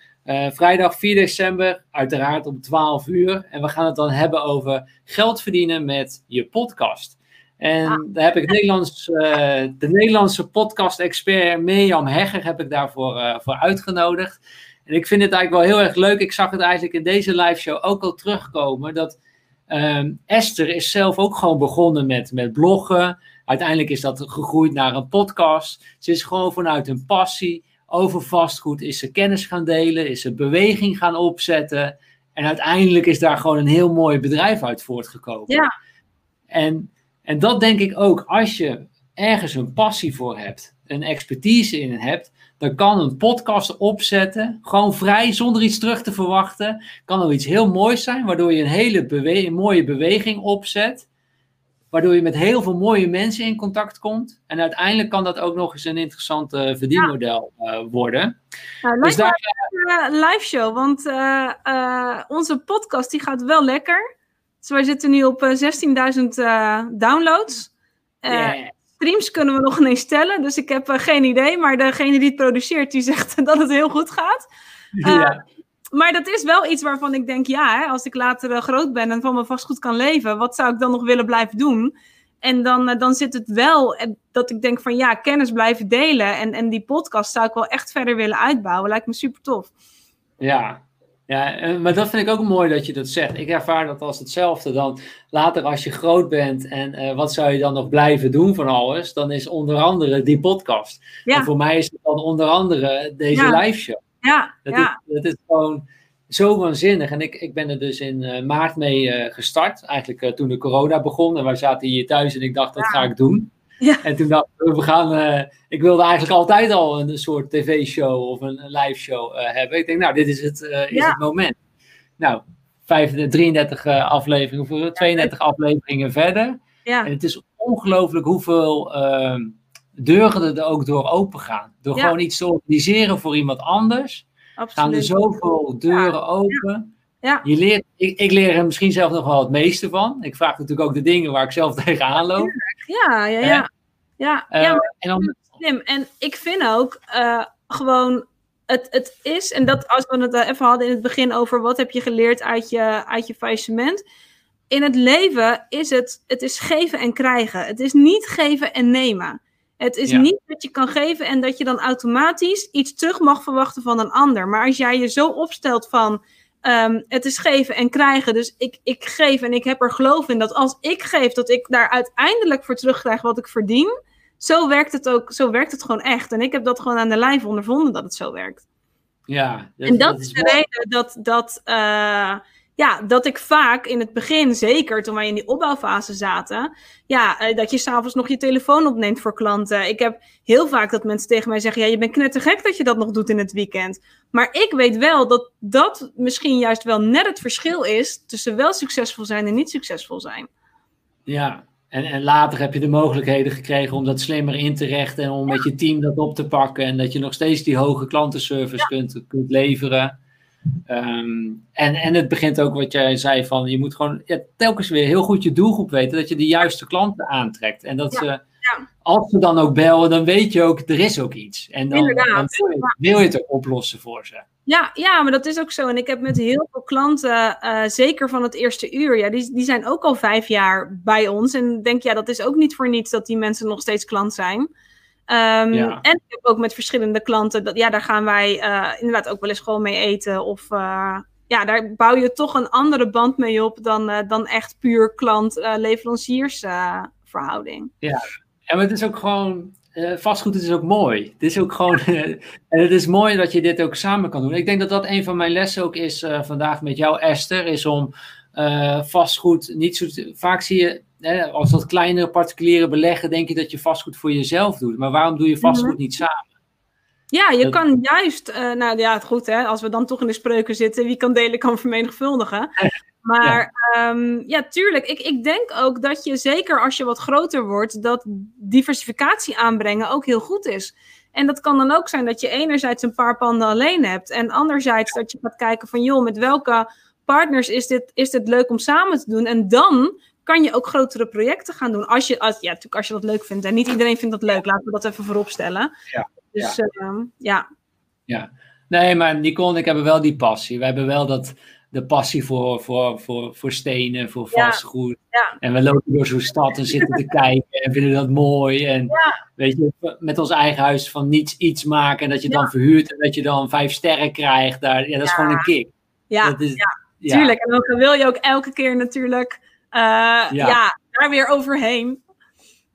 Vrijdag 4 december, uiteraard om 12 uur. En we gaan het dan hebben over geld verdienen met je podcast. En ah. daar heb ik Nederlands, uh, de Nederlandse podcast-expert Mirjam Hegger heb ik daarvoor uh, voor uitgenodigd. En ik vind het eigenlijk wel heel erg leuk. Ik zag het eigenlijk in deze live show ook al terugkomen. Dat um, Esther is zelf ook gewoon begonnen met, met bloggen. Uiteindelijk is dat gegroeid naar een podcast. Ze is gewoon vanuit een passie over vastgoed, is ze kennis gaan delen, is ze beweging gaan opzetten. En uiteindelijk is daar gewoon een heel mooi bedrijf uit voortgekomen. Ja. En, en dat denk ik ook, als je ergens een passie voor hebt, een expertise in hebt, dan kan een podcast opzetten, gewoon vrij, zonder iets terug te verwachten. Kan er iets heel moois zijn, waardoor je een hele bewe mooie beweging opzet waardoor je met heel veel mooie mensen in contact komt. En uiteindelijk kan dat ook nog eens een interessant uh, verdienmodel uh, worden. Nou, dus daar, uh, live show, want onze podcast die gaat wel lekker. Dus wij zitten nu op 16.000 downloads. Yeah. Streams kunnen we nog ineens tellen, dus ik heb geen idee. Maar degene die het produceert, die zegt dat het heel goed gaat. ja maar dat is wel iets waarvan ik denk, ja, hè, als ik later uh, groot ben en van mijn vastgoed kan leven, wat zou ik dan nog willen blijven doen? En dan, uh, dan zit het wel dat ik denk van ja, kennis blijven delen. En, en die podcast zou ik wel echt verder willen uitbouwen. Lijkt me super tof. Ja, ja, maar dat vind ik ook mooi dat je dat zegt. Ik ervaar dat als hetzelfde. Dan later als je groot bent en uh, wat zou je dan nog blijven doen van alles? Dan is onder andere die podcast. Ja. En voor mij is het dan onder andere deze ja. live show. Ja, dat, ja. Is, dat is gewoon zo waanzinnig. En ik, ik ben er dus in uh, maart mee uh, gestart. Eigenlijk toen de corona begon. En wij zaten hier thuis en ik dacht, dat ga ik doen. Ja. En toen dacht ik, we gaan... ik wilde eigenlijk altijd al een soort tv-show of een, een live show hebben. Ik denk, nou, dit is het, is Ja. het moment. Nou, 35, 33 afleveringen, voor 32 afleveringen verder. Ja. En het is ongelooflijk hoeveel ehm, deuren er ook door open gaan. Door gewoon iets te organiseren voor iemand anders gaan er absoluut. zoveel deuren open. Ja. Je leert, ik, ik leer er misschien zelf nog wel het meeste van. Ik vraag natuurlijk ook de dingen waar ik zelf tegenaan loop. Ja, ja, ja. Ja, Eh, ja maar en dan, slim. En ik vind ook eh, gewoon, het, het is, en dat als we het even hadden in het begin over wat heb je geleerd uit je, uit je faillissement. In het leven is het, het is geven en krijgen. Het is niet geven en nemen. Het is Ja. niet dat je kan geven en dat je dan automatisch iets terug mag verwachten van een ander. Maar als jij je zo opstelt van ehm, het is geven en krijgen. Dus ik, ik geef en ik heb er geloof in dat als ik geef, dat ik daar uiteindelijk voor terugkrijg wat ik verdien. zo werkt het ook, zo werkt het gewoon echt. En ik heb dat gewoon aan de lijf ondervonden dat het zo werkt. Ja, dat, en dat, is de reden dat, dat, uh, ja, dat ik vaak in het begin, zeker toen wij in die opbouwfase zaten, ja, uh, dat je s'avonds nog je telefoon opneemt voor klanten. Ik heb heel vaak dat mensen tegen mij zeggen, ja, je bent knettergek dat je dat nog doet in het weekend. Maar ik weet wel dat dat misschien juist wel net het verschil is tussen wel succesvol zijn en niet succesvol zijn. Ja, en, en later heb je de mogelijkheden gekregen om dat slimmer in te rechten en om met je team dat op te pakken. En dat je nog steeds die hoge klantenservice kunt, kunt leveren. Ehm, en, en het begint ook wat jij zei van je moet gewoon ja, telkens weer heel goed je doelgroep weten. Dat je de juiste klanten aantrekt. En dat ze, als ze dan ook bellen, dan weet je ook, er is ook iets. En dan, dan wil, je, wil, je, het ook oplossen voor ze. Ja, ja, maar dat is ook zo. En ik heb met heel veel klanten, uh, zeker van het eerste uur, ja, die, die zijn ook al vijf jaar bij ons. En denk, ja, dat is ook niet voor niets dat die mensen nog steeds klant zijn. Um, ja. En ik heb ook met verschillende klanten, dat, ja, daar gaan wij uh, inderdaad ook wel eens gewoon mee eten. Of uh, ja, daar bouw je toch een andere band mee op dan, dan echt puur klant-leveranciersverhouding. ja, en het is ook gewoon vastgoed is ook mooi. Het is ook gewoon. en het is mooi dat je dit ook samen kan doen. Ik denk dat dat een van mijn lessen ook is vandaag met jou, Esther. Is om vastgoed niet zo. Vaak zie je. Als dat kleinere particuliere beleggen, denk je dat je vastgoed voor jezelf doet. Maar waarom doe je vastgoed mm -hmm. niet samen? Ja, je dat... kan juist, nou ja, het goed hè, als we dan toch in de spreuken zitten, wie kan delen kan vermenigvuldigen. Maar ja, um, ja tuurlijk. Ik, ik denk ook dat je, zeker als je wat groter wordt, dat diversificatie aanbrengen ook heel goed is. En dat kan dan ook zijn dat je enerzijds een paar panden alleen hebt. En anderzijds dat je gaat kijken van, joh, met welke partners is dit, is dit leuk om samen te doen? En dan kan je ook grotere projecten gaan doen. Als je, als, ja, natuurlijk als je dat leuk vindt. En niet iedereen vindt dat leuk. Laten we dat even voorop stellen. Ja. Dus ja. Uh, ja. ja. Nee, maar Nicole en ik hebben wel die passie. We hebben wel dat de passie voor, voor, voor, voor stenen, voor vastgoed. Ja. En we lopen door zo'n stad en zitten te kijken en vinden dat mooi. En weet je, met ons eigen huis van niets iets maken en dat je dan verhuurt en dat je dan vijf sterren krijgt. Daar, ja, dat is gewoon een kick. Ja, dat is, ja. tuurlijk. En dan wil je ook elke keer natuurlijk uh, ja. daar weer overheen.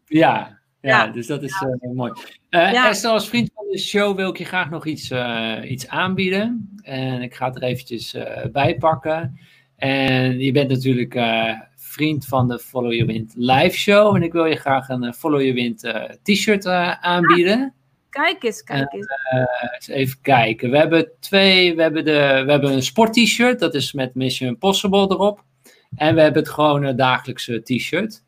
Ja, ja, dus dat is uh, mooi. Uh, ja. Esther, als vriend van de show wil ik je graag nog iets, uh, iets aanbieden. En ik ga het er eventjes bij pakken. En je bent natuurlijk vriend van de Follow Your Wind live show. En ik wil je graag een Follow Your Wind t-shirt aanbieden. Kijk eens, kijk eens. eens even kijken. We hebben twee. We hebben, de, we hebben een sport t-shirt. Dat is met Mission Impossible erop. En we hebben het gewone dagelijkse t-shirt.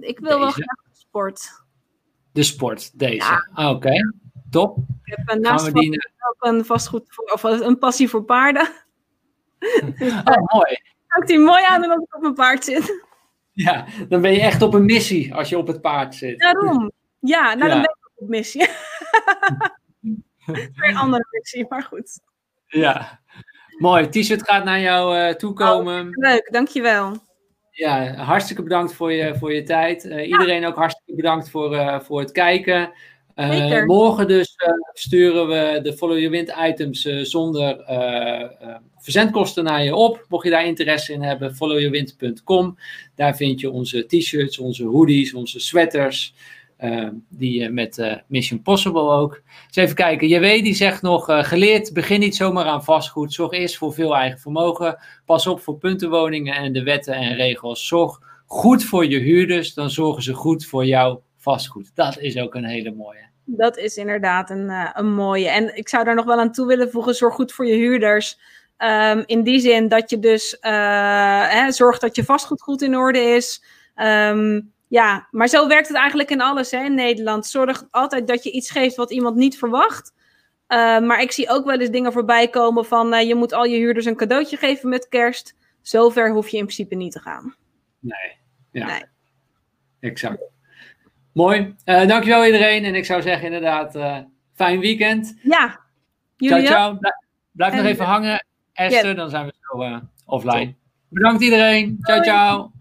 ik wil deze. wel graag de sport. De sport, deze. Ja. Ah, Oké, okay. top. Ik heb een naast die... ook een vastgoed voor, of een passie voor paarden. dus, oh, mooi. Ook die mooi aan als ik op mijn paard zit. Ja, dan ben je echt op een missie als je op het paard zit. Daarom. Ja, nou ja. dan ben ik op missie. een andere missie, maar goed. Ja, mooi. T-shirt gaat naar jou uh, toekomen. Oh, leuk, dankjewel. Ja, hartstikke bedankt voor je, voor je tijd. Uh, ja. Iedereen ook hartstikke bedankt voor, uh, voor het kijken. Morgen dus sturen we de Follow Your Wind items zonder verzendkosten naar je op. Mocht je daar interesse in hebben, followyourwind.com. Daar vind je onze t-shirts, onze hoodies, onze sweaters. Uh, die uh, met uh, Mission Possible ook. Dus even kijken. JW die zegt nog: geleerd, begin niet zomaar aan vastgoed. Zorg eerst voor veel eigen vermogen. Pas op voor puntenwoningen en de wetten en regels. Zorg goed voor je huurders, dan zorgen ze goed voor jouw vastgoed. Dat is ook een hele mooie. Dat is inderdaad een, een mooie. En ik zou daar nog wel aan toe willen voegen: zorg goed voor je huurders. Um, in die zin dat je dus hè, zorgt dat je vastgoed goed in orde is. Um, ja, maar zo werkt het eigenlijk in alles hè, in Nederland. Zorg altijd dat je iets geeft wat iemand niet verwacht. Uh, maar ik zie ook wel eens dingen voorbij komen van uh, je moet al je huurders een cadeautje geven met kerst. Zover hoef je in principe niet te gaan. Nee, ja. Nee. Exact. Mooi. Uh, dankjewel iedereen. En ik zou zeggen inderdaad, fijn weekend. Ja. Jullie ciao, ciao. Blijf, blijf en, nog even hangen, Esther. Dan zijn we zo offline. Bedankt iedereen. Ciao, ciao.